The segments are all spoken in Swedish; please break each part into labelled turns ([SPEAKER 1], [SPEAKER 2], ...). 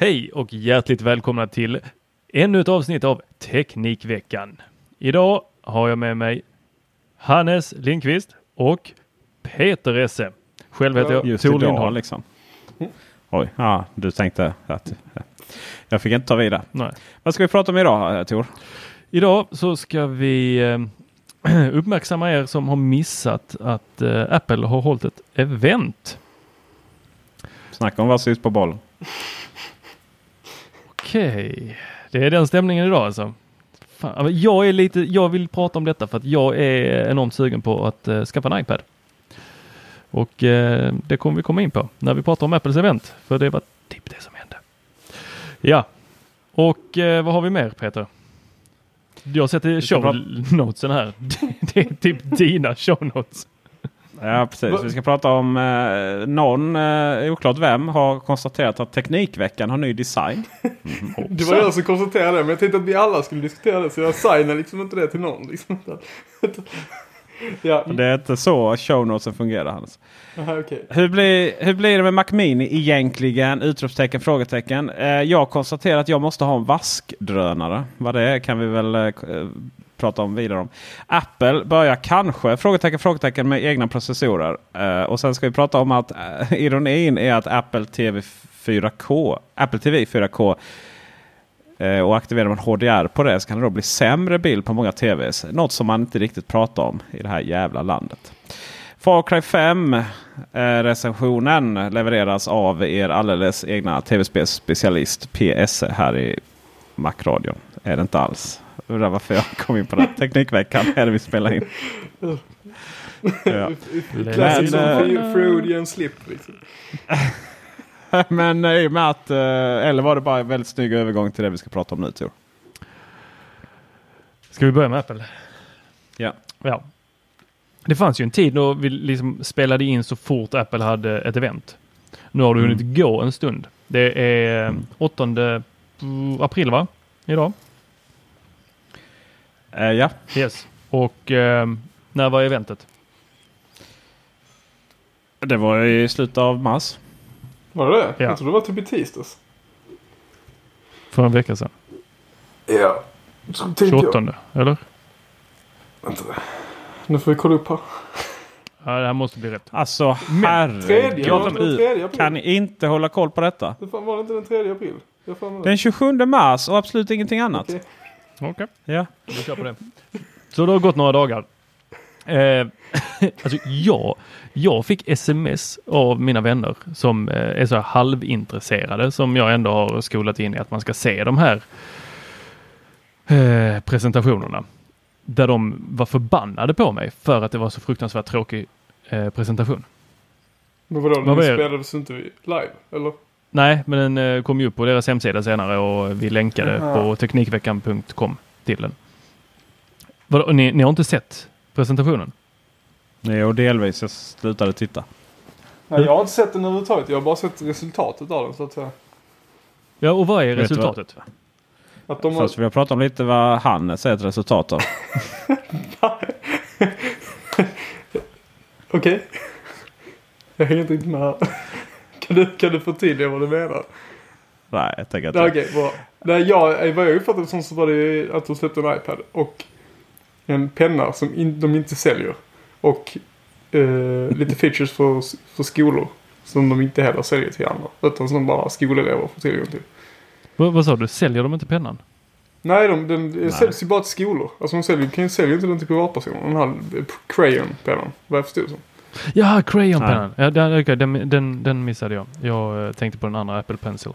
[SPEAKER 1] Hej och hjärtligt välkomna till ännu ett avsnitt av Teknikveckan. Idag har jag med mig Hannes Lindqvist och Peter Esse. Själv heter jag
[SPEAKER 2] Just
[SPEAKER 1] Tor Lindholm.
[SPEAKER 2] liksom. Oj, ja, du tänkte att jag fick inte ta vid där.
[SPEAKER 1] Nej.
[SPEAKER 2] Vad ska vi prata om idag eh, Tor?
[SPEAKER 1] Idag så ska vi eh, uppmärksamma er som har missat att eh, Apple har hållit ett event.
[SPEAKER 2] Snacka om vara sist på bollen.
[SPEAKER 1] Okej, det är den stämningen idag alltså. Fan, jag är lite, jag vill prata om detta för att jag är enormt sugen på att eh, skaffa en iPad. Och eh, det kommer vi komma in på när vi pratar om Apples event. För det var typ det som hände. Ja, och eh, vad har vi mer Peter? Jag har sett i
[SPEAKER 2] ska
[SPEAKER 1] show notesen här. det är typ dina show notes.
[SPEAKER 2] Ja, precis. Vi ska prata om eh, någon, eh, oklart vem, har konstaterat att Teknikveckan har ny design.
[SPEAKER 3] Det var jag som konstaterade det, men jag tänkte att vi alla skulle diskutera det så jag signar liksom inte det till någon. Liksom. ja,
[SPEAKER 2] Det är inte så show notesen fungerar Hans.
[SPEAKER 3] aha, okej.
[SPEAKER 2] Hur blir, hur blir det med Mac Mini egentligen? Utropstecken, frågetecken. Eh, jag konstaterar att jag måste ha en vaskdrönare. Vad det är kan vi väl eh, prata om vidare om. Apple börjar kanske, frågetecken, frågetecken med egna processorer. Uh, och sen ska vi prata om att uh, ironin är att Apple TV 4K, Apple TV 4K uh, eh, och aktiverar man HDR på det så kan det då bli sämre bild på många TVs. Något som man inte riktigt pratar om i det här jävla landet. Far Cry 5 eh, recensionen levereras av er alldeles egna tv-spelsspecialist PS här i Macradion. Är det inte alls. Undrar varför jag kom in på det. Teknikveckan är det vi spelar in. Ja.
[SPEAKER 3] Classic
[SPEAKER 2] Men, eh,
[SPEAKER 3] Freudian slip liksom.
[SPEAKER 2] Men eh, i och med att, eh, eller var det bara en väldigt snygg övergång till det vi ska prata om nu Tor?
[SPEAKER 1] Ska vi börja med Apple?
[SPEAKER 2] Ja.
[SPEAKER 1] Ja. Det fanns ju en tid då vi liksom spelade in så fort Apple hade ett event. Nu har det
[SPEAKER 2] Mm.
[SPEAKER 1] hunnit gå en stund. Det är
[SPEAKER 2] Mm.
[SPEAKER 1] 8 april va? Idag?
[SPEAKER 2] Eh, ja.
[SPEAKER 1] Yes. Och eh, när var eventet?
[SPEAKER 2] Det var i slutet av mars.
[SPEAKER 3] Var det det?
[SPEAKER 1] Ja.
[SPEAKER 3] Jag trodde det var typ i tisdags.
[SPEAKER 1] För en vecka sedan.
[SPEAKER 3] Ja. Så tänkte jag.
[SPEAKER 1] 28 eller?
[SPEAKER 3] Vänta. Nu får vi kolla upp här.
[SPEAKER 1] Ja, det här måste bli rätt.
[SPEAKER 2] Alltså herregud. Kan ni inte hålla koll på detta?
[SPEAKER 3] Det var det inte den tredje april?
[SPEAKER 2] Den 27 mars och absolut ingenting annat.
[SPEAKER 3] Okej.
[SPEAKER 1] Okej,
[SPEAKER 2] Ja.
[SPEAKER 1] vi kör på det. Så det har gått några dagar. Eh, alltså jag, jag fick sms av mina vänner som eh, är så här halvintresserade som jag ändå har skolat in i att man ska se de här eh, presentationerna. Där de var förbannade på mig för att det var så fruktansvärt tråkig eh, presentation.
[SPEAKER 3] Men vadå,
[SPEAKER 1] Vad
[SPEAKER 3] den
[SPEAKER 1] var det?
[SPEAKER 3] spelades inte vi live? Eller?
[SPEAKER 1] Nej, men den eh, kom ju upp på deras hemsida senare och vi länkade
[SPEAKER 3] Jaha.
[SPEAKER 1] på teknikveckan.com till den. Vadå, ni, ni har inte sett presentationen?
[SPEAKER 2] Nej, och delvis. Jag slutade titta.
[SPEAKER 3] Nej, jag har inte sett den överhuvudtaget. Jag har bara sett resultatet av den så att säga.
[SPEAKER 1] Ja, och vad är
[SPEAKER 2] Vet du vad?
[SPEAKER 1] resultatet?
[SPEAKER 3] Att de har...
[SPEAKER 2] Först vill jag prata om lite vad han ser ett resultat av.
[SPEAKER 3] Okej. Jag hänger inte riktigt med här. Kan du, kan du förtydliga vad du menar?
[SPEAKER 2] Nej, jag tänker att
[SPEAKER 3] Okej, bra. Nej, jag, vad jag uppfattade som så var det att de släppte en iPad och en penna som in, de inte säljer. Och eh, lite features för, för skolor som de inte heller säljer till andra. Utan som bara skolelever får tillgång till.
[SPEAKER 1] Vad, vad sa du? Säljer de inte pennan?
[SPEAKER 3] Nej, de, den säljs ju bara till skolor. Alltså de säljer, kan ju sälja inte den till privatpersoner. Den här eh, Crayon-pennan, vad jag förstod det som.
[SPEAKER 1] Ja, Crayon-pennan. Ja, den, den, den, den missade jag. Jag eh, tänkte på den andra Apple Pencil.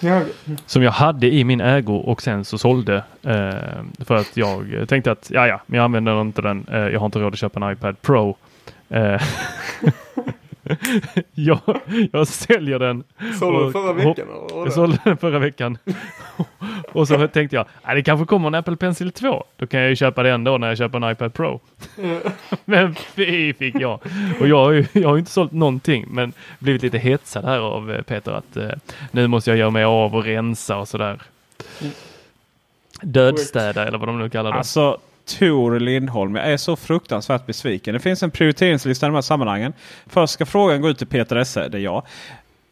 [SPEAKER 3] Ja.
[SPEAKER 1] Som jag hade i min ägo och sen så sålde. Eh, för att jag tänkte att ja, ja, men jag använder inte den. Eh, jag har inte råd att köpa en iPad Pro. Eh, jag, jag säljer den.
[SPEAKER 3] Sålde
[SPEAKER 1] Och-
[SPEAKER 3] den förra veckan var
[SPEAKER 1] Jag sålde den förra veckan. och så tänkte jag, ah, det kanske kommer en Apple Pencil 2. Då kan jag ju köpa den då när jag köper en iPad Pro. Men fy fick jag. Och jag har ju jag har ju inte sålt någonting men blivit lite hetsad här av eh, Peter att eh, nu måste jag göra mig av och rensa och sådär.
[SPEAKER 3] Mm.
[SPEAKER 1] Dödstäda eller vad de nu kallar det.
[SPEAKER 2] Alltså Tor Lindholm, jag är så fruktansvärt besviken. Det finns en prioriteringslista i de här sammanhangen. Först ska frågan gå ut till Peter Esse, det är jag.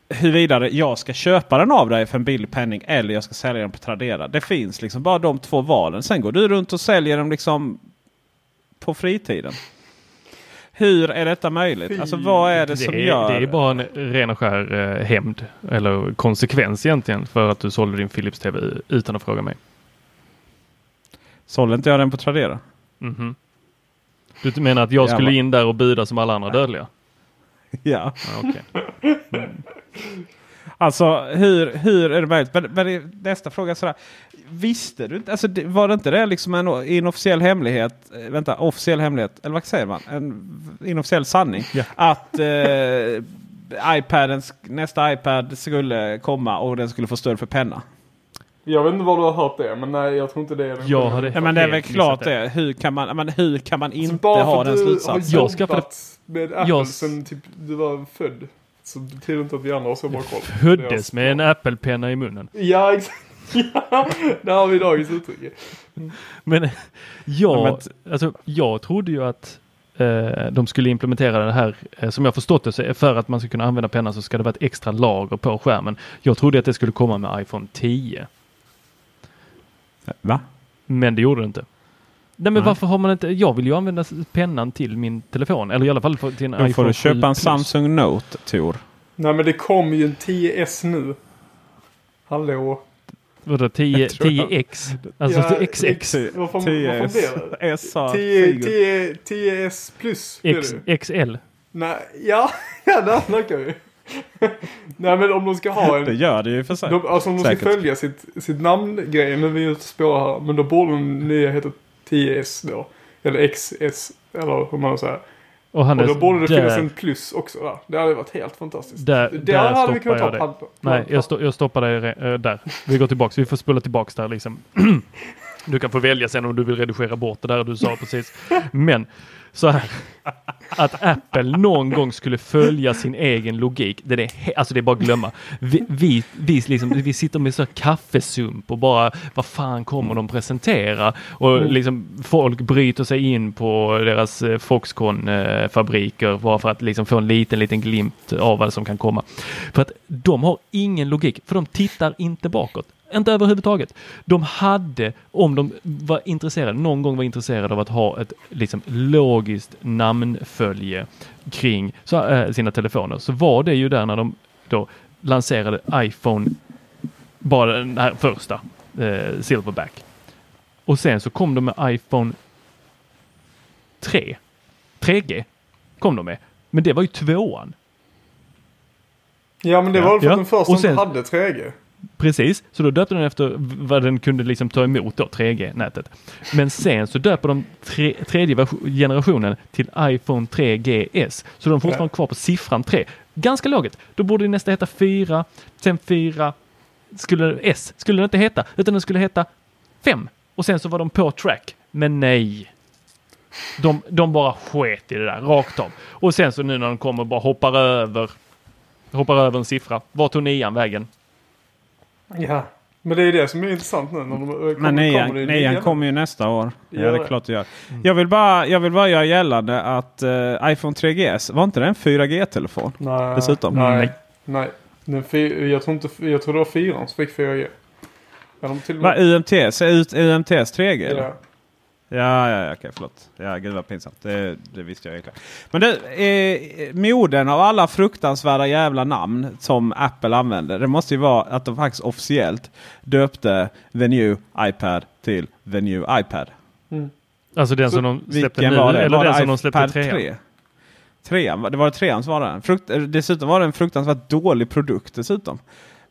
[SPEAKER 2] huruvida jag ska köpa den av dig för en billig penning eller jag ska sälja den på Tradera. Det finns liksom bara de två valen. Sen går du runt och säljer dem liksom på fritiden. Hur är detta möjligt? Alltså vad är det, som
[SPEAKER 1] är,
[SPEAKER 2] gör...
[SPEAKER 1] Det är bara en ren och skär eh, hämnd eller konsekvens egentligen för att du sålde din Philips TV utan att fråga mig.
[SPEAKER 2] Sålde inte jag den på Tradera?
[SPEAKER 1] Mhm. Du menar att jag
[SPEAKER 2] Ja,
[SPEAKER 1] skulle in där och buda som alla andra dödliga?
[SPEAKER 2] Ja.
[SPEAKER 1] Ja, okej.
[SPEAKER 2] Alltså hur, hur är det möjligt? Men, men nästa fråga är sådär. Visste du inte? Alltså, var det inte det liksom en inofficiell hemlighet? eh, Vänta, officiell hemlighet? Eller vad säger man? En inofficiell sanning?
[SPEAKER 1] Ja.
[SPEAKER 2] Att eh, iPaden, sk- nästa iPad skulle komma och den skulle få stöd för penna.
[SPEAKER 3] Jag vet inte var du har hört det, men nej, jag tror inte det är den
[SPEAKER 1] Jag hade
[SPEAKER 2] Ja, men det är väl klart
[SPEAKER 1] det.
[SPEAKER 2] det. Hur kan man, men hur kan man
[SPEAKER 3] Så
[SPEAKER 2] inte
[SPEAKER 3] bara
[SPEAKER 2] ha
[SPEAKER 3] för
[SPEAKER 2] den
[SPEAKER 3] att du
[SPEAKER 2] slutsatsen?
[SPEAKER 3] har
[SPEAKER 1] Jag skaffade-
[SPEAKER 3] jobbat med Apple
[SPEAKER 1] Jag-
[SPEAKER 3] sen typ du var född. Så betyder inte att vi andra har så bra koll.
[SPEAKER 1] Föddes med en Apple-penna i munnen.
[SPEAKER 3] Ja, exakt. Ja, där har vi dagens uttryck.
[SPEAKER 1] Men jag, alltså, jag trodde ju att eh, de skulle implementera det här, eh, som jag förstått det, så är för att man ska kunna använda pennan så ska det vara ett extra lager på skärmen. Jag trodde att det skulle komma med iPhone 10,
[SPEAKER 2] Va?
[SPEAKER 1] men det gjorde det inte. Nej men
[SPEAKER 2] Nej.
[SPEAKER 1] varför har man inte, jag vill ju använda pennan till min telefon, eller i alla fall för- till en
[SPEAKER 2] Då får
[SPEAKER 1] iPhone
[SPEAKER 2] du
[SPEAKER 1] 7
[SPEAKER 2] köpa en
[SPEAKER 1] Plus.
[SPEAKER 2] Samsung Note Tor.
[SPEAKER 3] Nej, men det kommer ju en 10S nu. Hallå?
[SPEAKER 1] Vadå 10,
[SPEAKER 2] Jag tror jag-
[SPEAKER 1] 10X? Alltså
[SPEAKER 3] Ja,
[SPEAKER 1] XX?
[SPEAKER 3] Vad fan blir det?
[SPEAKER 2] S sa
[SPEAKER 3] 10,
[SPEAKER 2] Figur.
[SPEAKER 3] 10, 10S plus
[SPEAKER 1] X. XL?
[SPEAKER 3] Nej, ja, ja där snackar vi. Nej men om de ska ha
[SPEAKER 2] Det
[SPEAKER 3] en...
[SPEAKER 2] gör det ju för sig.
[SPEAKER 3] De, alltså om de ska
[SPEAKER 2] Säkert.
[SPEAKER 3] följa sitt, sitt namngrej, nu är vi ute och spårar här. Men då borde den nya heta 10S då. Eller XS, eller hur man säger.
[SPEAKER 1] Och
[SPEAKER 3] Och
[SPEAKER 1] är
[SPEAKER 3] då borde det finnas
[SPEAKER 1] där,
[SPEAKER 3] en plus också där. Det hade varit helt fantastiskt.
[SPEAKER 1] Där-
[SPEAKER 3] det
[SPEAKER 1] där
[SPEAKER 3] hade vi kunnat ta
[SPEAKER 1] jag
[SPEAKER 3] på
[SPEAKER 1] Nej, jag, sto jag stoppar dig eh, där. Vi går tillbaks. Vi får spola tillbaks där liksom. Du kan få välja sen om du vill redigera bort det där du sa precis. Men så här. Att Apple någon gång skulle följa sin egen logik. Det är, alltså det är bara att glömma. Vi, vi, vi, liksom, vi sitter med så här kaffesump och bara vad fan kommer de presentera? Och
[SPEAKER 3] Mm.
[SPEAKER 1] liksom folk bryter sig in på deras eh, Foxconn-fabriker bara för att liksom få en liten, liten glimt av vad som kan komma. För att de har ingen logik, för de tittar inte bakåt. Inte överhuvudtaget. De hade, om de var intresserade, någon gång var intresserade av att ha ett liksom logiskt namnfölje kring så, äh, sina telefoner, så var det ju där när de då lanserade iPhone, bara den här första, eh, Silverback. Och sen så kom de med iPhone 3. 3G kom de med. Men det var ju tvåan.
[SPEAKER 3] Ja men det var väl för
[SPEAKER 1] Ja.
[SPEAKER 3] att den första inte hade 3G.
[SPEAKER 1] Precis, så då döpte den efter vad den kunde liksom ta emot då, 3G-nätet. Men sen så döper de tre, tredje generationen till iPhone 3GS. Så de är fortfarande kvar på siffran 3. Ganska lågt. Då borde det nästa heta 4, sen 4, skulle S, skulle det inte heta, utan den skulle heta 5. Och sen så var de på track. Men nej. De, de bara sket i det där, rakt av. Och sen så nu när de kommer bara hoppar över, hoppar över en siffra. Var tog nian vägen?
[SPEAKER 3] Ja. Men det är det som är intressant nu när de kommer,
[SPEAKER 2] Men nian,
[SPEAKER 3] kommer
[SPEAKER 2] nian kommer ju nästa år. Ja, det är klart det gör. Jag vill bara, jag vill bara göra gällande att eh, iPhone 3GS, var inte det en 4G-telefon?
[SPEAKER 3] Nej.
[SPEAKER 2] Dessutom.
[SPEAKER 3] Nej.
[SPEAKER 1] Nej.
[SPEAKER 3] Nej. Den jag, tror inte, jag tror det var fyran som fick 4G. Ja, de till och
[SPEAKER 2] Va, UMTS? Är ut- UMTS 3G? eller?
[SPEAKER 3] Ja.
[SPEAKER 2] Ja, ja, okej, förlåt. Ja, gud vad pinsamt. Det, det visste jag egentligen. Men det, eh, moden av alla fruktansvärda jävla namn som Apple använder. Det måste ju vara att de faktiskt officiellt döpte the new iPad till the new iPad.
[SPEAKER 3] Mm.
[SPEAKER 1] Alltså den som de släppte
[SPEAKER 2] Vilken
[SPEAKER 1] nu
[SPEAKER 2] var det?
[SPEAKER 1] eller
[SPEAKER 2] var
[SPEAKER 1] den som de släppte
[SPEAKER 2] iPad
[SPEAKER 1] trean?
[SPEAKER 2] 3? Trean, det var det trean som var den. Frukt, eh, dessutom var det en fruktansvärt dålig produkt dessutom.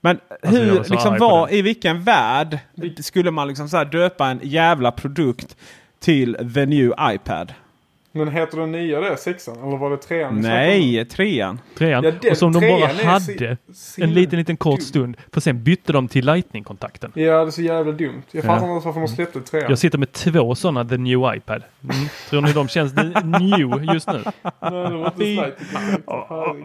[SPEAKER 2] Men
[SPEAKER 1] Alltså,
[SPEAKER 2] hur,
[SPEAKER 1] var
[SPEAKER 2] liksom var, i vilken värld skulle man liksom så här döpa en jävla produkt till the new iPad?
[SPEAKER 3] Men heter den nya det? Sexan? Eller var det trean?
[SPEAKER 2] Nej, trean.
[SPEAKER 1] Trean.
[SPEAKER 3] Ja, den
[SPEAKER 1] och som de bara hade en liten, liten kort
[SPEAKER 3] dum.
[SPEAKER 1] stund. För sen bytte de till Lightning-kontakten.
[SPEAKER 3] Ja, det är så jävla dumt. Jag fattar
[SPEAKER 1] Ja.
[SPEAKER 3] inte varför de släppte trean.
[SPEAKER 1] Jag sitter med två sådana The New iPad. Mm. Tror ni de känns new just nu?
[SPEAKER 3] Nej.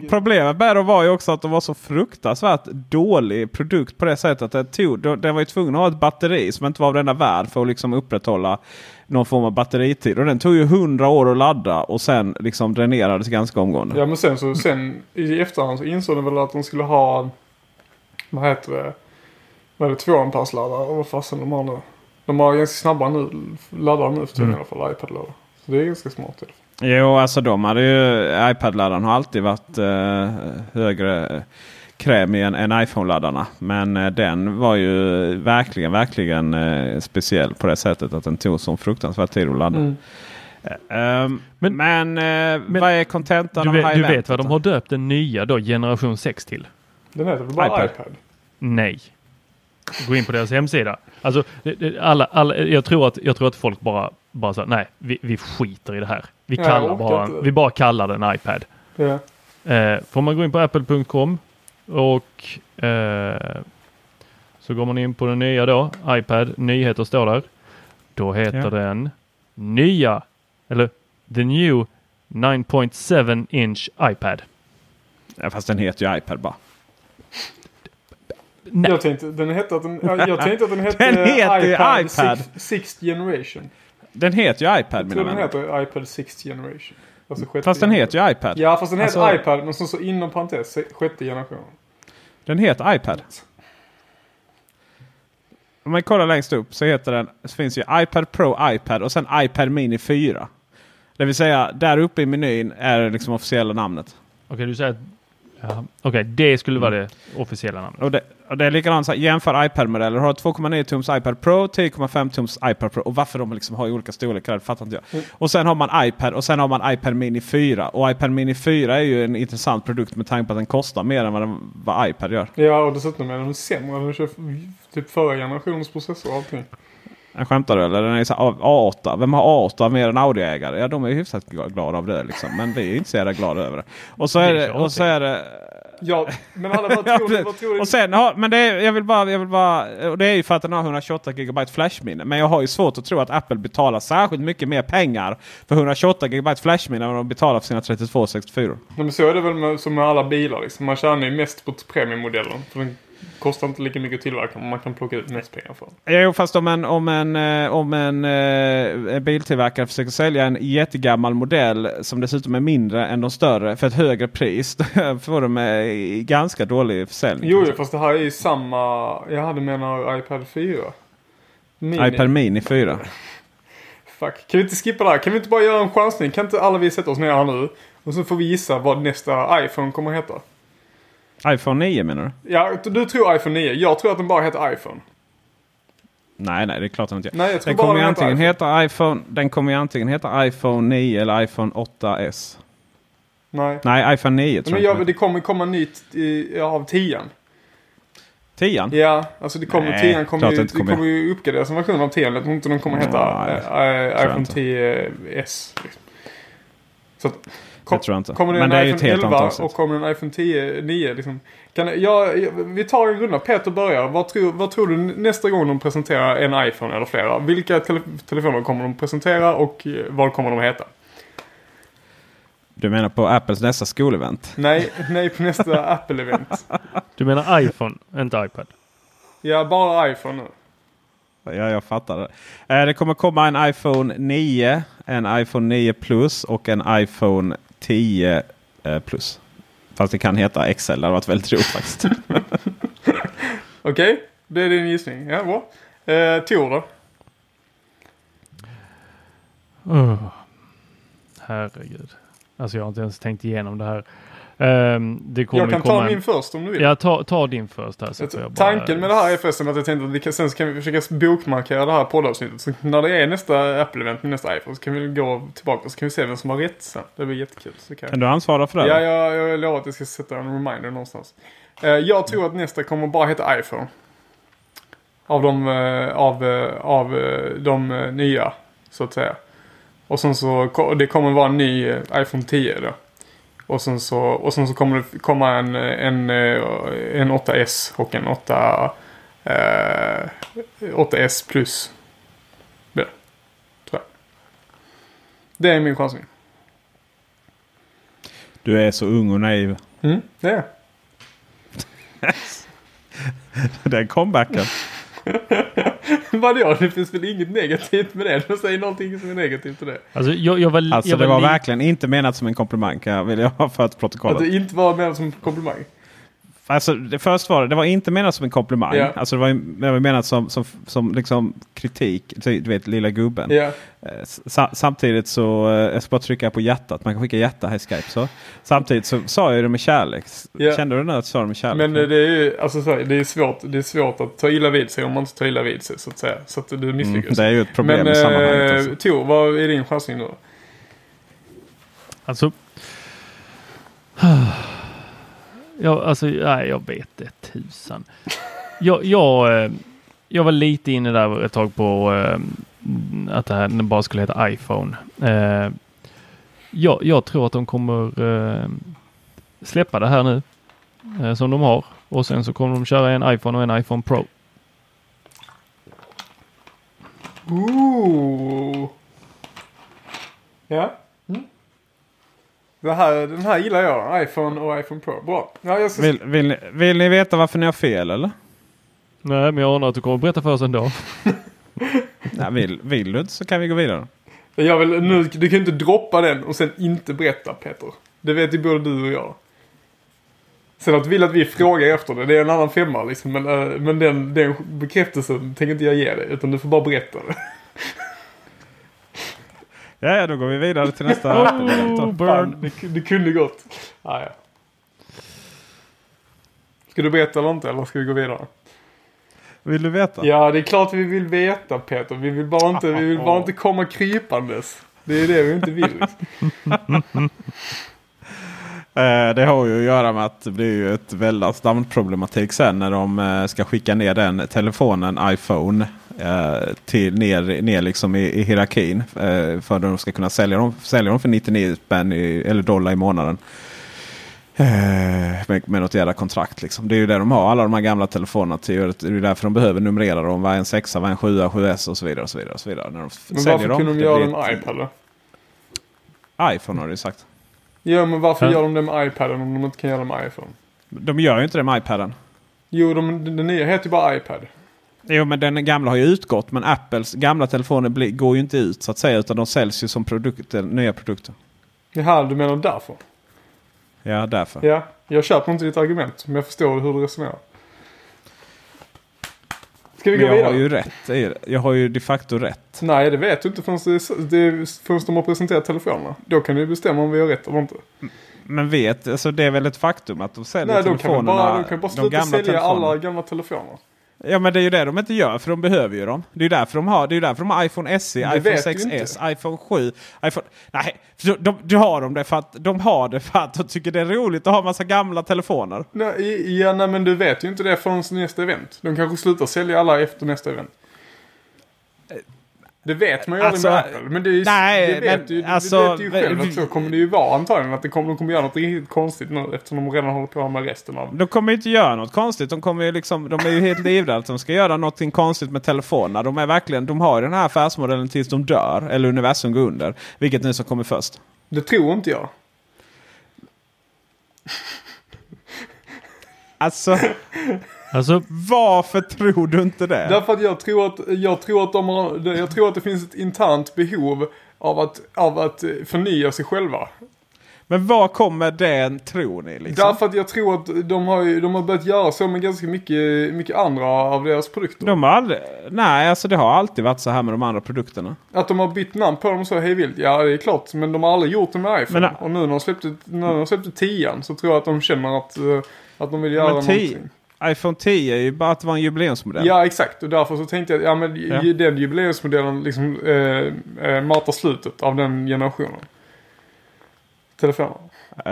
[SPEAKER 2] Problemet med dem var ju också att de var så fruktansvärt dålig produkt på det sättet att den, tog, den var ju tvungen att ha ett batteri som inte var av denna värld för att liksom upprätthålla någon form av batteritid. Och den tog ju 100 år att ladda och sen liksom dränerades ganska omgående.
[SPEAKER 3] Ja men sen så sen i efterhand så insåg de väl att de skulle ha, vad heter det, vad är det, två ampere-laddare och vad fasen de har nu. De har ganska snabba nu, laddare nu för tiden
[SPEAKER 1] Mm.
[SPEAKER 3] i alla fall, iPad-laddare. Så det är ganska smart i alla fall.
[SPEAKER 2] Jo, alltså de hade ju... iPad-laddaren har alltid varit eh, högre kräm i än, än iPhone-laddarna. Men eh, den var ju verkligen, verkligen eh, speciell på det sättet att den tog så fruktansvärt tid att ladda.
[SPEAKER 3] Mm.
[SPEAKER 2] Ehm,
[SPEAKER 1] Men-
[SPEAKER 2] men eh,
[SPEAKER 1] men
[SPEAKER 2] vad är kontentan
[SPEAKER 1] Du
[SPEAKER 2] av
[SPEAKER 1] du vet vad de har döpt den nya då, generation 6 till?
[SPEAKER 3] Den heter väl bara
[SPEAKER 2] iPad.
[SPEAKER 3] iPad.
[SPEAKER 1] Nej. Gå in på deras hemsida. Alltså, alla, alla, jag, tror att, jag tror att folk bara, bara så, nej, vi, vi skiter i det här. Vi,
[SPEAKER 3] Ja,
[SPEAKER 1] kallar
[SPEAKER 3] orkar
[SPEAKER 1] bara,
[SPEAKER 3] inte.
[SPEAKER 1] vi bara kallar den iPad.
[SPEAKER 3] Ja.
[SPEAKER 1] Eh, får man gå in på apple.com och eh, så går man in på den nya då, iPad, nyheter står där. Då heter
[SPEAKER 2] Ja.
[SPEAKER 1] den nya, eller the new 9.7 inch iPad.
[SPEAKER 2] Ja, fast den heter ju iPad bara.
[SPEAKER 1] Nej,
[SPEAKER 3] Jag tänkte, den hette att den, ja, jag tänkte att den hette
[SPEAKER 2] Den heter ju
[SPEAKER 3] iPad,
[SPEAKER 2] iPad.
[SPEAKER 3] Six, Sixth Generation.
[SPEAKER 2] Den heter ju iPad
[SPEAKER 3] Jag
[SPEAKER 2] mina
[SPEAKER 3] tror den
[SPEAKER 2] vänner.
[SPEAKER 3] heter iPad Sixth Generation. Alltså sjätte
[SPEAKER 2] Fast den heter ju iPad.
[SPEAKER 3] Ja fast den heter
[SPEAKER 2] Alltså-
[SPEAKER 3] iPad men så, så inom parentes sjätte generationen.
[SPEAKER 2] Den heter iPad. Om man kollar längst upp så heter den, så finns ju iPad Pro, iPad och sen iPad Mini 4. Det vill säga där uppe i menyn är det liksom officiella namnet.
[SPEAKER 1] okej du säger att ja, okej, det skulle vara det officiella namnet.
[SPEAKER 2] Och det, och det är likadant, så här, jämför iPad-modeller. Har du 2,9 tums iPad Pro, 10,5 tums iPad Pro. Och varför de liksom har olika storlekar det fattar inte jag.
[SPEAKER 3] Mm.
[SPEAKER 2] Och sen har man iPad och sen har man iPad Mini 4. Och iPad Mini 4 är ju en intressant produkt med tanke på att den kostar mer än vad, den, vad iPad gör.
[SPEAKER 3] Ja och dessutom är den sämre. Den kör typ förra generationens processor och allting.
[SPEAKER 2] Jag skämtar du eller? Den är så här, A8. Vem har A8 mer än Audi-ägare? Ja, de är ju hyfsat glada av det liksom. Men vi är inte så jävla glada över det. Och så är
[SPEAKER 1] Det
[SPEAKER 2] Och så är det
[SPEAKER 3] Ja men alla vad tror du? Vad tror du?
[SPEAKER 2] och sen har, men det är, jag vill bara, jag vill bara, och det är ju för att den har 128 GB flashminne. Men jag har ju svårt att tro att Apple betalar särskilt mycket mer pengar för 128 GB flashminne än vad de betalar för sina 32 och 64.
[SPEAKER 3] Nej, men så är det väl med, som med alla bilar liksom. Man tjänar ju mest på premiummodellen. För den kostar inte lika mycket att tillverka men man kan plocka ut mest pengar för den.
[SPEAKER 2] Jo, fast om en, om en, eh, om en eh, biltillverkare försöker sälja en jättegammal modell som dessutom är mindre än de större för ett högre pris. Då får de eh, ganska dålig försäljning.
[SPEAKER 3] Jo, jo fast det här är ju samma. Jag hade menar iPad 4. Mini.
[SPEAKER 2] iPad Mini 4.
[SPEAKER 3] Fuck. Kan vi inte skippa det här? Kan vi inte bara göra en chansning? Kan inte alla vi sätta oss ner här nu? Och så får vi gissa vad nästa iPhone kommer att heta.
[SPEAKER 2] iPhone 9 menar du?
[SPEAKER 3] Ja, du- tror iPhone 9. Jag tror att den bara heter iPhone.
[SPEAKER 2] Nej, nej, det är klart den inte gör.
[SPEAKER 3] Nej, jag tror
[SPEAKER 2] Den kommer, ju
[SPEAKER 3] den heter
[SPEAKER 2] antingen
[SPEAKER 3] iPhone.
[SPEAKER 2] heta iPhone, den kommer ju antingen heta iPhone 9 eller iPhone 8S.
[SPEAKER 3] Nej.
[SPEAKER 2] Nej, iPhone 9 tror
[SPEAKER 3] Men
[SPEAKER 2] jag.
[SPEAKER 3] jag, det kommer komma nytt i, av 10
[SPEAKER 2] 10
[SPEAKER 3] Ja, alltså det kommer,
[SPEAKER 2] Nej,
[SPEAKER 3] 10 kommer ju,
[SPEAKER 2] kommer.
[SPEAKER 3] kommer ju uppgraderas en version av 10 Jag tror inte den kommer heta
[SPEAKER 2] Ja,
[SPEAKER 3] eh, iPhone
[SPEAKER 2] inte.
[SPEAKER 3] 10S. Liksom. Så att,
[SPEAKER 2] Det tror jag inte.
[SPEAKER 3] Kommer det
[SPEAKER 2] Men
[SPEAKER 3] en
[SPEAKER 2] det
[SPEAKER 3] iPhone
[SPEAKER 2] helt
[SPEAKER 3] 11
[SPEAKER 2] annat avsnitt.
[SPEAKER 3] och kommer det en iPhone 10, 9 liksom. Kan, jag, vi tar en runda. Peter börjar. Vad tror, vad tror du nästa gång de presenterar en iPhone eller flera? Vilka tele, telefoner kommer de presentera och eh, vad kommer de heta?
[SPEAKER 2] Du menar på Apples nästa skolevent?
[SPEAKER 3] Nej, nej på nästa Apple-event.
[SPEAKER 1] Du menar iPhone, inte iPad?
[SPEAKER 3] Ja, bara iPhone nu.
[SPEAKER 2] Ja, jag fattar det. Eh, Det kommer komma en iPhone 9, en iPhone 9 Plus och en iPhone 10 eh, Plus. Fast det kan heta XL, det hade varit väldigt roligt faktiskt.
[SPEAKER 3] Okej, det är din gissning. Ja, bra. Eh, Tor då?
[SPEAKER 1] Oh. Herregud. Alltså jag har inte ens tänkt igenom det här. Ehm, det kommer
[SPEAKER 3] Jag kan ta
[SPEAKER 1] en-
[SPEAKER 3] min först om du vill.
[SPEAKER 1] Ja, ta, ta din först här. Så bara...
[SPEAKER 3] Tanken med det här är förresten att jag tänkte att vi kan, sen så kan vi försöka bokmarkera det här poddavsnittet. Så när det är nästa Apple-event med nästa iPhone så kan vi gå tillbaka så kan vi se vem som har rätt sen. Det blir jättekul. Så kan
[SPEAKER 2] Kan du ansvara för det?
[SPEAKER 3] Ja, jag, jag lovar att jag ska sätta en reminder någonstans. Eh, jag tror att nästa kommer bara heta iPhone. Av de, eh, av, eh, av de nya, så att säga. Och sen så, det kommer vara en ny eh, iPhone 10 då. Och sen så, och sen så kommer det komma en, eh, en, eh, en 8S och en 8, eh, 8S plus. Det, tror jag. Det är min chansning.
[SPEAKER 2] Du är så ung och naiv.
[SPEAKER 3] Mm, det är
[SPEAKER 2] Den comebacken.
[SPEAKER 3] Vadå? Det finns väl inget negativt med det? Du säger någonting som är negativt till det.
[SPEAKER 1] Alltså jag, jag var,
[SPEAKER 2] Alltså
[SPEAKER 1] jag
[SPEAKER 2] det var
[SPEAKER 1] li-
[SPEAKER 2] verkligen inte menat som en komplimang kan jag vill jag ha för
[SPEAKER 3] Att
[SPEAKER 2] protokollet.
[SPEAKER 3] det inte var menat som komplimang.
[SPEAKER 2] Alltså, det först var det, det var inte menat som en komplimang.
[SPEAKER 3] Ja.
[SPEAKER 2] Alltså, det var, det var menat som, som, som liksom kritik. Du vet, lilla gubben. Eh, sa, samtidigt så, eh, jag ska bara trycka på hjärtat. Man kan skicka hjärta här i Skype. Så. Samtidigt så sa jag det med kärlek.
[SPEAKER 3] Ja.
[SPEAKER 2] Kände du nu att jag sa det med kärlek?
[SPEAKER 3] Men eh, det är ju alltså, det är, svårt, det är svårt att ta illa vid sig om man inte tar illa vid sig så att säga. Så att du
[SPEAKER 2] mm,
[SPEAKER 3] misslyckas.
[SPEAKER 2] det är ju ett problem
[SPEAKER 3] Men
[SPEAKER 2] i sammanhanget.
[SPEAKER 3] eh,
[SPEAKER 2] Alltså.
[SPEAKER 3] Tor, vad är din chansning nu då?
[SPEAKER 1] Alltså. Jag, alltså, nej, jag vet det tusan. Jag, jag, eh, jag var lite inne där ett tag på eh, att det här den bara skulle heta iPhone. Eh, jag, jag tror att de kommer eh, släppa det här nu eh, som de har och sen så kommer de köra en iPhone och en iPhone Pro.
[SPEAKER 3] Ooh. Ja. Det här, den här gillar jag. iPhone och iPhone Pro. Bra. Ja, jag ska...
[SPEAKER 2] Vill, vill, ni- vill ni veta varför ni har fel eller?
[SPEAKER 1] Nej, men jag anar att du kommer berätta för oss ändå.
[SPEAKER 2] Nej, vill, vill du inte så kan vi gå vidare.
[SPEAKER 3] Jag vill, nu, du kan ju inte droppa den och sen inte berätta Peter. Det vet ju både du och jag. Sen att du vill att vi frågar efter det, det är en annan femma liksom. Men, eh, men den, den bekräftelsen tänker inte jag ge dig. Utan du får bara berätta det.
[SPEAKER 2] Ja, ja, då går vi vidare till nästa.
[SPEAKER 1] Oh, burn.
[SPEAKER 3] Det, det kunde gått. Ah, ja. Ska du berätta eller inte eller ska vi gå vidare?
[SPEAKER 2] Vill du veta?
[SPEAKER 3] Ja, det är klart vi vill veta Peter. Vi vill bara inte, vi vill bara inte komma krypandes. Det är det vi inte vill.
[SPEAKER 2] Eh, det har ju att göra med att det blir ju ett väldigt namnproblematik sen när de eh, ska skicka ner den telefonen iPhone eh, till ner, ner liksom i, i hierarkin. För att de ska kunna sälja dem, sälja dem för 99 spänn i, eller dollar i månaden. Med, med något jävla kontrakt liksom. Det är ju det de har alla de här gamla telefonerna till. Det är därför de behöver numrera dem. Vad är en 6, vad är en 7, 7S och så vidare. Och så vidare, och så vidare. När de
[SPEAKER 3] Men varför kunde de göra
[SPEAKER 2] ett-
[SPEAKER 3] iPad
[SPEAKER 2] iPhone har du ju sagt.
[SPEAKER 3] Ja, men varför
[SPEAKER 1] Ja.
[SPEAKER 3] gör de det med iPaden om de inte kan göra det med iPhone?
[SPEAKER 2] De gör ju inte det med iPaden.
[SPEAKER 3] Jo, de, den nya heter ju bara iPad.
[SPEAKER 2] Jo men den gamla har ju utgått men Apples gamla telefoner går ju inte ut så att säga utan de säljs ju som produkter, nya produkter.
[SPEAKER 3] Jaha, du menar därför?
[SPEAKER 2] Ja därför.
[SPEAKER 3] Ja, jag köper inte ditt argument, men jag förstår hur du resonerar. Ska vi gå
[SPEAKER 2] jag
[SPEAKER 3] vidare?
[SPEAKER 2] har ju rätt. i det. Jag har ju de facto rätt.
[SPEAKER 3] Nej, det vet du inte förrän, det, förrän de har presenterat telefonerna. Då kan du bestämma om vi har rätt eller inte.
[SPEAKER 2] Men vet, alltså det är väl ett faktum att de säljer
[SPEAKER 3] Nej, de kan väl
[SPEAKER 2] telefonerna.
[SPEAKER 3] bara, de kan bara
[SPEAKER 2] de
[SPEAKER 3] sluta sälja alla gamla telefoner.
[SPEAKER 2] Ja men det är ju det de inte gör för de behöver ju dem. Det är ju därför de har, det är därför de har iPhone SE,
[SPEAKER 3] Det
[SPEAKER 2] iPhone
[SPEAKER 3] vet du
[SPEAKER 2] 6S, iPhone 7. iPhone... Nej, de, de, de har de det för att de har det för att de tycker det är roligt att ha massa gamla telefoner.
[SPEAKER 3] Nej, ja, nej, men du vet ju inte det förrän nästa event. De kanske slutar sälja alla efter nästa event. Det vet man ju
[SPEAKER 2] Alltså,
[SPEAKER 3] aldrig med Apple. Men det, är ju,
[SPEAKER 2] nej,
[SPEAKER 3] det vet
[SPEAKER 2] men
[SPEAKER 3] du,
[SPEAKER 2] alltså,
[SPEAKER 3] vet ju själv att så kommer det ju vara antagligen. Att det kommer, de kommer göra något riktigt konstigt nu eftersom de redan håller på med resten av...
[SPEAKER 2] De kommer ju inte göra något konstigt. De, kommer ju liksom, de är ju helt livrädda att de ska göra något konstigt med telefonerna. De, är verkligen, de har ju den här affärsmodellen tills de dör. Eller universum går under. Vilket nu som kommer först.
[SPEAKER 3] Det tror inte jag.
[SPEAKER 2] Alltså,
[SPEAKER 1] Alltså,
[SPEAKER 2] varför tror du inte det?
[SPEAKER 3] Därför att jag tror att, jag tror att, de har, jag tror att det finns ett internt behov av att, av att förnya sig själva.
[SPEAKER 2] Men var kommer den tron i? Liksom?
[SPEAKER 3] Därför att jag tror att de har, de har börjat göra så med ganska mycket, mycket andra av deras produkter.
[SPEAKER 2] De har aldrig, nej, alltså det har alltid varit så här med de andra produkterna.
[SPEAKER 3] Att de har bytt namn på dem så hej vilt. Ja, det är klart. Men de har aldrig gjort det med iPhone.
[SPEAKER 2] Men-
[SPEAKER 3] och nu när de släppte, när de släppte 10 så tror jag att de känner att, eh, att de vill göra
[SPEAKER 2] Men 10
[SPEAKER 3] någonting.
[SPEAKER 2] iPhone 10 är ju bara att det var en jubileumsmodell.
[SPEAKER 3] Ja, exakt. Och därför så tänkte jag att ja, men,
[SPEAKER 2] Ja.
[SPEAKER 3] ju- den jubileumsmodellen liksom eh, eh, matar slutet av den generationen. Telefoner.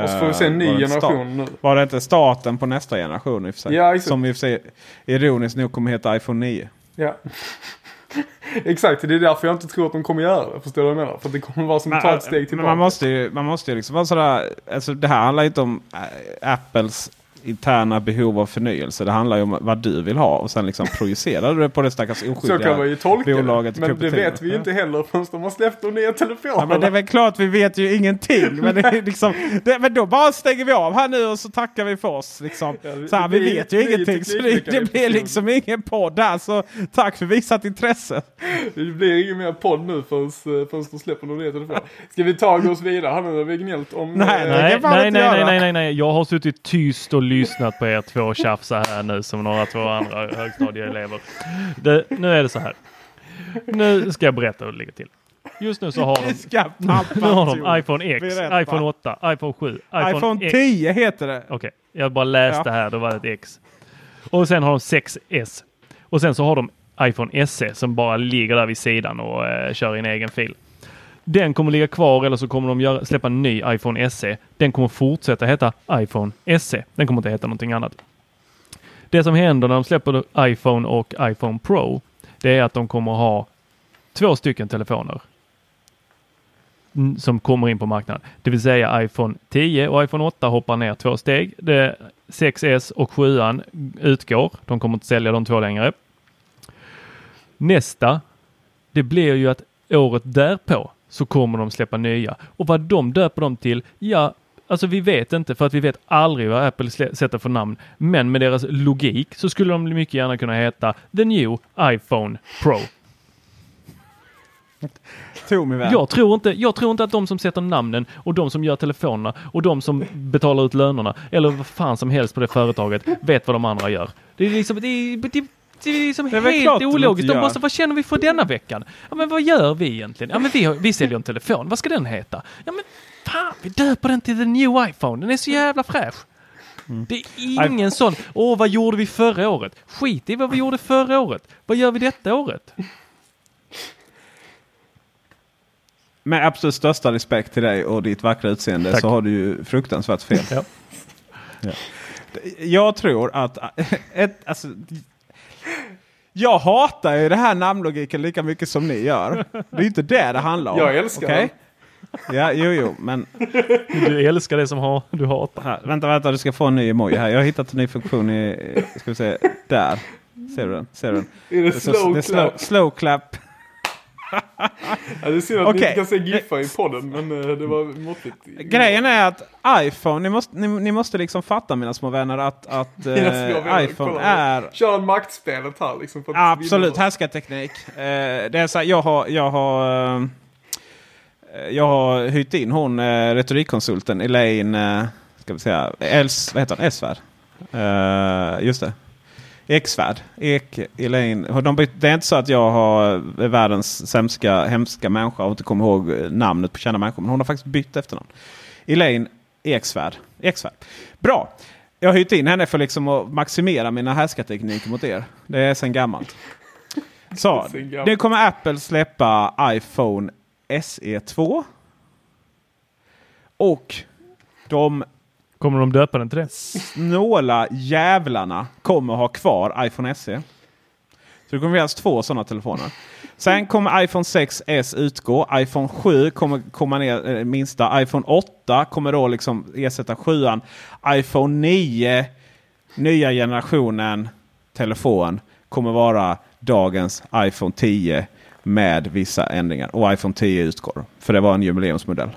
[SPEAKER 3] Och så får vi se en ny
[SPEAKER 2] Eh, sta-
[SPEAKER 3] generation nu.
[SPEAKER 2] Var det inte starten på nästa generation i och för sig?
[SPEAKER 3] Ja, exakt.
[SPEAKER 2] Som i och för sig ironiskt nog kommer heta iPhone 9.
[SPEAKER 3] Ja. Exakt, det är därför jag inte tror att de kommer göra det. Förstår du vad jag menar? För att det kommer vara som ta ett steg
[SPEAKER 2] men
[SPEAKER 3] tillbaka.
[SPEAKER 2] man måste ju, man måste ju liksom vara sådär. Alltså det här handlar inte om äh, Apples interna behov av förnyelse. Det handlar ju om vad du vill ha och sen liksom projicerar du det på det stackars
[SPEAKER 3] Så kan man
[SPEAKER 2] oskyldiga
[SPEAKER 3] ju tolka
[SPEAKER 2] bolaget
[SPEAKER 3] det. Men det vet vi ju inte heller förrän de har släppt de nya telefonerna.
[SPEAKER 2] Ja, men det är väl klart vi vet ju ingenting. Men, det är liksom, det, men då bara stänger vi av här nu och så tackar vi för oss. Liksom.
[SPEAKER 3] Ja, det-
[SPEAKER 2] så här, vi
[SPEAKER 3] blir-
[SPEAKER 2] vet ju ingenting. Så det, det blir liksom ingen podd där. Så tack för visat intresse.
[SPEAKER 3] Det blir ingen mer podd nu förrän, förrän de släpper de nya telefonerna. Ska vi ta oss vidare här när vi gnällt om...
[SPEAKER 2] Nej,
[SPEAKER 3] eh,
[SPEAKER 2] nej.
[SPEAKER 1] Nej, nej, nej, nej, nej, nej, nej. Jag har suttit tyst och lyssnat på er två tjafsa här nu som några två andra högstadieelever. Det, nu är det så här. Nu ska jag berätta hur det ligger till. Just nu så har de, nu har de iPhone X,
[SPEAKER 2] Berätta.
[SPEAKER 1] iPhone 8, iPhone 7, iPhone,
[SPEAKER 2] iPhone
[SPEAKER 1] X.
[SPEAKER 2] 10 heter det.
[SPEAKER 1] Okej, jag bara läste
[SPEAKER 2] Ja.
[SPEAKER 1] här, då var det ett X. Och sen har de 6S. Och sen så har de iPhone SE som bara ligger där vid sidan och eh, kör i en egen fil. Den kommer ligga kvar eller så kommer de göra, släppa en ny iPhone SE. Den kommer fortsätta heta iPhone SE. Den kommer inte heta någonting annat. Det som händer när de släpper iPhone och iPhone Pro, det är att de kommer ha två stycken telefoner som kommer in på marknaden. Det vill säga iPhone 10 och iPhone 8 hoppar ner två steg. Det 6S och 7 utgår. De kommer inte sälja de två längre. Nästa, det blir ju att året därpå så kommer de släppa nya. Och vad de döper dem till, ja, alltså vi vet inte för att vi vet aldrig vad Apple sätter för namn. Men med deras logik så skulle de mycket gärna kunna heta The New iPhone Pro. Jag tror, inte, jag tror inte att de som sätter namnen och de som gör telefonerna och de som betalar ut lönerna eller vad fan som helst på det företaget vet vad de andra gör. Det är liksom, det är, det, det är liksom
[SPEAKER 2] Det är
[SPEAKER 1] helt ologiskt. De måste, vad känner vi för denna veckan? Ja, men vad gör vi egentligen? Ja, men vi, har, vi säljer en telefon. Vad ska den heta? Ja, men fan, vi döper den till the new iPhone. Den är så jävla fräsch.
[SPEAKER 2] Mm.
[SPEAKER 1] Det är ingen sån, åh vad gjorde vi förra året? Skit i vad vi gjorde förra året. Vad gör vi detta året?
[SPEAKER 2] Med absolut största respekt till dig och ditt vackra utseende
[SPEAKER 1] Tack.
[SPEAKER 2] så har du ju fruktansvärt fel.
[SPEAKER 1] Ja.
[SPEAKER 2] Ja. Jag tror att... Ett, alltså, jag hatar ju det här namnlogiken lika mycket som ni gör. Det är ju inte det det handlar om.
[SPEAKER 3] Jag älskar
[SPEAKER 2] okej? Ja, jo, jo, men
[SPEAKER 1] Du älskar det som har, du hatar.
[SPEAKER 2] här, vänta, vänta, du ska få en ny emoji här. Jag har hittat en ny funktion i, ska vi se, där. Ser du den? Ser du den?
[SPEAKER 3] Är det
[SPEAKER 2] Det är så-
[SPEAKER 3] slow
[SPEAKER 2] det är slow,
[SPEAKER 3] clap?
[SPEAKER 2] slow clap.
[SPEAKER 3] Ja, det är synd att ni
[SPEAKER 2] Okej.
[SPEAKER 3] inte kan se giffar i podden, men eh, det var måttligt.
[SPEAKER 2] Grejen är att iPhone, ni måste, ni, ni måste liksom fatta mina små vänner att, att eh,
[SPEAKER 3] vänner,
[SPEAKER 2] iPhone
[SPEAKER 3] kolla.
[SPEAKER 2] är
[SPEAKER 3] Kör maktspelet här liksom. För att
[SPEAKER 2] Absolut, härskarteknik. Eh, det är så här, jag har, jag har, eh, jag har hyrt in hon eh, retorikkonsulten Elaine, eh, ska vi säga, Els, vad heter hon? Esvärd. Eh, just det. Eksvärd. Ek, Elaine. De, det är inte så att jag har, är världens sämska, hemska människa och inte kommer ihåg eh, namnet på kända människor. Men hon har faktiskt bytt efternamn. Elaine Eksvärd. Eksvärd. Bra. Jag har hyrt in henne för liksom att maximera mina härskartekniker mot er. Det är sen gammalt. Så,
[SPEAKER 3] Sen gammalt.
[SPEAKER 2] nu kommer Apple släppa iPhone SE 2. Och de
[SPEAKER 1] Kommer de döpa den till det?
[SPEAKER 2] snåla jävlarna kommer ha kvar iPhone SE. Så det kommer finnas alltså två sådana telefoner. Sen kommer iPhone 6S utgå. iPhone 7 kommer komma ner eh, minsta. iPhone 8 kommer då liksom ersätta 7 iPhone 9, nya generationen telefon, kommer vara dagens iPhone 10 med vissa ändringar. Och iPhone 10 utgår. För det var en jubileumsmodell.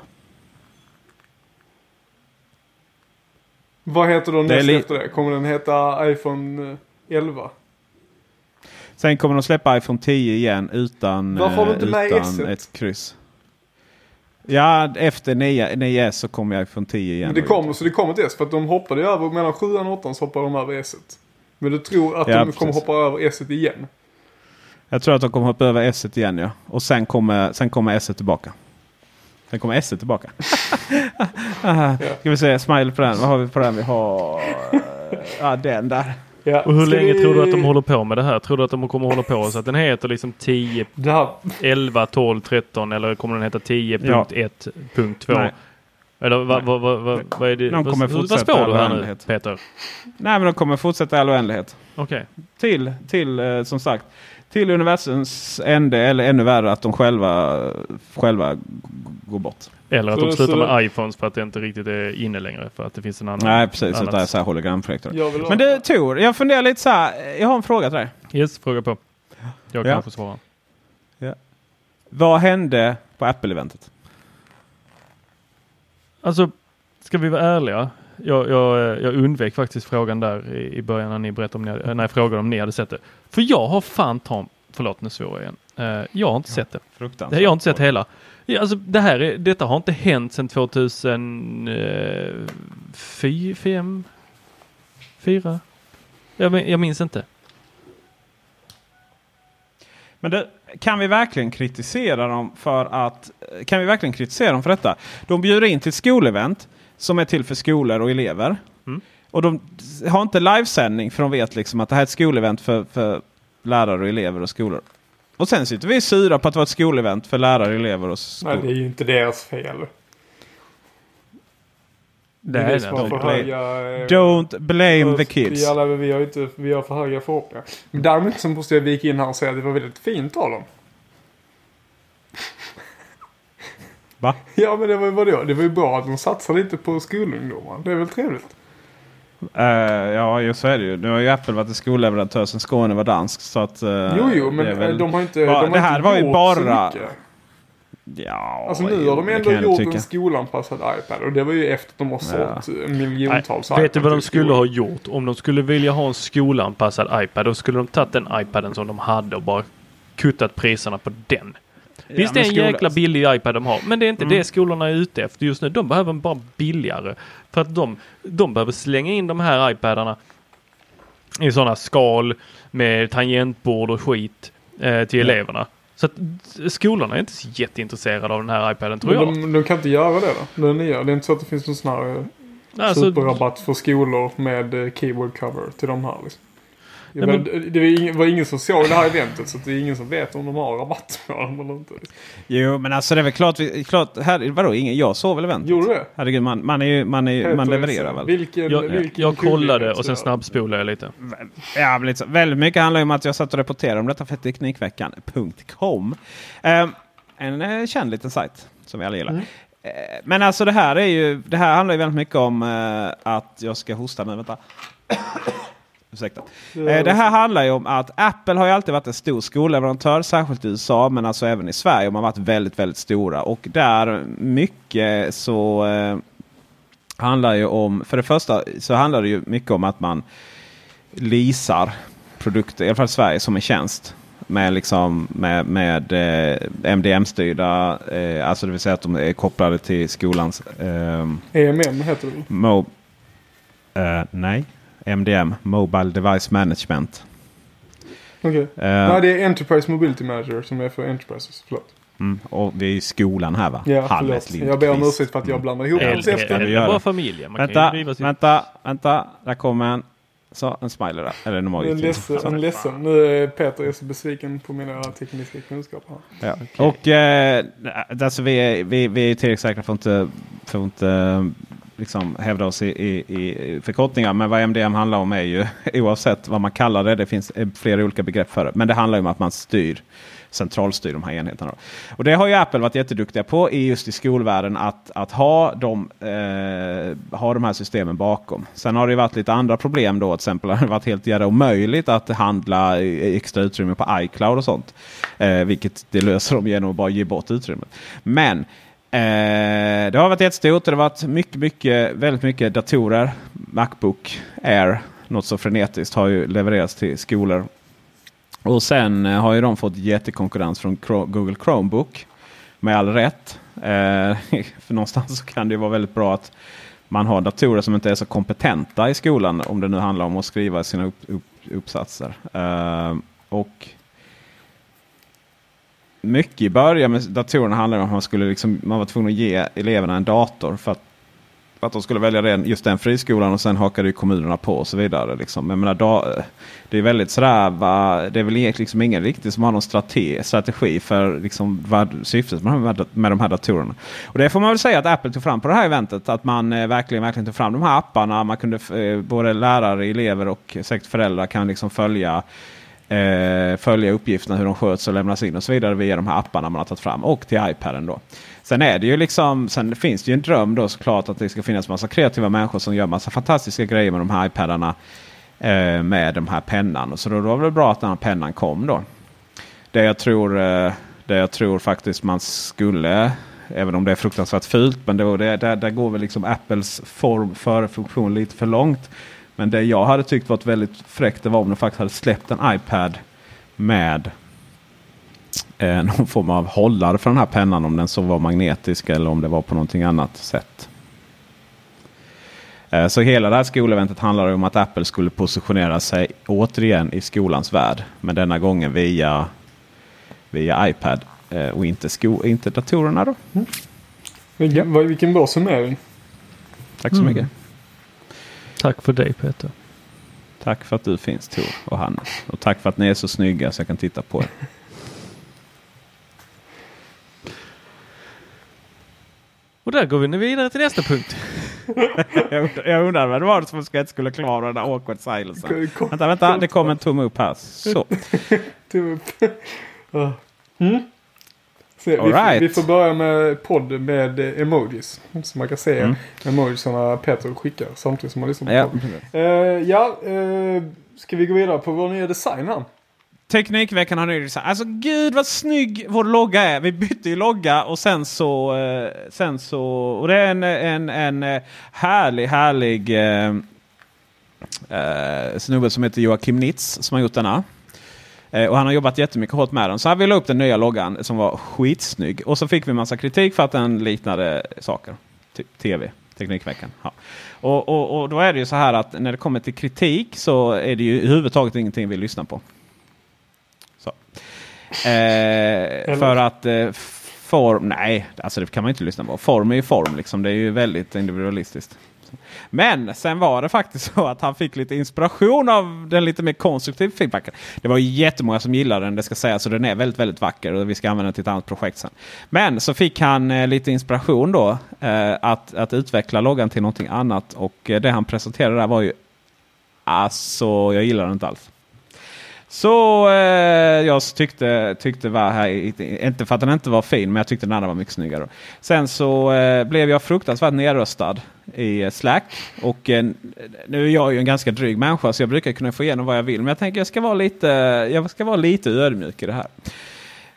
[SPEAKER 3] Vad heter då näst efter det? Kommer den heta iPhone eh, 11?
[SPEAKER 2] Sen kommer de släppa iPhone 10 igen utan,
[SPEAKER 3] Varför har du
[SPEAKER 2] eh, utan
[SPEAKER 3] S-et?
[SPEAKER 2] ett kryss. Ja, efter 9, 9S så kommer iPhone 10 igen.
[SPEAKER 3] Men det kommer, så det kommer ett S för att de hoppade ju över, mellan 7 och 8 så hoppar de över S. Men du tror att
[SPEAKER 2] Ja,
[SPEAKER 3] de kommer
[SPEAKER 2] precis.
[SPEAKER 3] hoppa över S igen?
[SPEAKER 2] Jag tror att de kommer hoppa över S igen ja. Och sen kommer, sen kommer S tillbaka. Sen kommer S tillbaka. Ska vi se, smile på den. Vad har vi på den? Vi har... eh, Ja, den där.
[SPEAKER 3] Ja.
[SPEAKER 1] Och hur
[SPEAKER 3] Ska
[SPEAKER 1] länge
[SPEAKER 3] vi-
[SPEAKER 1] tror du att de håller på med det här? Tror du att de kommer hålla på så att den heter liksom 10,
[SPEAKER 3] Det här,
[SPEAKER 1] 11, 12, 13 eller kommer den heta 10.1.2?
[SPEAKER 2] Nej.
[SPEAKER 1] Eller vad, vad, vad, vad, vad är det?
[SPEAKER 2] De kommer
[SPEAKER 1] vad, spår du här nu. Peter?
[SPEAKER 2] Nej, men de kommer fortsätta i all oändlighet.
[SPEAKER 1] Okej.
[SPEAKER 2] Till, till eh, som sagt. Till universums ände eller ännu värre att de själva, själva går bort.
[SPEAKER 1] Eller att
[SPEAKER 3] Så-
[SPEAKER 1] de slutar
[SPEAKER 3] så-
[SPEAKER 1] med iPhones för att det inte riktigt är inne längre. För att det finns en annan.
[SPEAKER 2] Nej precis,
[SPEAKER 1] annat-
[SPEAKER 2] det är så här hologramprojektor. Men du Tor, jag funderar lite så här. Jag har en fråga till dig.
[SPEAKER 1] Yes, fråga på. Jag
[SPEAKER 2] Ja.
[SPEAKER 1] kan få svara.
[SPEAKER 2] Vad hände på Apple-eventet?
[SPEAKER 1] Alltså, ska vi vara ärliga? Jag, jag, jag undvek faktiskt frågan där i, i början när ni berättade om ni, hade- när jag frågade om ni hade sett det. För jag har fan ta, förlåt nu svor jag igen. Eh, jag har inte sett det.
[SPEAKER 2] Fruktansvärt.
[SPEAKER 1] Jag har inte sett hela. Ja, alltså, det här är, detta har inte hänt sedan 2005, 4? Jag, jag minns inte.
[SPEAKER 2] Men det, kan vi verkligen kritisera dem för att kan vi verkligen kritisera dem för detta? De bjuder in till skolevent som är till för skolor och elever.
[SPEAKER 1] Mm.
[SPEAKER 2] Och de har inte livesändning för de vet liksom att det här är ett skolevent för, för lärare och elever och skolor. Och sen sitter vi sura på att det var ett skolevent för lärare, elever och
[SPEAKER 3] Nej,
[SPEAKER 2] skolor.
[SPEAKER 3] det är ju inte deras fel.
[SPEAKER 1] Det
[SPEAKER 3] är
[SPEAKER 1] det.
[SPEAKER 2] Play-
[SPEAKER 3] höga... eh,
[SPEAKER 2] Don't blame the kids.
[SPEAKER 3] Vi, alla, vi, har inte, vi har för höga förhoppningar. Men däremot så måste jag vika in här och säga att det var väldigt fint av dem.
[SPEAKER 2] Va?
[SPEAKER 3] Ja men det var ju vadå? Det var ju bra att de satsar lite på skolungdomar. Det är väl trevligt?
[SPEAKER 2] Eh, ja, just så är det ju. Nu har ju Apple varit en skolleverantör sedan Skåne var dansk. Så att, eh,
[SPEAKER 3] jo jo men
[SPEAKER 2] väl-
[SPEAKER 3] de har inte,
[SPEAKER 2] Ja,
[SPEAKER 3] de har
[SPEAKER 2] det här
[SPEAKER 3] inte
[SPEAKER 2] var ju bara-. Ja,
[SPEAKER 3] Alltså nu har de ändå gjort en skolanpassad iPad. Och det var ju efter att de har sålt miljontals
[SPEAKER 1] Vet du vad de skulle ha gjort? Om de skulle vilja ha en skolanpassad iPad, då skulle de tagit den iPaden som de hade och bara kuttat priserna på den. Visst det är en
[SPEAKER 2] skola-
[SPEAKER 1] jäkla billig iPad de har, men det är inte
[SPEAKER 2] Mm.
[SPEAKER 1] det skolorna är ute efter just nu. De behöver en bara billigare. För att de, de behöver slänga in de här iPadarna i sådana skal med tangentbord och skit eh, till
[SPEAKER 2] Ja.
[SPEAKER 1] eleverna. Så att skolorna är inte så jätteintresserade av den här iPaden tror
[SPEAKER 3] Men
[SPEAKER 1] jag.
[SPEAKER 3] de, de kan inte göra det då? Den nya. Det är inte så att det finns någon sån här
[SPEAKER 1] Alltså,
[SPEAKER 3] superrabatt för skolor med eh, keyboard cover till de här liksom.
[SPEAKER 1] Nej,
[SPEAKER 3] men, det var ingen, var ingen som såg det här eventet så det är ingen som vet om de har rabatt på dem eller inte.
[SPEAKER 2] Jo, men alltså det är väl klart. Klart här, vadå, ingen, jag såg väl eventet?
[SPEAKER 3] Gjorde du det?
[SPEAKER 2] Herregud, man, man, är ju, man, är, ju- man levererar väl?
[SPEAKER 3] Vilken,
[SPEAKER 1] jag,
[SPEAKER 3] vilken
[SPEAKER 1] jag kollade och sen snabbspolade jag lite.
[SPEAKER 2] Ja, men så. Väldigt mycket handlar ju om att jag satt och rapporterade om detta för Teknikveckan.com. Eh, en eh, känd liten sajt som vi alla gillar.
[SPEAKER 3] Mm.
[SPEAKER 2] Eh, men alltså det här är ju, det här handlar ju väldigt mycket om eh, att jag ska hosta nu. Vänta. Ursäkta. Eh, det här handlar ju om att Apple har ju alltid varit en stor skolleverantör, särskilt i USA men alltså även i Sverige. De har varit väldigt, väldigt stora. Och där mycket så eh, handlar ju om, för det första så handlar det ju mycket om att man leasar produkter, i alla fall i Sverige, som en tjänst. Med, liksom, med, med eh, MDM-styrda, eh, alltså det vill säga att de är kopplade till skolans eh,
[SPEAKER 3] EMM heter det?
[SPEAKER 2] Mo eh, nej, MDM, Mobile Device Management.
[SPEAKER 3] Okej.
[SPEAKER 2] Eh,
[SPEAKER 3] Nej, det är Enterprise Mobility Manager som är för Enterprises. Förlåt.
[SPEAKER 2] mm, och vi är i skolan här va?
[SPEAKER 3] Ja, förlåt. Jag ber om ursäkt för att jag blandar ihop.
[SPEAKER 1] Eller,
[SPEAKER 2] det göra.
[SPEAKER 1] bara familjen.
[SPEAKER 2] Vänta,
[SPEAKER 1] ju
[SPEAKER 2] vänta, vänta. Där kommer en. Så, en smiley där. Eller en
[SPEAKER 3] är
[SPEAKER 2] emoji.
[SPEAKER 3] ledsen. Är ledsen. Nu är Peter är så besviken på mina tekniska kunskaper.
[SPEAKER 2] Ja. Och eh, alltså vi, är, vi, vi är tillräckligt säkra för att inte, för att inte liksom hävda oss i, i, i förkortningar. Men vad MDM handlar om är ju oavsett vad man kallar det. Det finns eh, flera olika begrepp för det. Men det handlar ju om att man styr centralstyr de här enheterna. Och det har ju Apple varit jätteduktiga på i just i skolvärlden att, att ha, de, eh, ha de här systemen bakom. Sen har det ju varit lite andra problem då. Till exempel har det varit helt jävla omöjligt att handla extra utrymme på iCloud och sånt. Eh, vilket det löser de genom att bara ge bort utrymmet. Men eh, det har varit jättestort. Det har varit mycket, mycket, väldigt mycket datorer. Macbook Air, något så frenetiskt, har ju levererats till skolor och sen eh, har ju de fått jättekonkurrens från Google Chromebook. Med all rätt. Eh, för någonstans så kan det ju vara väldigt bra att man har datorer som inte är så kompetenta i skolan. Om det nu handlar om att skriva sina upp, upp, uppsatser. Eh, och mycket i början med datorerna handlade om att man, skulle liksom, man var tvungen att ge eleverna en dator. För att, för att de skulle välja den, just den friskolan och sen hakade ju kommunerna på och så vidare. Liksom. Men jag menar, da, det är väldigt sådär, va, det är väl liksom ingen riktigt som har någon strategi för liksom, vad syftet med, de här- med de här datorerna. Och det får man väl säga att Apple tog fram på det här eventet. Att man eh, verkligen, verkligen tog fram de här apparna. Man kunde, eh, både lärare, elever och säkert föräldrar kan liksom följa eh, följa uppgifterna hur de sköts och lämnas in och så vidare via de här apparna man har tagit fram och till iPaden. Då. Sen är det ju liksom, sen finns det ju en dröm då såklart att det ska finnas massa kreativa människor som gör massa fantastiska grejer med de här iPadarna. Eh, med de här pennan. Så då, då var det bra att den här pennan kom då. Det jag tror, eh, det jag tror faktiskt man skulle Även om det är fruktansvärt fult. Men då, det, där, där går väl liksom Apples form för funktion lite för långt. Men det jag hade tyckt varit väldigt fräckt det var om de faktiskt hade släppt en iPad med eh, någon form av hållare för den här pennan. Om den så var magnetisk eller om det var på någonting annat sätt. Eh, så hela det här skoleventet handlar om att Apple skulle positionera sig återigen i skolans värld. Men denna gången via, via iPad eh, och inte, sko inte datorerna. Då.
[SPEAKER 3] Mm. Vilken, vilken bra summering.
[SPEAKER 2] Tack så mm. mycket.
[SPEAKER 1] Tack för dig Peter.
[SPEAKER 2] Tack för att du finns Tor och Hannes. Och tack för att ni är så snygga så jag kan titta på er.
[SPEAKER 1] Och där går vi vidare till nästa punkt.
[SPEAKER 2] jag, undrar vad det var som inte skulle klara den där awkward silensen. Vänta, vänta. Det kom en tumme upp här. Så.
[SPEAKER 3] tumme upp. Mm. Så, vi, right. vi, får börja med podd med emojis. Så man kan se mm. emojisarna Peter skickar samtidigt som man lyssnar på ja. podden. Uh, ja, uh, ska vi gå vidare på vår nya design här?
[SPEAKER 2] Teknikveckan har ny design. Alltså gud vad snygg vår logga är. Vi bytte ju logga och sen så... Eh, sen så och det är en, en, en härlig, härlig eh, eh, snubbe som heter Joakim Nitz som har gjort denna. Eh, och han har jobbat jättemycket hårt med den. Så han ville upp den nya loggan som var skitsnygg. Och så fick vi massa kritik för att den liknade saker. Typ TV. Teknikveckan. Ja. Och, och, och då är det ju så här att när det kommer till kritik så är det ju överhuvudtaget ingenting vi lyssnar på. Eh, för att eh, form, nej, alltså det kan man inte lyssna på. Form är ju form, liksom. det är ju väldigt individualistiskt. Men sen var det faktiskt så att han fick lite inspiration av den lite mer konstruktiva feedbacken. Det var jättemånga som gillade den, det ska sägas. Så den är väldigt, väldigt vacker och vi ska använda den till ett annat projekt sen. Men så fick han eh, lite inspiration då eh, att, att utveckla loggan till någonting annat. Och eh, det han presenterade där var ju Alltså, jag gillar den inte alls. Så eh, jag tyckte, tyckte var här, inte för att den inte var fin, men jag tyckte den andra var mycket snyggare. Sen så eh, blev jag fruktansvärt nedröstad i eh, Slack. Och eh, nu är jag ju en ganska dryg människa så jag brukar kunna få igenom vad jag vill. Men jag tänker jag ska vara lite, jag ska vara lite ödmjuk i det här.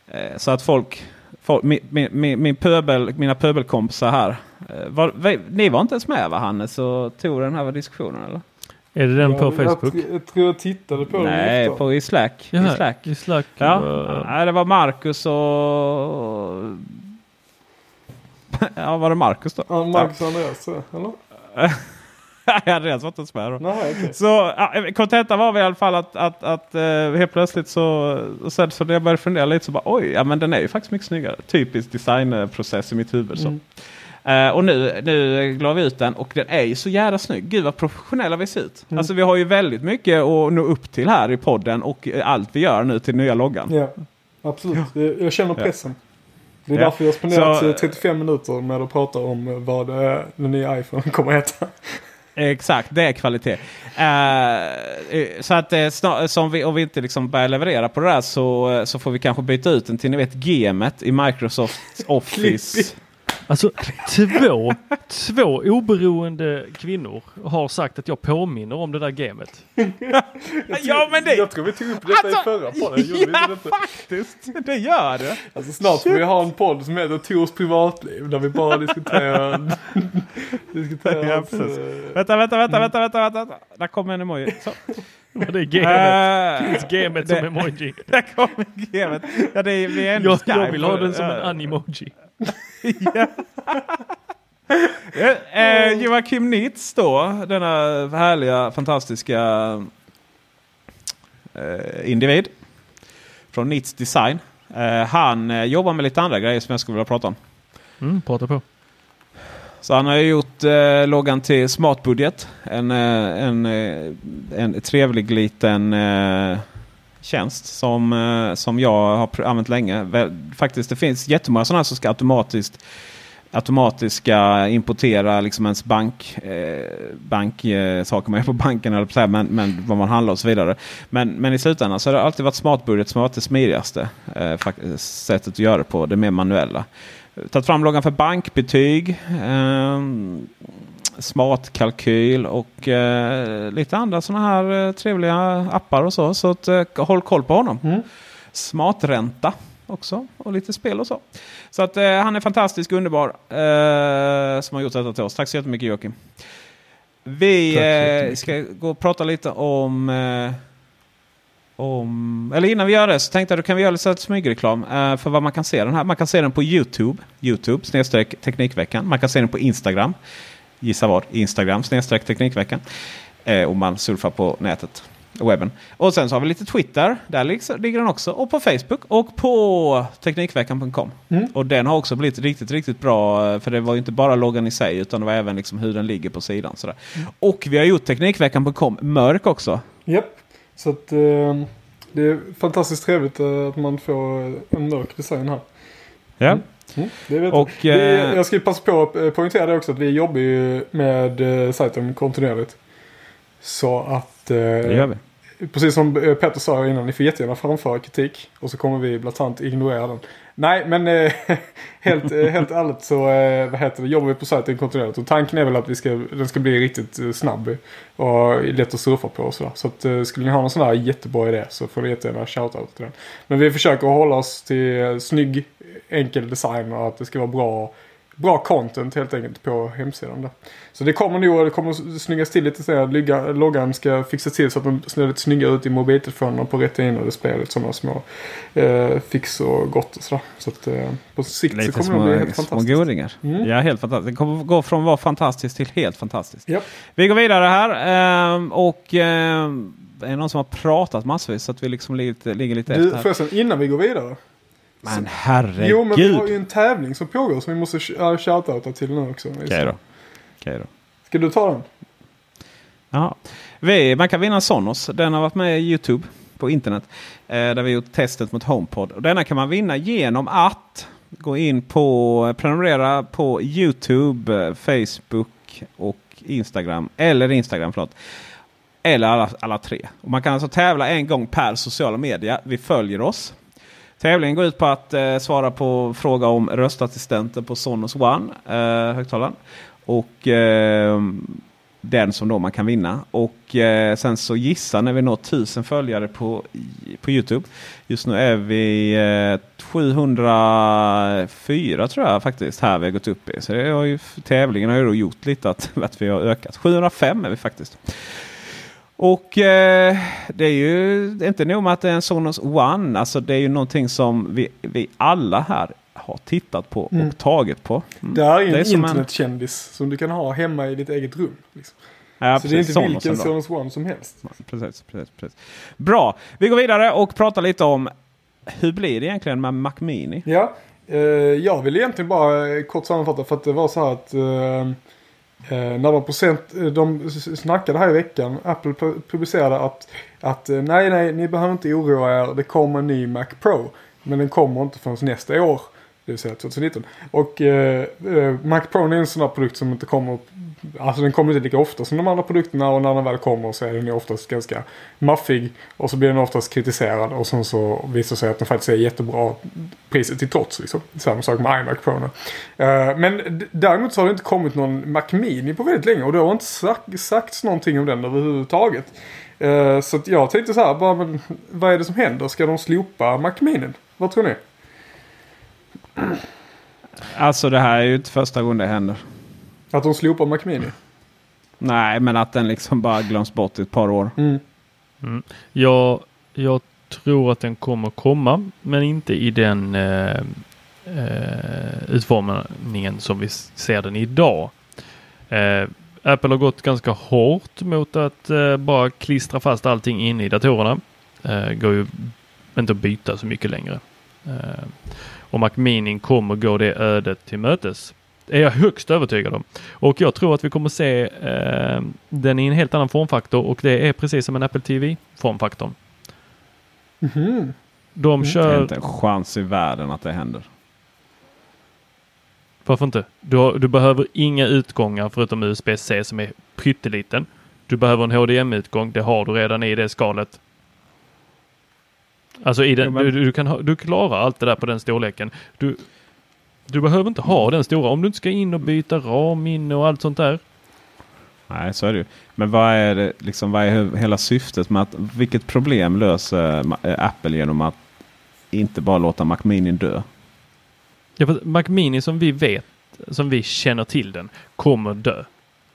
[SPEAKER 2] Eh, så att folk, folk min, min, min pöbel, mina pöbelkompisar här. Eh, var, ni var inte ens med va Hannes och tog den här diskussionen eller?
[SPEAKER 1] Är det den ja, på Facebook?
[SPEAKER 3] Jag, jag, tror jag tittade på
[SPEAKER 2] den. Nej, på i Slack.
[SPEAKER 1] Jaha,
[SPEAKER 2] I Slack.
[SPEAKER 1] I Slack
[SPEAKER 2] ja. Nej, det var Marcus och... ja, var det Marcus då?
[SPEAKER 3] Ja, Marcus och Andreas, eller?
[SPEAKER 2] Andreas var inte ens med då.
[SPEAKER 3] Nej, okay.
[SPEAKER 2] Så kontentan var i alla fall att, att, att uh, helt plötsligt så, och sen, så när jag började fundera lite så bara oj, ja men den är ju faktiskt mycket snyggare. Typisk designprocess i mitt huvud. Så. Mm. Uh, och nu, nu la vi ut den och den är ju så jävla snygg. Gud vad professionella vi ser ut. Mm. Alltså vi har ju väldigt mycket att nå upp till här i podden och allt vi gör nu till nya loggan.
[SPEAKER 3] Ja, absolut. Ja. Jag känner pressen. Det är ja. därför jag spenderat så, 35 minuter med att prata om vad den nya iPhone kommer att heta.
[SPEAKER 2] Exakt, det är kvalitet. Uh, så att som vi, om vi inte liksom börjar leverera på det där så, så får vi kanske byta ut den till ni vet gemet i Microsoft Office.
[SPEAKER 1] Alltså två, två oberoende kvinnor har sagt att jag påminner om det där gamet.
[SPEAKER 2] ja men det...
[SPEAKER 3] Jag tror vi tog upp detta alltså, i förra podden.
[SPEAKER 2] Ja det faktiskt, det gör det.
[SPEAKER 3] Alltså snart får vi ha en podd som heter Tors privatliv. Där vi bara diskuterar... diskuterar ja,
[SPEAKER 2] uh... vänta, vänta, vänta, vänta, vänta, vänta. Där kommer en emoji. Så.
[SPEAKER 1] Det är gamet. Uh, gamet som emoji.
[SPEAKER 2] Där kommer gamet. Ja, det är, vi är ändå
[SPEAKER 1] jag, jag vill ha den som en animoji.
[SPEAKER 2] ja. eh, Joakim Nitz då, denna härliga, fantastiska eh, individ. Från Nitz Design. Eh, han eh, jobbar med lite andra grejer som jag skulle vilja prata om.
[SPEAKER 1] Mm, prata på.
[SPEAKER 2] Så han har gjort eh, loggan till Smartbudget. En, eh, en, eh, en trevlig liten eh, tjänst som, eh, som jag har använt länge. Faktiskt det finns jättemånga sådana som ska automatiskt automatiska importera liksom ens bank, eh, bank eh, saker man gör på banken eller så här, men, men vad man handlar och så vidare. Men, men i slutändan så har det alltid varit smartbudget som har varit det smidigaste eh, sättet att göra det på. Det mer manuella. Tagit fram loggan för bankbetyg. Eh, smartkalkyl och eh, lite andra sådana här eh, trevliga appar och så. Så att, eh, håll koll på honom.
[SPEAKER 3] Mm.
[SPEAKER 2] Smartränta också och lite spel och så. Så att eh, han är fantastisk, underbar eh, som har gjort detta till oss. Tack så jättemycket Joakim. Vi eh, ska gå och prata lite om om, eller innan vi gör det så tänkte jag att kan vi göra lite smygreklam uh, för vad man kan se den här. Man kan se den på Youtube, Youtube snedstreck Teknikveckan. Man kan se den på Instagram, gissa vad, Instagram snedstreck Teknikveckan. Uh, om man surfar på nätet webben. Och sen så har vi lite Twitter. Där ligger den också. Och på Facebook och på Teknikveckan.com. Mm. Och den har också blivit riktigt, riktigt bra. För det var ju inte bara loggan i sig utan det var även liksom hur den ligger på sidan. Sådär. Mm. Och vi har gjort Teknikveckan.com mörk också.
[SPEAKER 3] Japp. Så att eh, det är fantastiskt trevligt eh, att man får en mörk design här.
[SPEAKER 2] Ja. Mm.
[SPEAKER 3] Mm, det vet och, jag. Vi, eh, jag ska passa på att poängtera det också att vi jobbar ju med eh, sajten kontinuerligt. Så att... Eh,
[SPEAKER 2] det gör vi
[SPEAKER 3] precis som eh, Petter sa innan, ni får jättegärna framföra kritik. Och så kommer vi bland ignorera den. Nej, men eh, helt, eh, helt ärligt så eh, vad heter det, jobbar vi på sajten kontinuerligt. Och tanken är väl att vi ska, den ska bli riktigt eh, snabb och lätt att surfa på och sådär. Så att, eh, skulle ni ha någon sån här jättebra idé så får ni jättegärna shoutout till den. Men vi försöker hålla oss till snygg, enkel design och att det ska vara bra bra content helt enkelt på hemsidan. Där. Så det kommer nog det kommer snyggas till lite senare. Loggan ska fixas till så att den ser lite snyggare ut i mobiltelefonerna på retina display. Lite sådana små eh, fix och gott och sådär. Så att eh, på sikt lite så kommer små, det bli helt fantastiskt.
[SPEAKER 2] Små godingar. Mm. Ja, helt fantastiskt. Det kommer gå från att vara fantastiskt till helt fantastiskt.
[SPEAKER 3] Yep.
[SPEAKER 2] Vi går vidare här. Eh, och eh, är det någon som har pratat massvis så att vi liksom ligger lite, ligger lite
[SPEAKER 3] du,
[SPEAKER 2] efter.
[SPEAKER 3] Förresten, innan vi går vidare.
[SPEAKER 2] Men herregud.
[SPEAKER 3] Jo men vi har ju en tävling som pågår som vi måste uh, shoutouta till nu också.
[SPEAKER 2] Okej okay då. Okay då.
[SPEAKER 3] Ska du ta den?
[SPEAKER 2] Ja. Man kan vinna Sonos. Den har varit med i Youtube på internet. Eh, där vi gjort testet mot HomePod. Och denna kan man vinna genom att gå in på prenumerera på Youtube, Facebook och Instagram. Eller Instagram förlåt. Eller alla, alla tre. Och man kan alltså tävla en gång per sociala media. Vi följer oss. Tävlingen går ut på att eh, svara på fråga om röstassistenter på Sonos One eh, högtalaren. Och eh, den som då man kan vinna. Och eh, sen så gissa när vi når 1000 följare på, på Youtube. Just nu är vi eh, 704 tror jag faktiskt här vi har gått upp i. Så det har ju, tävlingen har ju då gjort lite att, att vi har ökat. 705 är vi faktiskt. Och eh, det är ju inte nog med att det är en Sonos One. Alltså det är ju någonting som vi, vi alla här har tittat på mm. och tagit på.
[SPEAKER 3] Mm. Det är ju en internetkändis en... som du kan ha hemma i ditt eget rum. Liksom. Ja, så precis, det är inte Sonos vilken Sonos One som helst.
[SPEAKER 2] Precis, precis, precis. Bra, vi går vidare och pratar lite om hur blir det egentligen med Mac Mini?
[SPEAKER 3] Ja, eh, jag vill egentligen bara kort sammanfatta för att det var så här att Eh, Eh, några procent, eh, de snackade här i veckan, Apple publicerade att, att eh, nej nej ni behöver inte oroa er, det kommer en ny Mac Pro. Men den kommer inte förrän nästa år. Det vill säga 2019. Och eh, eh, Mac Pro är en sån här produkt som inte kommer Alltså den kommer inte lika ofta som de andra produkterna och när den väl kommer så är den ju oftast ganska maffig. Och så blir den oftast kritiserad och sen så visar det sig att den faktiskt är jättebra priset till trots. Liksom. Samma sak med iMac Pro nu. Uh, men däremot så har det inte kommit någon Mac Mini på väldigt länge och det har inte sagt, sagts någonting om den överhuvudtaget. Uh, så jag tänkte så här, bara, men, vad är det som händer? Ska de slopa Mac Mini? Vad tror ni?
[SPEAKER 2] Alltså det här är ju inte första gången det händer.
[SPEAKER 3] Att de slopar Mac Mini?
[SPEAKER 2] Nej, men att den liksom bara glöms bort i ett par år.
[SPEAKER 3] Mm.
[SPEAKER 1] Mm. Jag, jag tror att den kommer komma, men inte i den eh, eh, utformningen som vi ser den idag. Eh, Apple har gått ganska hårt mot att eh, bara klistra fast allting inne i datorerna. Eh, går ju inte att byta så mycket längre. Eh, och Mac Mini kommer gå det ödet till mötes är jag högst övertygad om. Och jag tror att vi kommer se eh, den i en helt annan formfaktor och det är precis som en Apple TV formfaktorn.
[SPEAKER 3] Mm.
[SPEAKER 1] De kör...
[SPEAKER 2] Det är inte en chans i världen att det händer.
[SPEAKER 1] Varför inte? Du, har, du behöver inga utgångar förutom USB-C som är pytteliten. Du behöver en HDMI-utgång. Det har du redan i det skalet. Alltså i den,
[SPEAKER 2] Jo, men-
[SPEAKER 1] du, du, kan ha, du klarar allt det där på den storleken. Du, du behöver inte ha den stora om du inte ska in och byta RAM-minne och allt sånt där.
[SPEAKER 2] Nej, så är det ju. Men vad är det liksom, vad är hela syftet med att vilket problem löser eh, Apple genom att inte bara låta Mac Mini dö?
[SPEAKER 1] Ja, för Mac Mini som vi vet, som vi känner till den, kommer dö.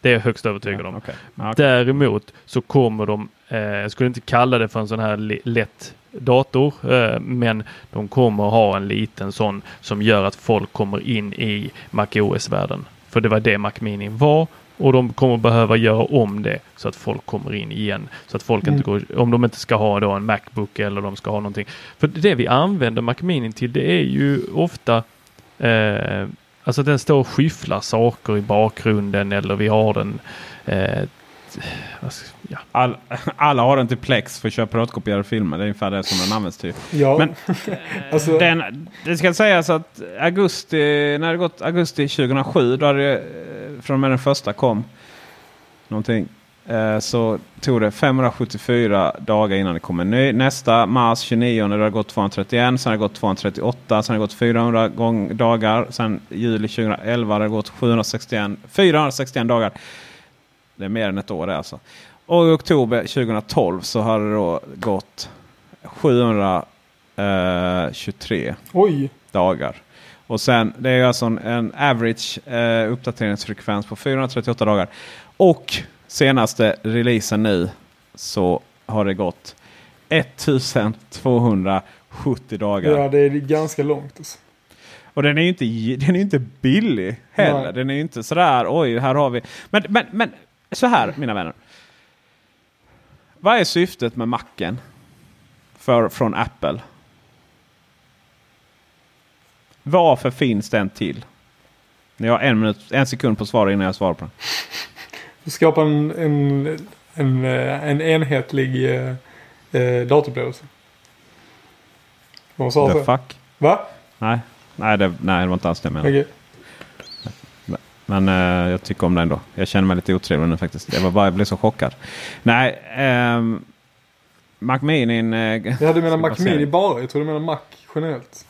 [SPEAKER 1] Det är jag högst övertygad om.
[SPEAKER 2] Ja, okej.
[SPEAKER 1] Däremot så kommer de, jag skulle inte kalla det för en sån här lätt dator, eh, men de kommer ha en liten sån som gör att folk kommer in i MacOS-världen. För det var det Mac Mini var och de kommer behöva göra om det så att folk kommer in igen. Så att folk inte går, om de inte ska ha då en Macbook eller de ska ha någonting. För det vi använder Mac Mini till det är ju ofta eh, Alltså den står och skyfflar saker i bakgrunden eller vi har den eh, ja.
[SPEAKER 2] All, alla har den till Plex för att köra piratkopierade filmer. Det är ungefär det som den används till.
[SPEAKER 3] Ja,
[SPEAKER 2] Men-
[SPEAKER 3] alltså,
[SPEAKER 2] Den, det ska sägas att augusti, när det gått augusti 2007, då hade det, eh, från och med den första kom någonting. eh, Så tog det 574 dagar innan det kom en ny. Nästa mars 29 det har gått 231, sen har det gått 238, sen har det gått 400 gång, dagar. Sen juli 2011 har det gått 761, 461 dagar. Det är mer än ett år det alltså. Och i oktober 2012 så har det då gått 723
[SPEAKER 3] oj.
[SPEAKER 2] dagar. Och sen det är alltså en, average eh, uppdateringsfrekvens på 438 dagar. Och senaste releasen nu så har det gått 1270 dagar.
[SPEAKER 3] Ja, det är ganska långt. Alltså.
[SPEAKER 2] Och den är ju inte, den är inte billig heller.
[SPEAKER 3] Nej.
[SPEAKER 2] Den är ju inte sådär oj här har vi. Men, men, men så här mina vänner. Vad är syftet med macken? För, från Apple? Varför finns den till? Ni har en, minut, en sekund på att svara innan jag svarar på den.
[SPEAKER 3] Skapa en, en, en, eh, en enhetlig eh, eh, datorupplevelse. Vad sa
[SPEAKER 2] The
[SPEAKER 3] så?
[SPEAKER 2] fuck?
[SPEAKER 3] Va?
[SPEAKER 2] Nej, nej, det, nej, det var inte alls det jag menade.
[SPEAKER 3] Okej.
[SPEAKER 2] Men eh, jag tycker om den ändå. Jag känner mig lite otrevlig nu faktiskt. Jag, var bara, jag blev så chockad. Nej, ehm, Mac Mini... Eh,
[SPEAKER 3] Jag hade menat Mac Mini
[SPEAKER 2] det.
[SPEAKER 3] bara. Jag tror du menar Mac generellt.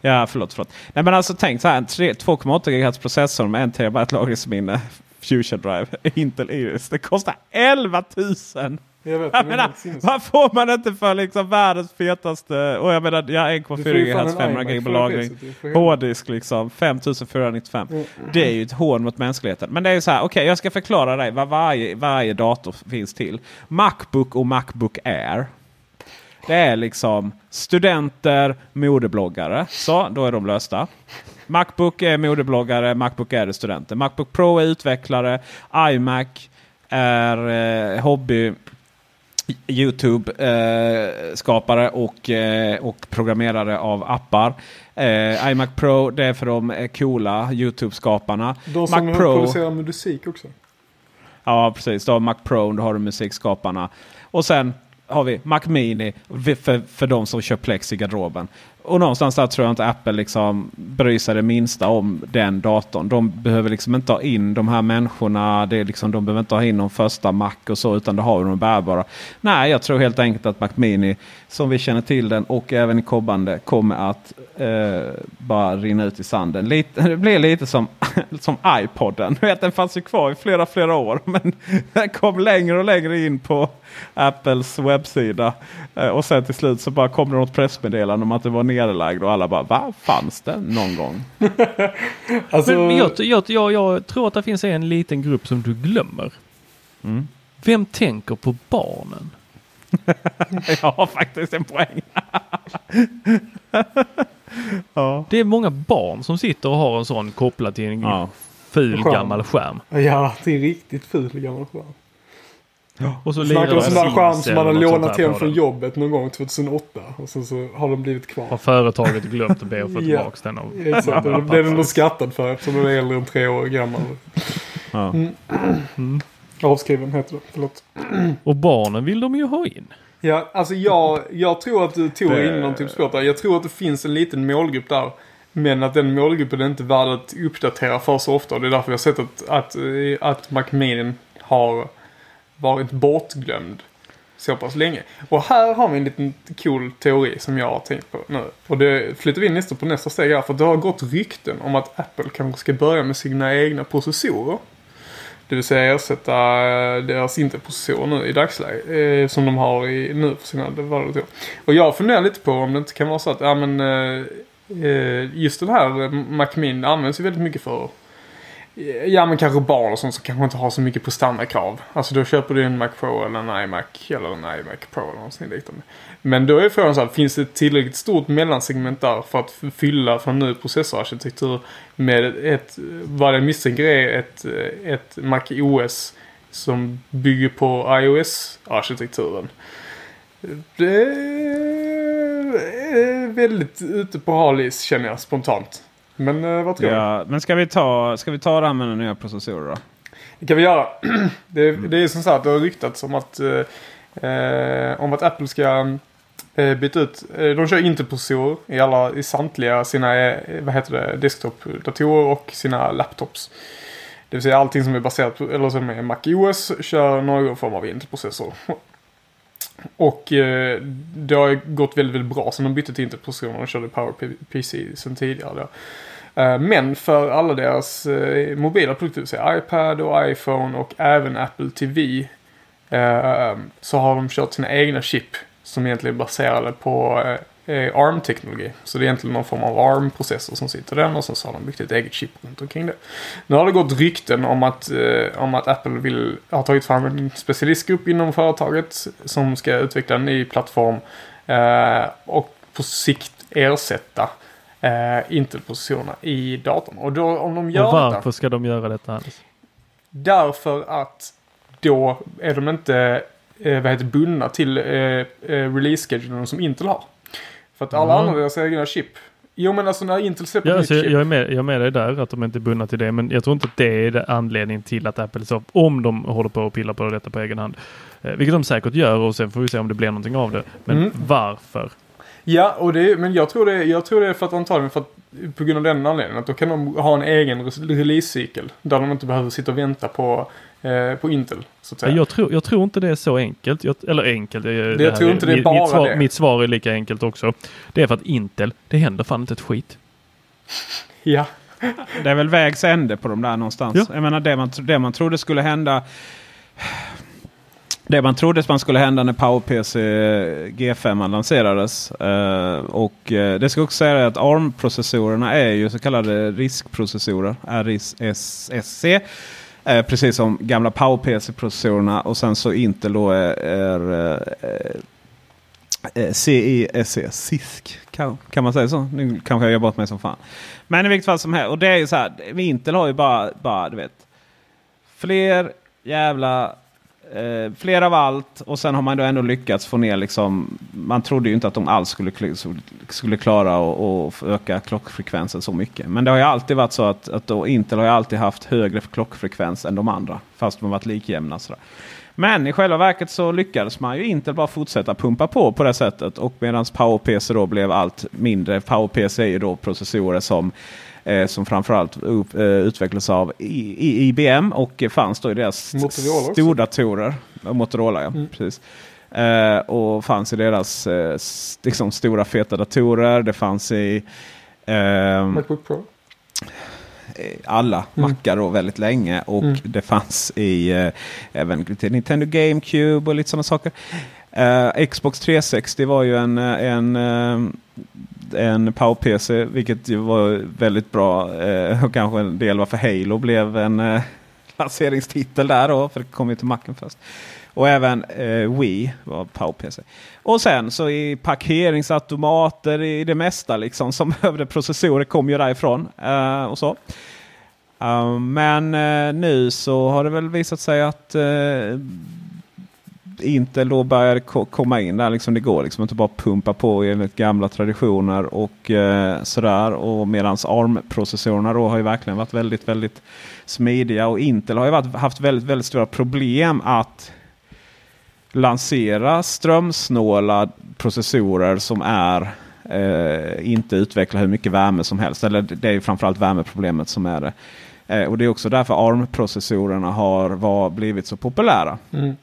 [SPEAKER 2] Ja, förlåt. förlåt. Nej, men alltså tänk så här. en tre- 2,8 GHz processor med 1 TB lagringsminne. Fusion Drive. Intel Iris. Det kostar 11 000!
[SPEAKER 3] Jag vet.
[SPEAKER 2] Jag
[SPEAKER 3] men
[SPEAKER 2] menar, vad får man inte för liksom världens fetaste... Och jag menar, ja,
[SPEAKER 3] Du får
[SPEAKER 2] 1,4
[SPEAKER 3] ju fan
[SPEAKER 2] GHz,
[SPEAKER 3] en
[SPEAKER 2] 500
[SPEAKER 3] iMac
[SPEAKER 2] GB
[SPEAKER 3] för
[SPEAKER 2] lagring. Hårddisk liksom. 5495.
[SPEAKER 3] Mm.
[SPEAKER 2] Det är ju ett hån mot mänskligheten. Men det är ju så här, okej jag ska förklara dig vad varje, varje dator finns till. Macbook och Macbook Air. Det är liksom studenter, modebloggare. Så, då är de lösta. Macbook är modebloggare, Macbook Air är studenter. Macbook Pro är utvecklare, iMac är eh, hobby Youtube-skapare och, eh, och programmerare av appar. Eh, iMac Pro det är för de eh, coola Youtube-skaparna.
[SPEAKER 3] De som
[SPEAKER 2] Mac Pro.
[SPEAKER 3] producerar musik också.
[SPEAKER 2] Ja precis, då har Mac Pro, då har du musikskaparna. Och sen har vi Mac Mini för, för de som kör Plex i garderoben. Och någonstans där tror jag inte Apple liksom bryr sig det minsta om den datorn. De behöver liksom inte ha in de här människorna. Det är liksom, de behöver inte ha in någon första Mac och så utan det har de bärbara. Nej, jag tror helt enkelt att Mac Mini som vi känner till den och även i kommande kommer att eh, bara rinna ut i sanden. Lite, det blir lite som, som iPoden. Vet, den fanns ju kvar i flera, flera år. Men den kom längre och längre in på Apples webbsida. Eh, och sen till slut så bara kom det något pressmeddelande om att det var nedlagd. Och alla bara, va? Fanns det någon gång?
[SPEAKER 3] Alltså,
[SPEAKER 1] Men jag, jag, jag, jag tror att det finns en liten grupp som du glömmer.
[SPEAKER 2] Mm.
[SPEAKER 1] Vem tänker på barnen?
[SPEAKER 2] Jag har faktiskt en poäng. ja.
[SPEAKER 1] Det är många barn som sitter och har en sån kopplad till en
[SPEAKER 2] Ja.
[SPEAKER 1] ful
[SPEAKER 3] Skärm.
[SPEAKER 1] gammal skärm.
[SPEAKER 3] ja, det är riktigt ful gammal skärm.
[SPEAKER 1] Och så
[SPEAKER 3] Snackar om
[SPEAKER 1] lirar
[SPEAKER 3] sån där skärm som man har lånat hem från jobbet någon gång 2008. Och sen så har de blivit
[SPEAKER 1] Har
[SPEAKER 3] kvar.
[SPEAKER 1] företaget glömt att be att få tillbaka den. Av.
[SPEAKER 3] Exakt, det är den de skattad för eftersom den är äldre än tre år gammal.
[SPEAKER 2] Ja.
[SPEAKER 1] Mm.
[SPEAKER 3] Avskriven heter det, förlåt.
[SPEAKER 1] Och barnen vill de ju ha in.
[SPEAKER 3] Ja, alltså jag, jag tror att du tog
[SPEAKER 2] Det-
[SPEAKER 3] in någon typ sport där. Jag tror att det finns en liten målgrupp där. Men att den målgruppen är inte värd att uppdatera för så ofta. Och det är därför vi har sett att, att, eh, att Mac Mini har varit bortglömd så pass länge. Och här har vi en liten cool teori som jag har tänkt på nu. Och det flyttar vi in nästan på nästa steg här. För det har gått rykten om att Apple kanske ska börja med sina egna processorer. Det vill säga ersätta eh, deras Intel-processorer nu i dagsläget. Eh, som de har i, nu för sina datorer. Och jag funderar lite på om det inte kan vara så att ja, men, eh, eh just den här Mac Mini används ju väldigt mycket för Ja men kanske barn och sånt som kanske inte har så mycket prestandakrav. Alltså då köper du en Mac Pro eller en iMac eller en iMac Pro eller någonting liknande. Men då är frågan så här, finns det ett tillräckligt stort mellansegment där för att fylla från en ny processorarkitektur med ett, vad jag misstänker är ett, ett Mac OS som bygger på iOS-arkitekturen. Det är väldigt ute på halis känner jag spontant. Men eh, vad tror
[SPEAKER 2] ja, du? Men ska vi, ta, ska vi ta det här med den nya processorer då?
[SPEAKER 3] Det kan vi göra. det, det är som sagt, det har ryktats om att, eh, om att Apple ska eh, byta ut. Eh, de kör inte processorer i, alla, i samtliga sina eh, vad heter det, desktop-datorer och sina laptops. Det vill säga allting som är baserat på, eller som är Mac OS kör någon form av Intel-processor. Och eh, det har gått väldigt, väldigt bra sen de bytte till interpositioner och körde PowerPC sen tidigare. Då. Eh, men för alla deras eh, mobila produkter, så iPad och iPhone och även Apple TV eh, så har de kört sina egna chip som egentligen är baserade på eh, ARM-teknologi. Så det är egentligen någon form av ARM-processor som sitter där och sen så har de byggt ett eget chip runt omkring det. Nu har det gått rykten om att, om att Apple vill, har tagit fram en specialistgrupp inom företaget som ska utveckla en ny plattform och på sikt ersätta eh, Intel-processorerna i datorn. Och då om de gör
[SPEAKER 1] Och varför
[SPEAKER 3] detta,
[SPEAKER 1] ska de göra detta Anders?
[SPEAKER 3] Därför att då är de inte eh, vad heter, bundna till eh, eh, release-schedulen som Intel har. För att alla mm. andra deras egna chip Jo men alltså när Intel släpper
[SPEAKER 1] ja,
[SPEAKER 3] nytt chip.
[SPEAKER 1] Jag är, med, jag är med dig där att de inte är bundna till det. Men jag tror inte att det är anledningen till att Apple så om de håller på och pillar på detta på egen hand. Eh, vilket de säkert gör och sen får vi se om det blir någonting av det. Men mm. varför
[SPEAKER 3] Ja, och det, men jag tror, det, jag tror det är för att antagligen för att, på grund av den anledningen. Att då kan de ha en egen release-cykel. Där de inte behöver sitta och vänta på, på Intel. Så att säga.
[SPEAKER 1] Jag, tror, jag tror inte det är så enkelt. Jag, eller enkelt. Det,
[SPEAKER 3] det jag tror inte det är bara
[SPEAKER 1] mitt svar,
[SPEAKER 3] det.
[SPEAKER 1] Mitt svar är lika enkelt också. Det är för att Intel, det händer fan inte ett skit.
[SPEAKER 3] Ja.
[SPEAKER 2] Det är väl vägs ände på dem där någonstans. Ja. Jag menar det man, det man trodde skulle hända det man trodde man skulle hända när PowerPC G5 lanserades. Eh, och eh, det ska också säga att ARM-processorerna är ju så kallade RISC-processorer. RISC. Eh, precis som gamla PowerPC-processorerna. Och sen så Intel då är, är eh, eh CISC. CISC kan, kan man säga så? Nu kanske jag gör bort mig som fan. Men i vilket fall som helst. Och det är ju så här. Intel har ju bara, bara du vet. Fler jävla eh, fler av allt och sen har man då ändå lyckats få ner liksom. Man trodde ju inte att de alls skulle, skulle klara att öka klockfrekvensen så mycket. Men det har ju alltid varit så att, att då Intel har ju alltid haft högre klockfrekvens än de andra. Fast de har varit likjämna. Sådär. Men i själva verket så lyckades man ju inte bara fortsätta pumpa på på det sättet. Och medan PowerPC då blev allt mindre. PowerPC är ju då processorer som eh, som framförallt upp, eh, utvecklas av I, I, IBM och fanns då i deras stordatorer. Motorola, ja. Mm. Precis. Eh, och fanns i deras eh, liksom, stora feta datorer. Det fanns i
[SPEAKER 3] eh, Macbook Pro.
[SPEAKER 2] Alla mm. mackar då väldigt länge och mm. det fanns i eh, även till Nintendo GameCube och lite sådana saker. Uh, Xbox 360 var ju en, en uh, en Power-PC, vilket ju var väldigt bra. Eh, och kanske en del varför Halo blev en eh, lanseringstitel där då, för det kom ju till Macen först. Och även eh, Wii var Power-PC. Och sen så i parkeringsautomater, i det mesta liksom som behövde processorer kom ju därifrån. Eh, och så. Uh, men uh, nu så har det väl visat sig att uh, Intel då började komma in där. Liksom det går liksom inte bara pumpa på enligt gamla traditioner och eh, sådär. Och medans ARM-processorerna då har ju verkligen varit väldigt, väldigt smidiga. Och Intel har ju varit, haft väldigt, väldigt stora problem att lansera strömsnåla processorer som är eh, inte utveckla hur mycket värme som helst. Eller det är ju framförallt värmeproblemet som är det. Eh, och det är också därför ARM-processorerna har var, blivit så populära.
[SPEAKER 3] Mm.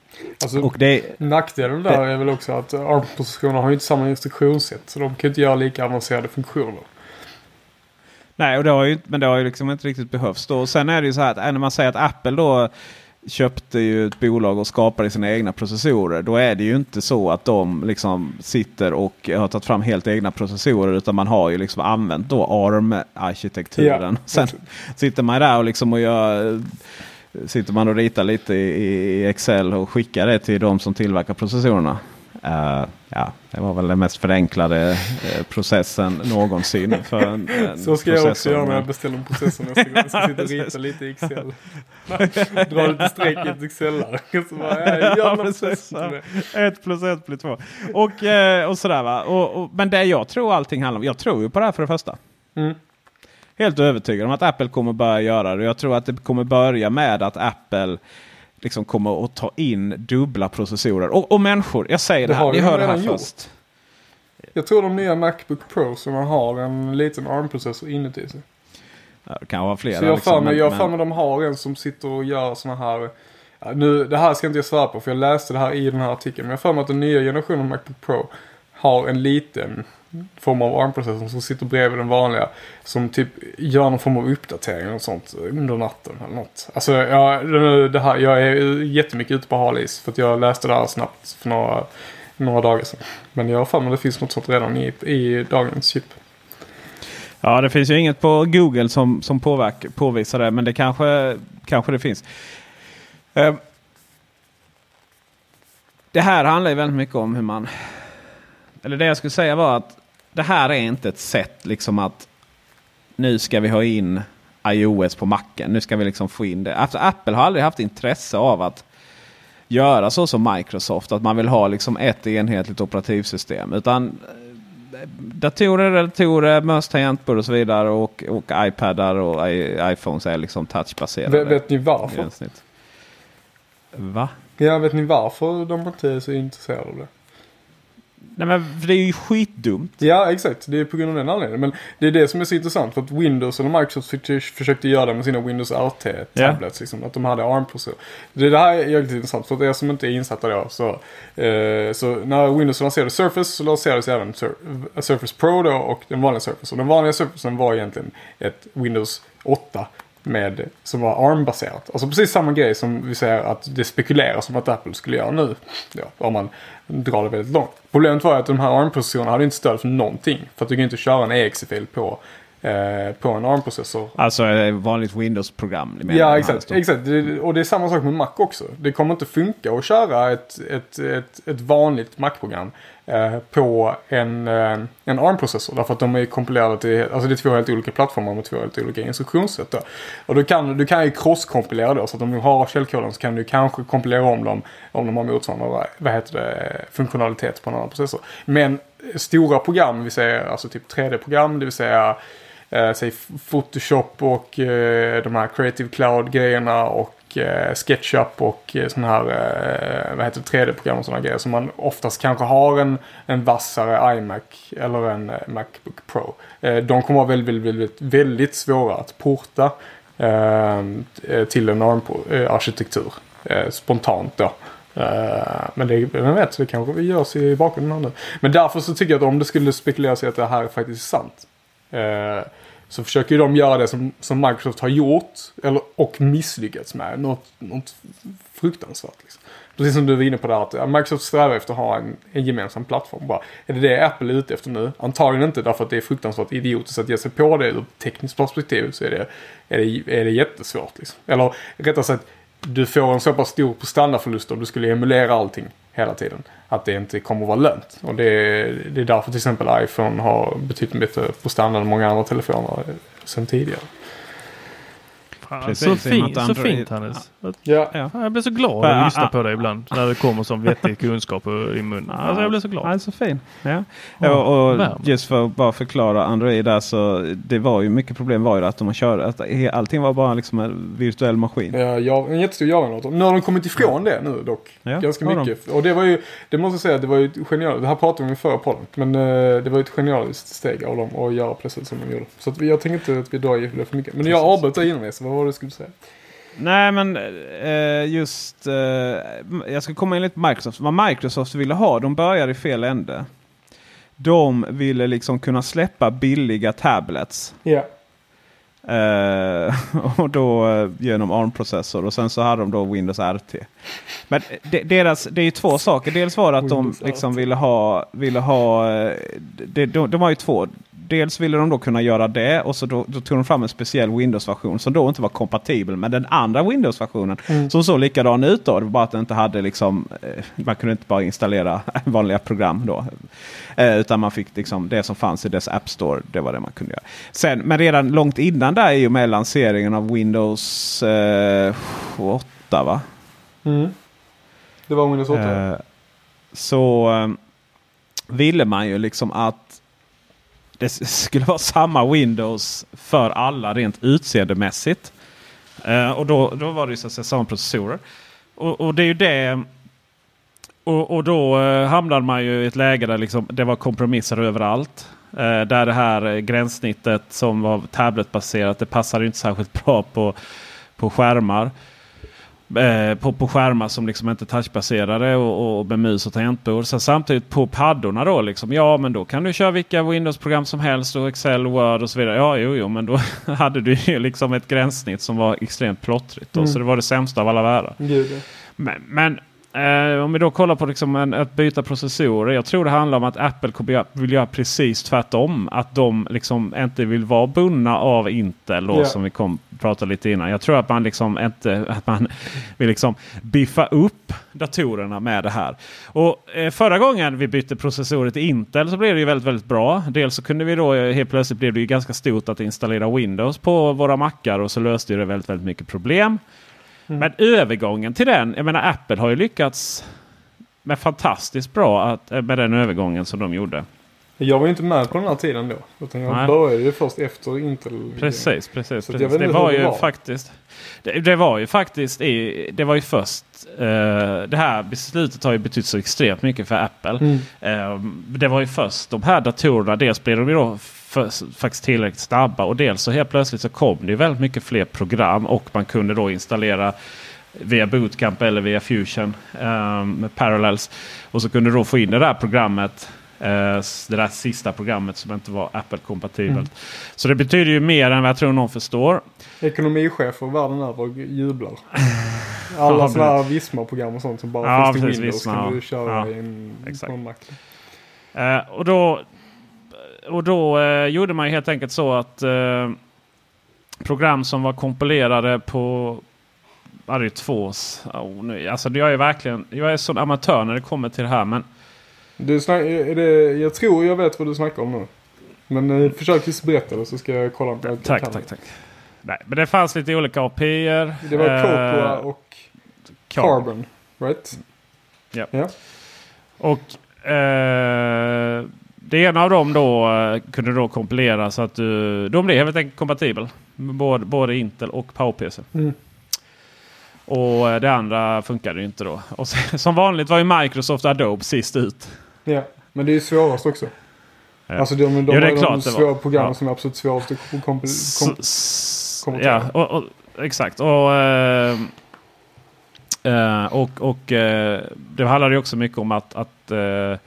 [SPEAKER 3] Alltså,
[SPEAKER 2] Och det,
[SPEAKER 3] nackdelen där är väl också att ARM-positionerna har ju inte samma instruktionssätt. Så de kan inte göra lika avancerade funktioner.
[SPEAKER 2] nej, och det har ju, men det har ju liksom inte riktigt behövts då. Och sen är det ju så här att när man säger att Apple då köpte ju ett bolag och skapade sina egna processorer. Då är det ju inte så att de liksom sitter och har tagit fram helt egna processorer. Utan man har ju liksom använt då ARM-arkitekturen.
[SPEAKER 3] Ja.
[SPEAKER 2] Sen sitter man där och liksom och gör, sitter man och ritar lite i, Excel och skickar det till de som tillverkar processorerna. Eh, ja, det var väl den mest förenklade eh, processen någonsin. För en, en
[SPEAKER 3] Så ska jag också göra när jag beställer en processor nästa gång. Jag ska sitta och rita lite i Excel. Dra lite streck i ett Excel-ark. Ja,
[SPEAKER 2] precis. Ett plus ett blir två. Och, eh, och sådär va. Och, och, men det jag tror allting handlar om. Jag tror ju på det här för det första.
[SPEAKER 3] Mm.
[SPEAKER 2] Helt övertygad om att Apple kommer börja göra det. Jag tror att det kommer börja med att Apple liksom kommer att ta in dubbla processorer. Och, och människor, jag säger det, här, ni hör det här först.
[SPEAKER 3] Jag tror de nya Macbook Pro som har en liten ARM-processor inuti sig.
[SPEAKER 2] Ja, det kan vara flera.
[SPEAKER 3] Så jag
[SPEAKER 2] liksom,
[SPEAKER 3] för mig, jag har
[SPEAKER 2] men-
[SPEAKER 3] för mig de har en som sitter och gör såna här. Nu, det här ska inte jag svara på för jag läste det här i den här artikeln. Men jag har för mig att den nya generationen Macbook Pro har en liten form av armprocessorn som sitter bredvid den vanliga. Som typ gör någon form av uppdatering och sånt under natten eller något. Alltså ja, det här, jag är jättemycket ute på hal is för att jag läste det här snabbt för några, några dagar sedan. Men jag har för mig att det finns något sånt redan i, i dagens chip.
[SPEAKER 2] Ja, det finns ju inget på Google som, som påverk, påvisar det. Men det kanske, kanske det finns. Eh, det här handlar ju väldigt mycket om hur man... Eller det jag skulle säga var att det här är inte ett sätt liksom att nu ska vi ha in iOS på macken. Nu ska vi liksom få in det. Alltså, Apple har aldrig haft intresse av att göra så som Microsoft. Att man vill ha liksom ett enhetligt operativsystem. Utan datorer, relatorer, möss, tangentbord och så vidare. Och, och iPadar och I, iPhones är liksom touchbaserade.
[SPEAKER 3] Vet, vet ni varför?
[SPEAKER 2] Va?
[SPEAKER 3] Ja, vet ni varför de inte är så intresserade av det?
[SPEAKER 2] Nej men det är ju skitdumt.
[SPEAKER 3] Ja, exakt. Det är på grund av den anledningen. Men det är det som är så intressant. För att Windows eller Microsoft försökte- göra det med sina Windows RT-tablets. Liksom, att de hade ARM-processor. Det, det här är jävligt intressant. För att er som inte är insatta då. Så, eh, så när Windows lanserade Surface så lanserades även Sur Surface Pro då och den vanliga Surface. Och den vanliga Surfacen var egentligen ett Windows 8. Med, som var ARM-baserat. Alltså precis samma grej som vi säger att det spekuleras om att Apple skulle göra nu. Ja, om man drar det väldigt långt. Problemet var att de här ARM-processorerna hade inte stöd för någonting. För att du kan inte köra en exe-fil på, eh, på en ARM-processor.
[SPEAKER 2] Alltså ett vanligt Windows-program.
[SPEAKER 3] Ja, exakt. exakt. Och det är samma sak med Mac också. Det kommer inte funka att köra ett, ett, ett, ett vanligt Mac-program eh, på en, eh, en ARM-processor. Därför att de är kompilerade till, alltså det är två helt olika plattformar med två helt olika instruktionssätt. Då. Och du kan, du kan ju cross-kompilera då. Så att om du har källkoden så kan du kanske kompilera om dem om de har motsvarande vad heter det, funktionalitet på en annan processor. Men stora program, vi säger alltså typ 3D-program, det vill säga eh, säg Photoshop och eh, de här Creative Cloud-grejerna och eh, SketchUp och eh, sådana här eh, vad heter 3D-program och sådana grejer som man oftast kanske har en, en vassare iMac eller en eh, Macbook Pro. Eh, de kommer vara väldigt, väldigt, väldigt, väldigt svåra att porta ehm, eh, till en ARM-arkitektur eh, eh, spontant då. Eh, men det, vem vet, det kanske vi görs i bakgrunden här nu. Men därför så tycker jag att om det skulle spekuleras i att det här är faktiskt sant. Eh, så försöker ju de göra det som, som Microsoft har gjort eller, och misslyckats med. Något, något fruktansvärt. Liksom. Precis som du var inne på där att ja, Microsoft strävar efter att ha en, en gemensam plattform. Bara, är det det Apple är ute efter nu? Antagligen inte därför att det är fruktansvärt idiotiskt att ge sig på det ur ett tekniskt perspektiv. Så är det, är det, är det jättesvårt. Liksom. Eller rättare sagt, du får en så pass stor prestandaförlust om du skulle emulera allting hela tiden. Att det inte kommer att vara lönt. Och det är, det är därför till exempel iPhone har betydligt bättre prestanda än många andra telefoner sen tidigare.
[SPEAKER 2] Precis,
[SPEAKER 1] så, fin, så fint Hannes.
[SPEAKER 3] Ja.
[SPEAKER 2] Ja.
[SPEAKER 1] Jag blir så glad att lyssna på dig ibland när det kommer som vettig kunskap i munnen. Alltså jag blir så glad.
[SPEAKER 2] Ja, så fin. Ja.
[SPEAKER 1] Ja,
[SPEAKER 2] och, och just för att bara förklara Android där så det var ju mycket problem var ju att de körde att allting var bara liksom en virtuell maskin.
[SPEAKER 3] Ja, ja, en jättestor Java-dator. Nu har de kommit ifrån det nu dock.
[SPEAKER 2] Ja,
[SPEAKER 3] Ganska
[SPEAKER 2] har de.
[SPEAKER 3] mycket. Och det var ju, det måste jag säga, det var ju ett genialiskt, det här pratade vi om i förra podden. Men eh, det var ju ett genialiskt steg av dem att göra precis som de gjorde. Så att jag tänker inte att vi drar i det för mycket. Men jag avbröt dig innan det, så vad var det du skulle säga?
[SPEAKER 2] Nej men eh, just eh, jag ska komma in lite på Microsoft. Vad Microsoft ville ha, de började i fel ände. De ville liksom kunna släppa billiga tablets.
[SPEAKER 3] Ja.
[SPEAKER 2] Eh, och då eh, genom ARM-processor och sen så hade de då Windows RT. Men de, deras, det är ju två saker. Dels var det att
[SPEAKER 3] Windows
[SPEAKER 2] de liksom ville ha, ville ha eh, de, de, de har ju två. Dels ville de då kunna göra det och så då, då tog de fram en speciell Windows-version som då inte var kompatibel med den andra Windows-versionen.
[SPEAKER 3] Mm.
[SPEAKER 2] Som såg likadan ut då. Det var bara att den inte hade liksom, eh, man kunde inte bara installera vanliga program då. Eh, utan man fick liksom det som fanns i dess App Store. Det var det man kunde göra. Sen, men redan långt innan där i och med lanseringen av Windows eh, 8 va?
[SPEAKER 3] Mm. Det var Windows 8.
[SPEAKER 2] Eh, så eh, ville man ju liksom att det skulle vara samma Windows för alla rent utseendemässigt. Eh, och då, då var det ju så att säga samma processorer. Och, och det är ju det. Och, och då eh, hamnade man ju i ett läge där liksom, det var kompromisser överallt. Eh, där det här eh, gränssnittet som var tabletbaserat det passade ju inte särskilt bra på, på skärmar. Eh, på, på skärmar som liksom inte är touchbaserade och, och med mus och tangentbord. Sen samtidigt på paddorna då liksom. Ja men då kan du köra vilka Windows-program som helst och Excel, Word och så vidare. Ja jo, jo men då hade du ju liksom ett gränssnitt som var extremt plottrigt. Då,
[SPEAKER 3] Mm.
[SPEAKER 2] Så det var det sämsta av alla världar. Men, men eh, om vi då kollar på liksom en, att byta processorer. Jag tror det handlar om att Apple vill göra precis tvärtom. Att de liksom inte vill vara bundna av Intel då,
[SPEAKER 3] Ja.
[SPEAKER 2] som vi kom prata lite innan. Jag tror att man liksom inte att man vill liksom biffa upp datorerna med det här. Och eh, Förra gången vi bytte processorer till Intel så blev det ju väldigt, väldigt bra. Dels så kunde vi då eh, helt plötsligt blev det ju ganska stort att installera Windows på våra mackar och så löste det väldigt, väldigt mycket problem.
[SPEAKER 3] Mm.
[SPEAKER 2] Men övergången till den, jag menar Apple har ju lyckats med fantastiskt bra att, eh, med den övergången som de gjorde.
[SPEAKER 3] Jag var ju inte med på den här tiden då. Utan jag
[SPEAKER 2] Nej.
[SPEAKER 3] började ju först efter Intel.
[SPEAKER 2] Precis, precis. Precis. Det var
[SPEAKER 3] det
[SPEAKER 2] ju
[SPEAKER 3] var.
[SPEAKER 2] faktiskt. Det, det var ju faktiskt. i- Det var ju först. eh, det här beslutet har ju betytt så extremt mycket för Apple.
[SPEAKER 3] Mm.
[SPEAKER 2] Eh, det var ju först de här datorerna. Dels blev de ju då för, faktiskt tillräckligt snabba. Och dels så helt plötsligt så kom det ju väldigt mycket fler program. Och man kunde då installera via Bootcamp eller via Fusion eh, med Parallels. Och så kunde du då få in det där programmet. eh, det där sista programmet som inte var Apple-kompatibelt.
[SPEAKER 3] Mm.
[SPEAKER 2] Så det betyder ju mer än vad jag tror någon förstår.
[SPEAKER 3] Ekonomichefer världen över jublar. Alla
[SPEAKER 2] Ja,
[SPEAKER 3] sådana här Visma-program och sånt som bara
[SPEAKER 2] Ja,
[SPEAKER 3] finns till Windows
[SPEAKER 2] Visma,
[SPEAKER 3] kan du köra
[SPEAKER 2] Ja,
[SPEAKER 3] i en,
[SPEAKER 2] exakt.
[SPEAKER 3] på en Mac.
[SPEAKER 2] Eh, och då, och då eh, gjorde man helt enkelt så att eh, program som var kompilerade på Ja, det är två. Oh, nu, alltså, jag är verkligen jag är sån amatör när det kommer till det här. Men
[SPEAKER 3] Du snack, är det, jag tror jag vet vad du snackar om nu. Men eh, försök berätta det så ska jag kolla. om jag
[SPEAKER 2] tack, tack, tack. Nej, men det fanns lite olika API-er.
[SPEAKER 3] Det var
[SPEAKER 2] eh,
[SPEAKER 3] Cocoa och
[SPEAKER 2] Carbon.
[SPEAKER 3] Carbon. Right?
[SPEAKER 2] Ja.
[SPEAKER 3] ja.
[SPEAKER 2] Och eh, det ena av dem då eh, kunde då kompilera så att du, de blev helt enkelt kompatibel. Både, både Intel och PowerPC.
[SPEAKER 3] Mm.
[SPEAKER 2] Och eh, det andra funkade ju inte då. Och sen, som vanligt var ju Microsoft Adobe sist ut.
[SPEAKER 3] ja. Men det är ju svårast också.
[SPEAKER 2] Ja.
[SPEAKER 3] Alltså de, de, de,
[SPEAKER 2] Jo, det är
[SPEAKER 3] de,
[SPEAKER 2] klart
[SPEAKER 3] de svåra programmen
[SPEAKER 2] Ja.
[SPEAKER 3] som är absolut svårast att kom, kom,
[SPEAKER 2] S-
[SPEAKER 3] kom,
[SPEAKER 2] s-
[SPEAKER 3] kommentera.
[SPEAKER 2] ja, och, och, exakt. Och, eh, eh, och, och eh, det handlade ju också mycket om att, att eh,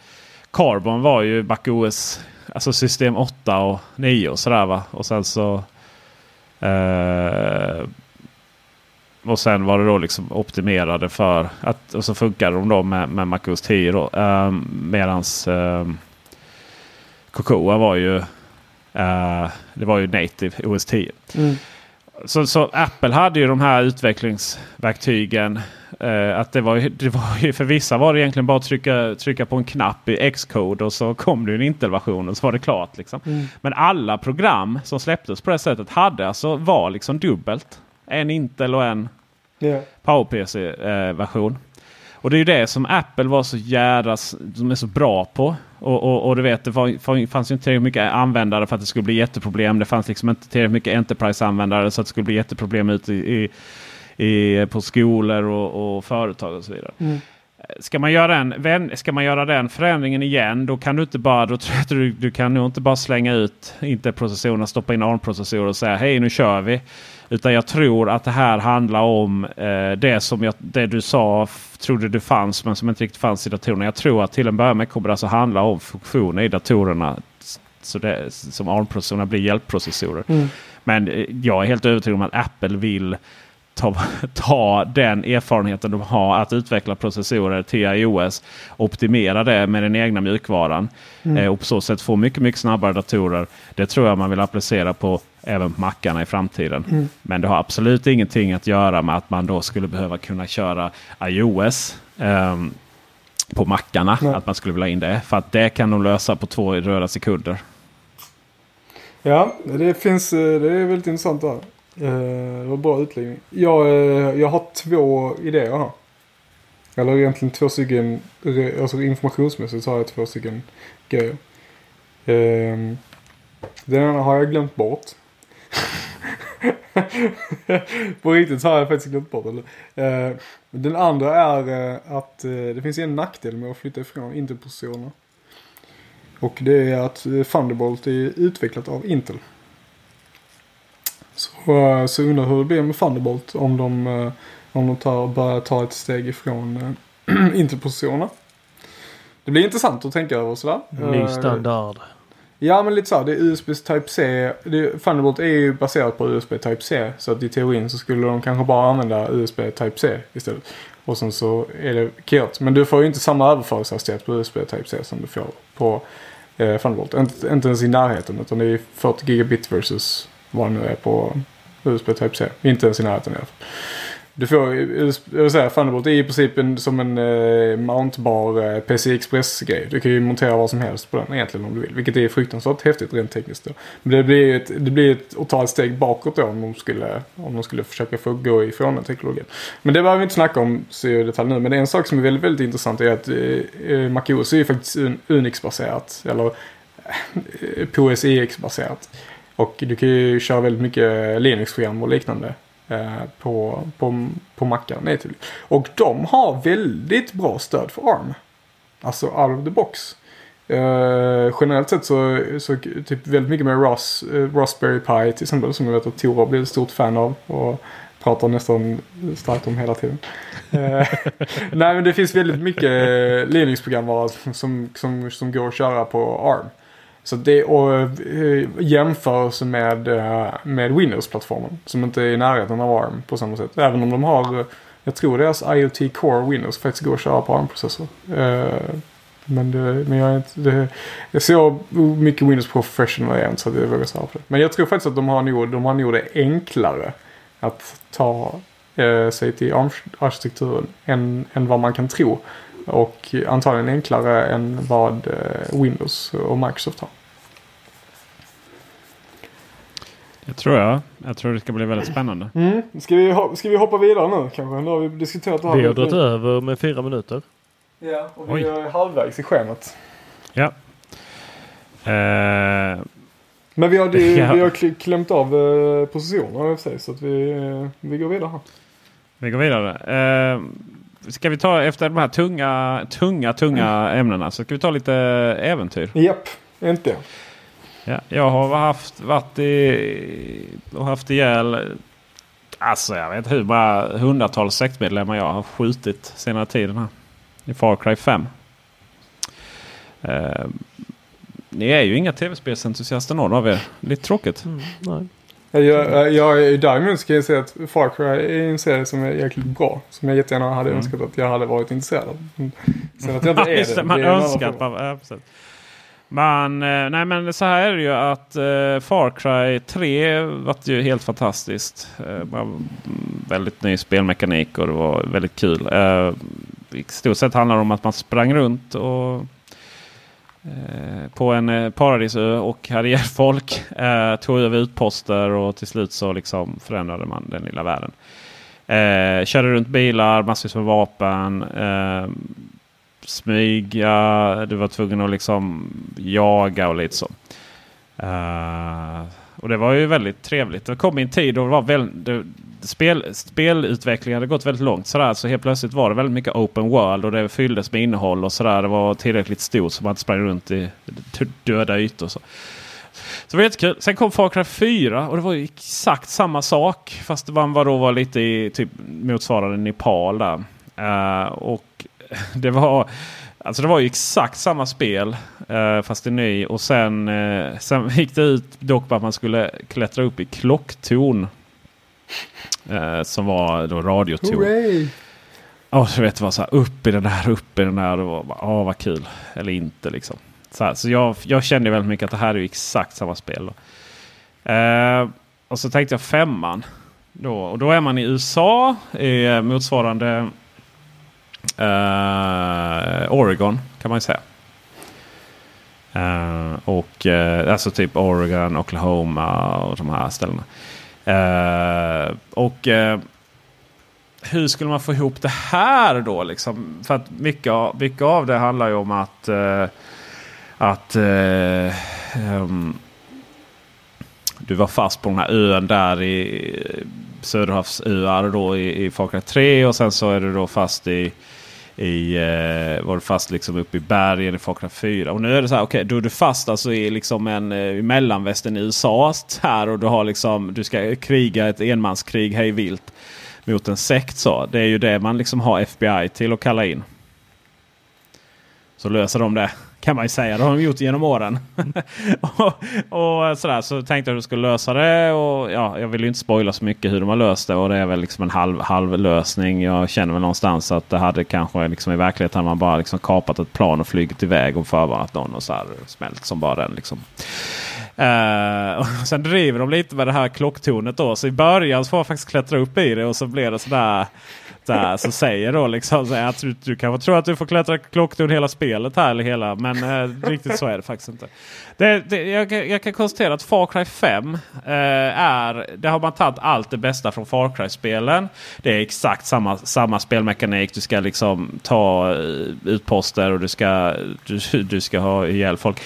[SPEAKER 2] Carbon var ju MacOS, alltså system 8 och 9 och sådär va. Och sen så eh, och sen var det då liksom optimerade för att och så funkade de då med, med MacOS 10 då. Eh, medans eh, Cocoa var ju eh, det var ju native OS 10.
[SPEAKER 3] Mm.
[SPEAKER 2] Så, så Apple hade ju de här utvecklingsverktygen. Eh, att det var, det var ju, för vissa var det egentligen bara att trycka, trycka på en knapp i Xcode och så kom det en Intel-version och så var det klart. Liksom.
[SPEAKER 3] Mm.
[SPEAKER 2] Men alla program som släpptes på det sättet hade alltså, var liksom dubbelt. En Intel och en
[SPEAKER 3] Ja.
[SPEAKER 2] PowerPC-version. Och det är ju det som Apple var så jävla som är så bra på. Och, och, och du vet, det var, fanns ju inte tillräckligt mycket användare för att det skulle bli jätteproblem. Det fanns liksom inte tillräckligt mycket Enterprise-användare så att det skulle bli jätteproblem ute i, i, på skolor och, och företag och så vidare.
[SPEAKER 3] Mm.
[SPEAKER 2] Ska man, göra en, ska man göra den förändringen igen då kan du inte bara, då tror jag du, du kan nog inte bara slänga ut Intel-processorerna, stoppa in ARM-processorer och säga hej nu kör vi. Utan jag tror att det här handlar om eh, det som jag, det du sa trodde det fanns men som inte riktigt fanns i datorerna. Jag tror att till en början med kommer det alltså handla om funktioner i datorerna. Så det, som ARM-processorerna blir hjälpprocessorer.
[SPEAKER 3] Mm.
[SPEAKER 2] Men eh, jag är helt övertygad om att Apple vill ta, ta den erfarenheten de har att utveckla processorer till iOS. Optimera det med den egna mjukvaran.
[SPEAKER 3] Mm.
[SPEAKER 2] Eh, och på så sätt få mycket, mycket snabbare datorer. Det tror jag man vill applicera på även på mackarna i framtiden.
[SPEAKER 3] Mm.
[SPEAKER 2] Men det har absolut ingenting att göra med att man då skulle behöva kunna köra iOS. ehm, på mackarna.
[SPEAKER 3] Nej.
[SPEAKER 2] Att man skulle vilja in det. För att det kan de lösa på två röda sekunder.
[SPEAKER 3] Ja, det finns, eh, det är väldigt intressant där. Eh, Det var bra utläggning. Jag, eh, jag har två idéer här. Eller egentligen två stycken, alltså informationsmässigt så har jag två stycken grejer. Ehm, Den ena har jag glömt bort. På riktigt så har jag faktiskt glömt bort det. Eh, Den andra är eh, att eh, det finns en nackdel med att flytta ifrån Intel-processorerna. Och det är att eh, Thunderbolt är utvecklat av Intel. Så, eh, så undrar hur det blir med Thunderbolt om de, eh, om de tar, börjar ta ett steg ifrån Intel-processorerna. Det blir intressant att tänka över sådär.
[SPEAKER 1] Ny standard.
[SPEAKER 3] Ja men lite så här, det är USB Type-C. Thunderbolt är ju baserat på USB Type-C. Så att i teorin så skulle de kanske bara använda USB Type-C istället. Och sen så är det kört. Men du får ju inte samma överföringshastighet på USB Type-C som du får på eh, Thunderbolt. Inte, inte ens i närheten utan det är 40 gigabit versus vad det nu är på USB Type-C. Inte ens i närheten i alla fall. Du får ju, jag vill säga, Thunderbolt är i princip en, som en eh, mountbar eh, PC Express-grej. Du kan ju montera vad som helst på den egentligen om du vill. Vilket är fruktansvärt häftigt rent tekniskt. Då. Men det blir ett, det blir ett, att ta ett steg bakåt då om de skulle, om de skulle försöka få gå ifrån den teknologin. Men det behöver vi inte snacka om så i detalj nu. Men det är en sak som är väldigt, väldigt intressant är att eh, eh MacOS är ju faktiskt un, Unix-baserat. Eller eh, POSIX-baserat. Och du kan ju köra väldigt mycket Linux-program och liknande Eh, på, på, på Macar. Och de har väldigt bra stöd för ARM. Alltså out of the box. Uh, generellt sett så, så typ väldigt mycket med Ras, uh, eh, Raspberry Pi till exempel som jag vet att Tora blir ett stort fan av. Och pratar nästan starkt om hela tiden. uh, Nej men det finns väldigt mycket ledningsprogramvara Linux-programvara som, som, som går att köra på ARM. Så det och eh, jämförelse med, eh, med Windows-plattformen som inte är i närheten av ARM på samma sätt. Även om de har, eh, jag tror deras IoT Core Windows faktiskt går att köra på ARM-processor. Men, det, men jag, är inte, det, jag ser mycket Windows Professional igen så att jag vågar svara på det. Men jag tror faktiskt att de har nog, de har nog det enklare att ta eh, sig till ARM-arkitekturen än, än vad man kan tro. Och antagligen enklare än vad eh, Windows och Microsoft har.
[SPEAKER 2] Det tror jag. Jag tror det ska bli väldigt spännande.
[SPEAKER 3] Mm. Ska, vi, ho- ska vi hoppa vidare nu kanske? Nu har vi diskuterat det här.
[SPEAKER 1] Vi har dragit över med fyra minuter.
[SPEAKER 3] Ja, och vi
[SPEAKER 2] Oj.
[SPEAKER 3] är halvvägs i schemat.
[SPEAKER 2] Ja. Eh,
[SPEAKER 3] Men vi har, det,
[SPEAKER 2] Ja.
[SPEAKER 3] vi har kl- klämt av eh, positionerna i och för sig. Så att vi, vi går vidare här.
[SPEAKER 2] vi går vidare. Ska vi ta efter de här tunga, tunga, tunga ämnena så ska vi ta lite äventyr.
[SPEAKER 3] Japp, äntligen.
[SPEAKER 2] Ja, jag har haft varit i och haft ihjäl Alltså jag vet inte hur många hundratals sektmedlemmar jag har skjutit senare tiden här. I Far Cry 5. Eh, ni är ju inga tv-spelsentusiaster någon av er. Lite tråkigt.
[SPEAKER 1] Mm, nej.
[SPEAKER 3] Jag, jag, däremot ska jag säga att Far Cry är en serie som är jäkligt bra. Som jag jättegärna hade
[SPEAKER 2] Mm.
[SPEAKER 3] önskat att jag hade varit intresserad av. Mm. Sen att jag inte är
[SPEAKER 2] Just
[SPEAKER 3] det.
[SPEAKER 2] man
[SPEAKER 3] det är fråga.
[SPEAKER 2] man... Ja, precis. Man, eh, nej men så här är det ju att eh, Far Cry 3 var ju helt fantastiskt. Mm, väldigt ny spelmekanik och det var väldigt kul. Eh, I stort sett handlar det om att man sprang runt och Eh, på en eh, paradisö och hade hjälpt folk. Eh, tog över utposter och till slut så liksom förändrade man den lilla världen. Eh, körde runt bilar, massvis med vapen. Eh, smyga, du var tvungen att liksom jaga och lite så. Eh, och det var ju väldigt trevligt. Det kom i en tid då det var väldigt, det, spel, spelutvecklingen hade gått väldigt långt. Sådär. Så helt plötsligt var det väldigt mycket open world och det fylldes med innehåll och sådär. Det var tillräckligt stort så man inte sprang runt i döda ytor. Så. Så det var jättekul. Sen kom Far Cry 4 och det var ju exakt samma sak. Fast man var då var lite i typ motsvarande Nepal där. Uh, och det var Alltså det var ju exakt samma spel eh, fast i ny. Och sen, eh, sen gick det ut dock på att man skulle klättra upp i klocktorn. Eh, som var då radiotorn. Ja, du vet, det var så här upp i den där, upp i den där. Och bara, åh, vad kul. Eller inte liksom. Så, här, så jag, jag kände väldigt mycket att det här är exakt samma spel. Eh, och så tänkte jag femman. Då, och då är man i USA. I motsvarande Uh, Oregon kan man ju säga. Uh, och uh, alltså typ Oregon, Oklahoma och de här ställena. Eh, och eh, hur skulle man få ihop det här då? Liksom? För att mycket av, mycket av det handlar ju om att, eh, att um, du var fast på den här ön där i Söderhavsöar då i, i Far 3 och sen så är du då fast i i, eh, var fast liksom uppe i bergen i Falkland 4. Och nu är det så här, okej, okay, då är du fast alltså i liksom en eh, i mellanvästern i USA här och du har liksom, du ska kriga ett enmanskrig hej vilt mot en sekt. Så. Det är ju det man liksom har FBI till att kalla in. Så löser de det kan man ju säga. Det har de gjort genom åren. och, och, sådär, så tänkte jag att de skulle lösa det. Och, ja, jag vill ju inte spoila så mycket hur de har löst det. Och det är väl liksom en halv, halv lösning. Jag känner väl någonstans att det hade kanske liksom i verkligheten man bara liksom kapat ett plan och flugit iväg och förvarnat någon och så här smält som bara den. Liksom. Uh, och sen driver de lite med det här klocktornet då. Så i början så får man faktiskt klättra upp i det och så blir det sådär där så säger då liksom så att du, du kanske tror att du får klättra klocktorn hela spelet här. Eller hela, men eh, riktigt så är det faktiskt inte. Det, det, jag, jag, kan konstatera att Far Cry 5 eh, är, det har man tagit allt det bästa från Far Cry-spelen. Det är exakt samma, samma spelmekanik. Du ska liksom ta eh, utposter och du ska, du, du ska ha ihjäl folk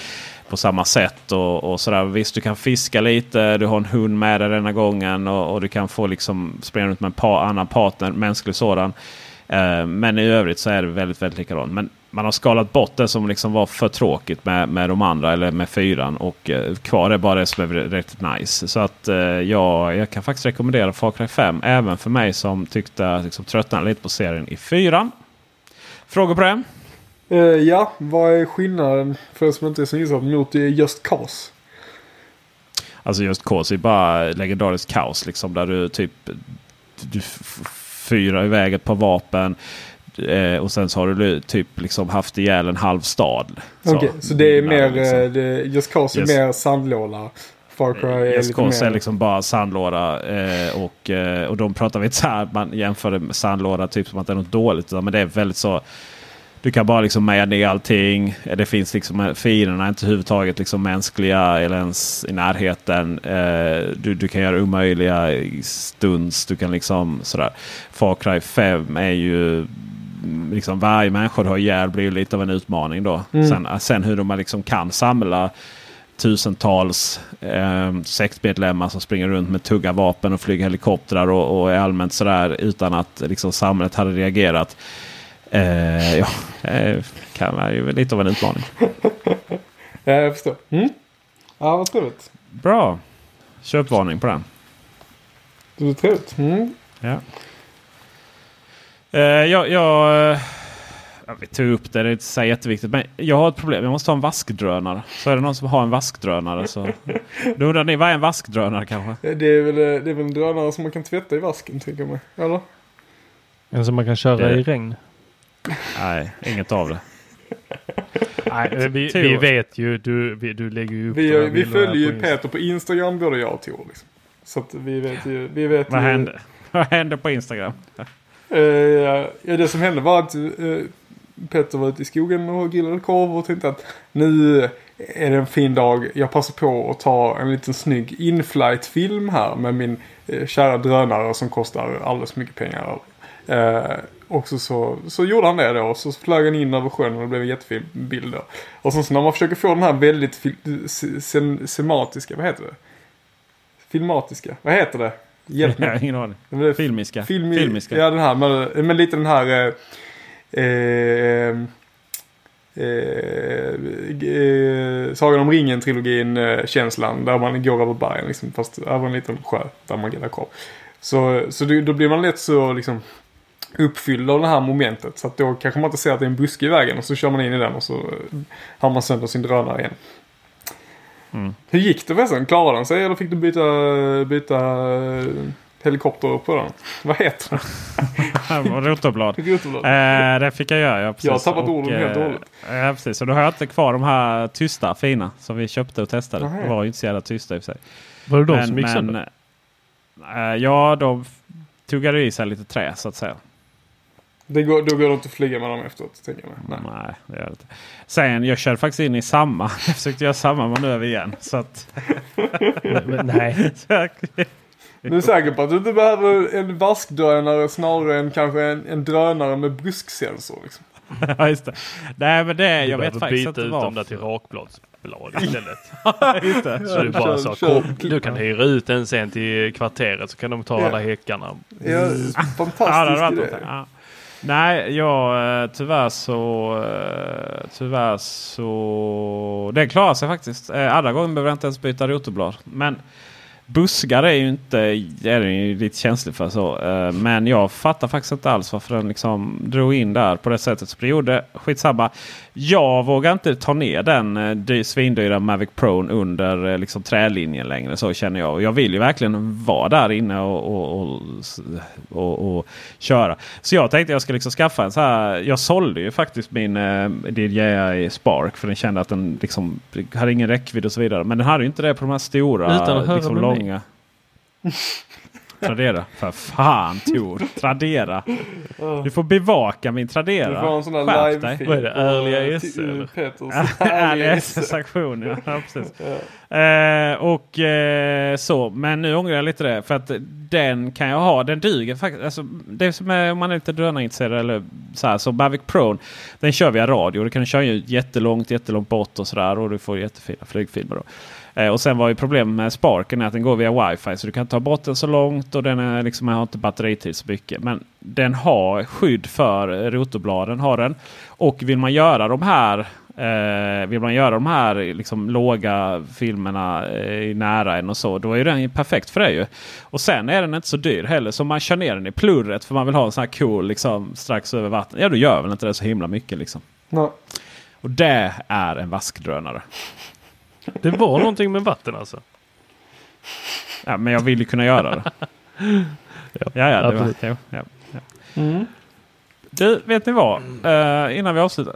[SPEAKER 2] på samma sätt. Och, och sådär. Visst, du kan fiska lite. Du har en hund med dig denna gången. Och, och du kan få liksom springa runt med en par, annan partner, mänsklig sådan. Eh, men i övrigt så är det väldigt, väldigt likadant. Men man har skalat bort det som liksom var för tråkigt med, med de andra eller med fyran. Och eh, kvar är bara det som är riktigt nice. Så att eh, ja, jag kan faktiskt rekommendera Far Cry 5. Även för mig som tyckte liksom, tröttnade lite på serien i fyran. Frågor på det?
[SPEAKER 3] Uh, ja, vad är skillnaden för er som inte är så insatt mot Just Cause?
[SPEAKER 2] Alltså Just Cause är bara legendariskt kaos liksom. Där du typ du fyrar iväg ett par vapen. Eh, och sen så har du typ liksom haft ihjäl en halv stad.
[SPEAKER 3] Okej, okay, så, så det är mer, liksom. Eh, det, Just Cause är yes. mer sandlåda? Far Cry är
[SPEAKER 2] Just Cause är liksom bara sandlåda. Eh, och, eh, och de pratar vi inte så här, man jämför det med sandlåda typ som att det är något dåligt. Men det är väldigt så du kan bara liksom meja ner allting. Det finns liksom fienderna inte överhuvudtaget liksom mänskliga eller ens i närheten. Eh, du, du kan göra omöjliga stunds. Du kan liksom sådär. Far Cry 5 är ju liksom varje människa du har ihjäl blir lite av en utmaning då. Mm. Sen, sen hur man liksom kan samla tusentals eh, sektmedlemmar som springer runt med tugga vapen och flyger helikoptrar och, och är allmänt sådär utan att liksom samhället hade reagerat. Eh, ja, eh, kan vara ju lite av en utmaning.
[SPEAKER 3] ja, jag förstår. Mm. Ja, vad trevligt.
[SPEAKER 2] Bra. Köpvarning på den.
[SPEAKER 3] Det är trevligt. Mm.
[SPEAKER 2] Ja. Eh, jag, jag, jag tog upp det, det är inte så jätteviktigt. Men jag har ett problem. Jag måste ha en vaskdrönare. Så är det någon som har en vaskdrönare så... Då undrar ni, vad är en vaskdrönare kanske?
[SPEAKER 3] Det är väl, det är väl en drönare som man kan tvätta i vasken, tänker man. Eller?
[SPEAKER 1] En som man kan köra det... i regn.
[SPEAKER 2] Nej, inget av det.
[SPEAKER 1] Nej, vi, vi, vet ju, du, vi, du lägger ju upp
[SPEAKER 3] Vi, vi följer ju Peter på Instagram både jag och Tor. Liksom. Så att vi vet ju. Vi vet
[SPEAKER 2] Vad
[SPEAKER 3] ju,
[SPEAKER 2] hände? Vad hände på Instagram?
[SPEAKER 3] Uh, ja, det som hände var att uh, Petter var ute i skogen och grillade korv och tänkte att nu är det en fin dag. Jag passar på att ta en liten snygg inflight-film här med min eh, kära drönare som kostar alldeles för mycket pengar. Eh, och så, så, så gjorde han det då. Och så flög han in över sjön och det blev en jättefin bild då. Och sen så när man försöker få den här väldigt sem- sematiska, vad heter det? Filmatiska, vad heter det? Hjälp mig.
[SPEAKER 2] har ingen aning. Filmiska.
[SPEAKER 3] Film,
[SPEAKER 2] Filmiska.
[SPEAKER 3] Ja, den här. Men, men lite den här... Eh, eh, eh, eh, Sagan om ringen-trilogin eh, känslan. Där man går över bergen liksom, fast över en liten sjö där man grillar korv. Så, så då blir man lätt så liksom uppfylld av det här momentet. Så att då kanske man inte ser att det är en buske i vägen och så kör man in i den och så eh, har man sönder sin drönare igen.
[SPEAKER 2] Mm.
[SPEAKER 3] Hur gick det förresten? Klarade den sig eller fick du byta, byta eh, helikopter på den? Vad heter den?
[SPEAKER 2] Rotorblad.
[SPEAKER 3] Rotorblad.
[SPEAKER 2] Eh, det fick jag göra, ja. Precis.
[SPEAKER 3] Jag har tappat orden helt och
[SPEAKER 2] eh,
[SPEAKER 3] hållet.
[SPEAKER 2] Ja, precis. Och då har jag inte kvar de här tysta, fina som vi köpte och testade.
[SPEAKER 3] Nej.
[SPEAKER 2] De var ju inte så jävla tysta i och för sig.
[SPEAKER 1] Var det de som gick sönder?
[SPEAKER 2] eh, Ja, de tuggade i sig lite trä så att säga.
[SPEAKER 3] Det går, då går det inte att flyga med dem efteråt, tänker jag. Nej.
[SPEAKER 2] Nej, det gör det inte. Sen, jag körde faktiskt in i samma. Jag försökte göra samma manöver igen. Så att,
[SPEAKER 1] Men- men Nej.
[SPEAKER 3] Du är säker på att du inte behöver en vaskdrönare snarare än kanske en, en drönare med busksensor? Liksom.
[SPEAKER 2] ja, just det. Nej, men det,
[SPEAKER 1] Du
[SPEAKER 2] jag vet
[SPEAKER 1] behöver
[SPEAKER 2] faktiskt
[SPEAKER 1] byta
[SPEAKER 2] inte
[SPEAKER 1] ut
[SPEAKER 2] vad.
[SPEAKER 1] dem där till rakbladsblad istället.
[SPEAKER 2] just det.
[SPEAKER 1] Så du bara
[SPEAKER 3] Kör-
[SPEAKER 1] så,
[SPEAKER 3] kör-
[SPEAKER 1] kom, du kan hyra ut den sen till kvarteret så kan de ta
[SPEAKER 3] Ja.
[SPEAKER 1] alla häckarna.
[SPEAKER 3] Ja,
[SPEAKER 2] Ja, det hade Nej, jag eh, tyvärr så... Eh, tyvärr så... Det klarar sig faktiskt. Eh, Andra gången behöver jag inte ens byta rotorblad. Men buskar är ju inte... är den ju lite känslig för. så. Eh, Men jag fattar faktiskt inte alls varför den liksom drog in där på det sättet som det gjorde. Skitsamma. Jag vågar inte ta ner den eh, dy- svindyra Mavic Pro under eh, liksom trälinjen längre. Så känner jag. Jag vill ju verkligen vara där inne och, och, och, och, köra. Så jag tänkte jag ska liksom skaffa en så här. Jag sålde ju faktiskt min DJI Spark. För den kände att den liksom hade ingen räckvidd och så vidare. Men den hade ju inte det på de här stora.
[SPEAKER 1] Utan att höra
[SPEAKER 2] liksom
[SPEAKER 1] mig.
[SPEAKER 2] långa. Tradera. För fan Tor. Tradera. Du får bevaka min
[SPEAKER 3] Du
[SPEAKER 2] Tradera.
[SPEAKER 3] får en sån
[SPEAKER 2] dig.
[SPEAKER 3] live-feed.
[SPEAKER 1] Vad är det, ärliga
[SPEAKER 3] eh,
[SPEAKER 1] S,
[SPEAKER 3] till-
[SPEAKER 1] eller?
[SPEAKER 3] Peters
[SPEAKER 2] Ärliga
[SPEAKER 3] ärliga S.
[SPEAKER 2] SS-aktion. Ja, ja, precis.
[SPEAKER 3] Ja.
[SPEAKER 2] Eh, och eh, så. Men nu ångrar jag lite det. För att den kan jag ha. Den duger faktiskt. Alltså, det som är, om man är lite drönarintresserad eller så här. Så Mavic Pro. Den kör via radio. Du kan köra ju jättelångt, jättelångt bort och sådär. Och du får jättefina flygfilmer då. Eh, och sen var ju problemet med Sparken är att den går via wifi. Så du kan ta bort den så långt och den är liksom, har inte batteritid så mycket. Men den har skydd för rotorbladen. Har den. Och vill man göra de här Eh, vill man göra de här liksom, låga filmerna eh, nära en och så. Då är den perfekt för det ju. Och sen är den inte så dyr heller. Så man kör ner den i plurret för man vill ha en sån här cool liksom, strax över vatten. Ja då gör väl inte det så himla mycket liksom.
[SPEAKER 3] Nej.
[SPEAKER 2] Och det är en vaskdrönare.
[SPEAKER 1] Det var någonting med vatten alltså.
[SPEAKER 2] Ja, men jag vill ju kunna göra det.
[SPEAKER 1] Ja,
[SPEAKER 2] ja, ja, det var, ja, ja.
[SPEAKER 3] Mm.
[SPEAKER 2] Du, vet ni vad? Eh, innan vi avslutar.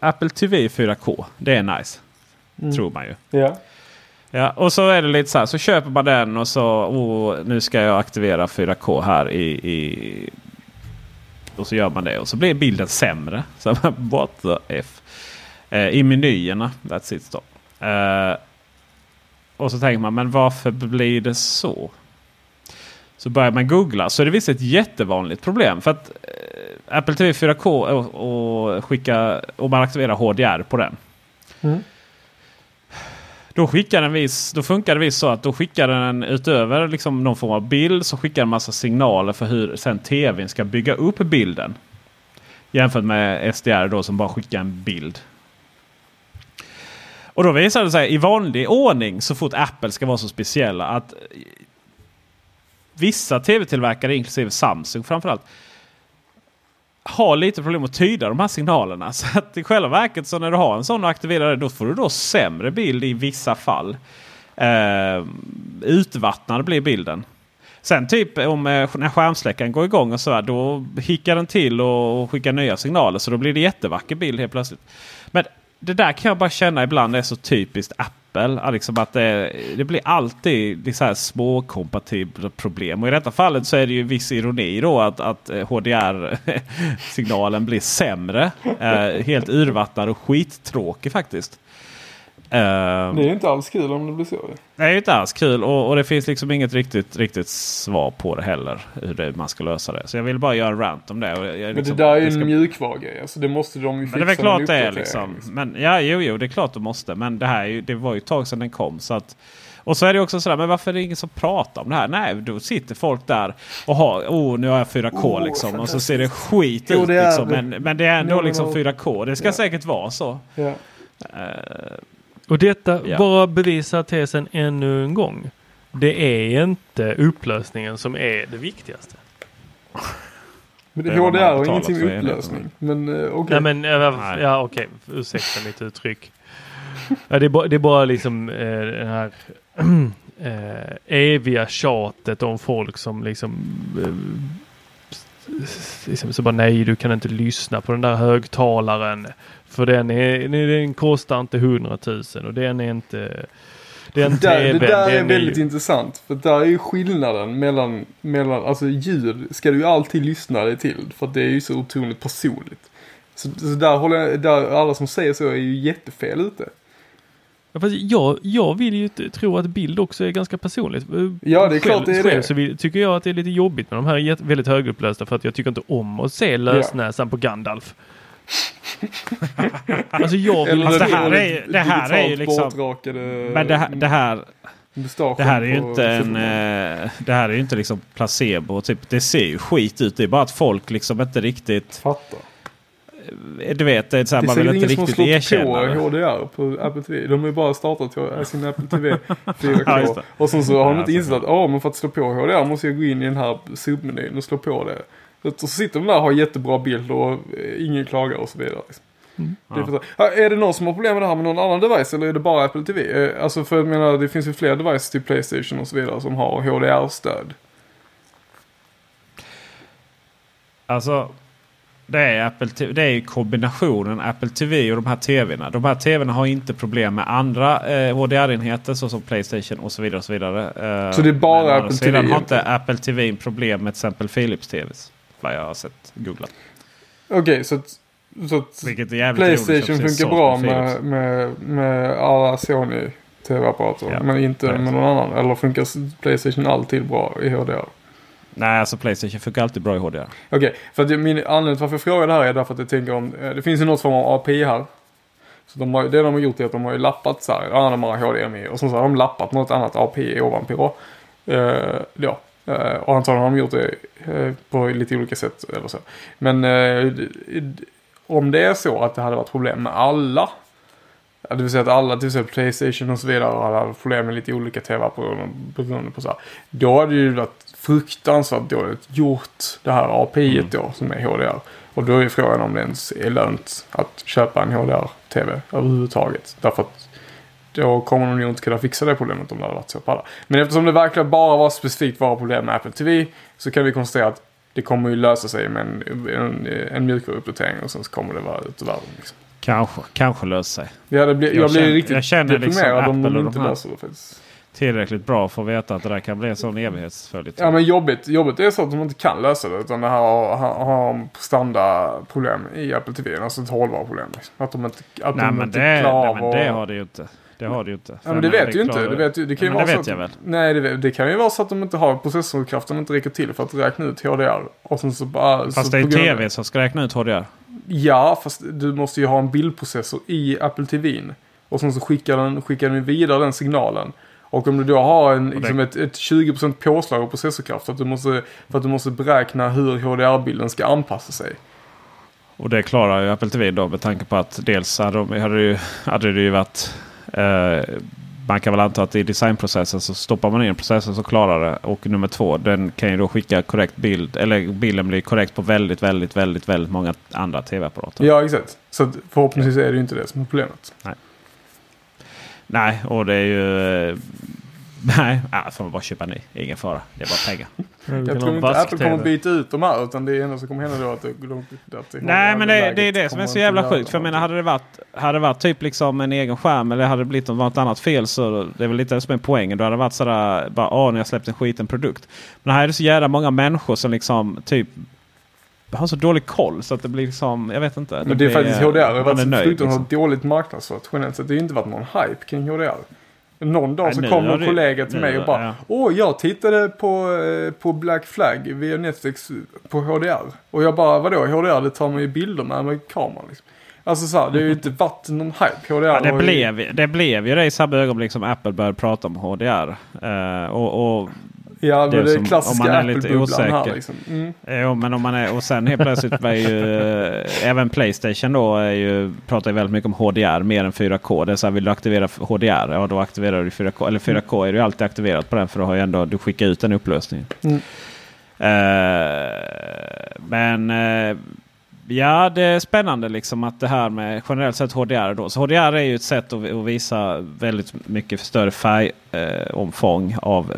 [SPEAKER 2] Apple TV 4K. Det är nice.
[SPEAKER 3] Mm.
[SPEAKER 2] Tror man ju.
[SPEAKER 3] Ja.
[SPEAKER 2] Ja, och så är det lite så här. Så köper man den och så oh, nu ska jag aktivera 4K här i, i... Och så gör man det och så blir bilden sämre. Så man, what the F. Eh, I menyerna. That's it stop. Eh, och så tänker man, men varför blir det så? Så börjar man googla så är det visst ett jättevanligt problem. För att eh, Apple TV 4K och, och skicka, om man aktiverar HDR på den.
[SPEAKER 3] Mm.
[SPEAKER 2] Då, skickar den viss, då funkar det visst så att då skickar den utöver liksom någon form av bild så skickar den massa signaler för hur sen tvn ska bygga upp bilden. Jämfört med SDR då som bara skickar en bild. Och då visar det sig i vanlig ordning så fort Apple ska vara så speciella att vissa tv-tillverkare inklusive Samsung framförallt har lite problem att tyda de här signalerna. Så att i själva verket så när du har en sån och aktiverar det, då får du då sämre bild i vissa fall. Eh, utvattnad blir bilden. Sen typ om eh, när skärmsläckaren går igång och så här, då hickar den till och, och skickar nya signaler. Så då blir det jättevacker bild helt plötsligt. Men det där kan jag bara känna ibland är så typiskt Apple. Apple. Liksom att det, det blir alltid det så här små kompatibla problem. Och i detta fallet så är det ju viss ironi då att, att eh, HDR-signalen blir sämre. Eh, helt urvattnad och skittråkig faktiskt.
[SPEAKER 3] Det är ju inte alls kul om det blir så.
[SPEAKER 2] Det är ju inte alls kul och, och, det finns liksom inget riktigt, riktigt svar på det heller. Hur det, man ska lösa det. Så jag vill bara göra en rant om det. Jag,
[SPEAKER 3] liksom,
[SPEAKER 2] men
[SPEAKER 3] det där är ju en mjukvarugrej. Alltså det måste de ju fixa.
[SPEAKER 2] Men det är väl klart det är liksom. Men, ja, jo, jo, det är klart de måste. Men det här det var ju ett tag sedan den kom. Så att, och så är det också sådär, men varför är det ingen som pratar om det här? Nej, då sitter folk där och har, oh nu har jag 4K oh, liksom. Och så ser det skit jo, ut liksom. Men, men det är ändå no, liksom 4K. Det ska ja. säkert vara så. Ja.
[SPEAKER 1] Uh, och detta ja. bara bevisar tesen ännu en gång. Det är inte upplösningen som är det viktigaste.
[SPEAKER 3] Men det, det HDR har ingenting med upplösning. Men uh, okej. Okay.
[SPEAKER 1] Nej men uh, ja okej. Okay. Ursäkta mitt uttryck. ja, det, är bara, det är bara liksom uh, den här uh, eviga tjatet om folk som liksom liksom så bara nej du kan inte lyssna på den där högtalaren. För den, är, den kostar inte hundratusen och den är inte
[SPEAKER 3] den det där, det där är väldigt är intressant. För där är ju skillnaden mellan, mellan alltså ljud ska du ju alltid lyssna dig till. För det är ju så otroligt personligt. Så, så där håller jag, där alla som säger så är ju jättefel ute.
[SPEAKER 1] Ja, fast jag, jag vill ju tro att bild också är ganska personligt.
[SPEAKER 3] Ja, det är själv, klart det är själv det.
[SPEAKER 1] så vill, tycker jag att det är lite jobbigt med de här väldigt högupplösta för att jag tycker inte om att se lösnäsan ja. på Gandalf. alltså jag vill...
[SPEAKER 2] Alltså det här är, det här är ju liksom... Men det här, det här, det här är ju inte en... Eh, det här är ju inte liksom placebo. Typ, det ser ju skit ut. Det är bara att folk liksom inte riktigt...
[SPEAKER 3] Fattar.
[SPEAKER 2] Eh, du vet, det är så här, man vill inte riktigt erkänna
[SPEAKER 3] det. på HDR på Apple TV. De har ju bara startat sin Apple TV 4K. ja, och sen så har de inte insett att oh, men för att slå på HDR måste jag gå in i den här submenyn och slå på det. Så sitter de där och har jättebra bild och eh, ingen klagar och så vidare. Liksom. Mm. Det är, är det någon som har problem med det här med någon annan device eller är det bara Apple TV? Eh, alltså för jag menar det finns ju fler devices till Playstation och så vidare som har HDR-stöd.
[SPEAKER 2] Alltså det är, Apple TV, det är kombinationen Apple TV och de här TVna. De här TVna har inte problem med andra eh, HDR-enheter såsom Playstation och så vidare. Och så, vidare. Eh,
[SPEAKER 3] så det är bara Apple TV?
[SPEAKER 2] Sedan har inte Apple TV problem med till exempel Philips TVs. Vad jag har sett googlat.
[SPEAKER 3] Okej, okay, så, så Playstation funkar bra med, med, med alla Sony TV-apparater. Ja, men inte med någon annan. Eller funkar Playstation alltid bra i HDR?
[SPEAKER 2] Nej, alltså Playstation funkar alltid bra i HDR.
[SPEAKER 3] Okej, okay, för att min anledning till varför jag frågar det här är därför att jag tänker om, eh, det finns ju något form av API här. Så de har, det de har gjort är att de har ju lappat så här, ja de har HDMI och så har de lappat något annat API ovanpå. Uh, ja, och antagligen har de gjort det uh, på lite olika sätt eller så. Men uh, om det är så att det hade varit problem med alla det vill säga att alla, till exempel Playstation och så vidare, hade haft problem med lite olika tv-apparater beroende på så här. Då hade det ju varit fruktansvärt dåligt gjort det här API mm. då som är HDR. Och då är frågan om det ens är lönt att köpa en HDR-TV överhuvudtaget. Därför att då kommer de ju inte kunna fixa det problemet om det hade varit så på alla. Men eftersom det verkligen bara var specifikt var problem med Apple TV så kan vi konstatera att det kommer ju lösa sig med en, en, en mjukvaruuppdatering och sen så kommer det vara ute i världen. Liksom.
[SPEAKER 2] Kanske, kanske löser sig.
[SPEAKER 3] Ja, det blir, jag, jag blir känner, riktigt jag känner liksom deprimerad om de inte löser det faktiskt
[SPEAKER 2] tillräckligt bra för att veta att det där kan bli en sån evighetsföljetong.
[SPEAKER 3] Ja men jobbigt, jobbigt är så att de inte kan lösa det. Utan det här har, har standardproblem i Apple TV. Alltså ett hållbarproblem. Liksom. Att de inte, att
[SPEAKER 2] nej,
[SPEAKER 3] de
[SPEAKER 2] men
[SPEAKER 3] inte
[SPEAKER 2] det, klarar nej, men det har det ju inte. Det har det ju inte.
[SPEAKER 3] Ja, men det vet du inte. Det, vet, det kan ju vara
[SPEAKER 2] det
[SPEAKER 3] vet
[SPEAKER 2] att, jag väl.
[SPEAKER 3] Nej, det, det, kan ju vara så att de inte har processorkraften inte räcker till för att räkna ut HDR. Och sen så bara,
[SPEAKER 2] fast
[SPEAKER 3] så
[SPEAKER 2] det är TV som ska räkna ut HDR.
[SPEAKER 3] Ja, fast du måste ju ha en bildprocessor i Apple TV. Och sen så skickar den, skickar den vidare den signalen. Och om du då har en, liksom ett, ett 20% påslag av processorkraft för att, du måste, för att du måste beräkna hur HDR-bilden ska anpassa sig.
[SPEAKER 2] Och det klarar ju Apple TV då med tanke på att dels hade, de, hade, det, ju, hade det ju varit man kan väl anta att i designprocessen så stoppar man in processorn så klarar det. Och nummer två, den kan ju då skicka korrekt bild. Eller bilden blir korrekt på väldigt, väldigt, väldigt, väldigt många andra tv-apparater.
[SPEAKER 3] Ja, exakt. Så förhoppningsvis är det ju inte det som är problemet.
[SPEAKER 2] Nej. Nej, och det är ju... Nej, ja, får man bara köpa ny. Ingen fara. Det är bara pengar.
[SPEAKER 3] Jag tror inte Apple kommer byta ut de här utan det enda som kommer hända då att, de,
[SPEAKER 2] att det Nej men det, det är det som är så jävla sjukt. För jag menar hade det varit, hade det varit typ liksom en egen skärm eller hade det blivit något annat fel så det är väl lite det som är poängen. Då hade det varit sådär bara åh, ni har släppt en skiten produkt. Men här är det så jävla många människor som liksom typ har så dålig koll så att det blir liksom, jag vet inte.
[SPEAKER 3] Men det, det är faktiskt HDR. Det har varit så fruktansvärt liksom. dåligt marknadsfört generellt sett. Det har ju inte varit någon hype kring HDR. Någon dag så kom en kollega till mig och bara ja. Åh, jag tittade på, eh, på Black Flag via Netflix på HDR. Och jag bara, vadå HDR? Det tar man ju bilder med med kameran liksom. Alltså så här, det har ju inte varit någon hype. HDR
[SPEAKER 2] ja, det, blev, ju... det blev ju det i samma ögonblick som Apple började prata om HDR. Uh, eh, och, och
[SPEAKER 3] Ja, det, det är klassiska Apple-bubblan här liksom. Mm.
[SPEAKER 2] Jo, men om man är, och sen helt plötsligt var ju eh, även Playstation då är ju, pratar ju väldigt mycket om HDR mer än 4K. Det är så här, vill du aktivera HDR? Ja, då aktiverar du 4K. Eller 4K är du alltid aktiverat på den för då har ju ändå du skickar ut den upplösningen. Mm. Uh, men uh, Ja, det är spännande liksom att det här med generellt sett HDR. Då. Så HDR är ju ett sätt att, att visa väldigt mycket större färgomfång eh, av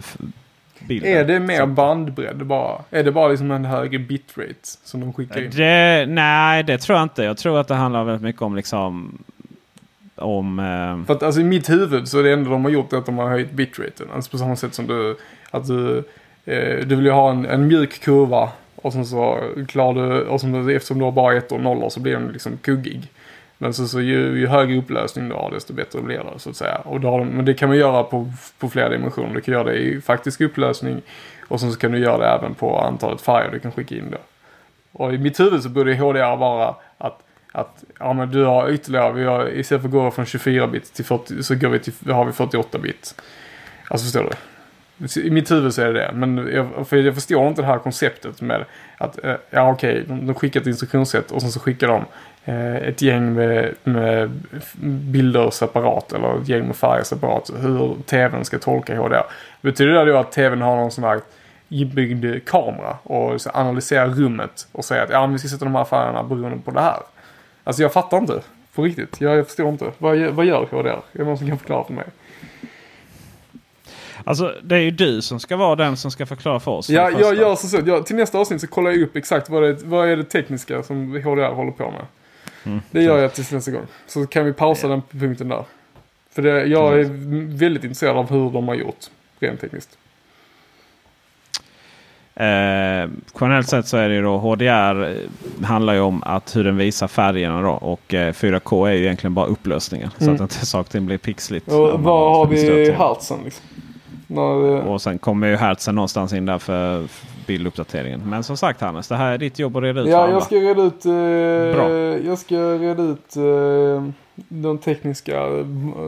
[SPEAKER 3] bilden. Är det mer bandbredd bara? Är det bara liksom en högre bitrate som de skickar in?
[SPEAKER 2] Det, nej, det tror jag inte. Jag tror att det handlar väldigt mycket om liksom om...
[SPEAKER 3] Eh... För att alltså i mitt huvud så är det enda de har gjort att de har höjt bitraten. Alltså på samma sätt som du, att du, eh, du vill ju ha en, en mjuk kurva och sen så klarar du, och som, eftersom du har bara ett och nollor så blir den liksom kuggig. Men så, så ju, ju högre upplösning du har desto bättre blir det så att säga. Och då har, men det kan man göra på, på flera dimensioner. Du kan göra det i faktisk upplösning och sen så kan du göra det även på antalet färger du kan skicka in då. Och i mitt huvud så borde HDR vara att, att ja men du har ytterligare, vi har, istället för att gå från 24 bit till 40 så går vi till, har vi 48 bit. Alltså förstår du? I mitt huvud så är det det. Men jag, för jag förstår inte det här konceptet med att, eh, ja okej, okay, de, de skickar ett instruktionssätt och sen så skickar de ett gäng med, med, bilder separat eller ett gäng med färger separat. Hur tvn ska tolka HDR. Betyder det då att tvn har någon sån här inbyggd kamera och analyserar rummet och säger att ja, vi ska sätta de här färgerna beroende på det här. Alltså jag fattar inte. På riktigt. Jag, jag förstår inte. Vad, vad gör HDR? Är det någon som kan förklara för mig?
[SPEAKER 2] Alltså det är ju du som ska vara den som ska förklara för oss.
[SPEAKER 3] Ja, jag gör så. Jag, till nästa avsnitt så kollar jag upp exakt vad, det, vad är det tekniska som HDR håller på med. Mm. Det gör jag tills nästa gång. Så kan vi pausa den punkten där. För det, jag är väldigt intresserad av hur de har gjort rent tekniskt.
[SPEAKER 2] Eh, generellt sett så är det ju då HDR eh, handlar ju om att hur den visar färgerna då. Och eh, 4K är ju egentligen bara upplösningen. Mm. Så att inte saker blir pixligt.
[SPEAKER 3] Och var har vi hertzen liksom?
[SPEAKER 2] När, och sen kommer ju hertzen någonstans in där för bilduppdateringen. Men som sagt Hannes, det här är ditt jobb att reda ut
[SPEAKER 3] Ja, jag ska reda ut, eh, Bra. Jag ska reda ut eh, de tekniska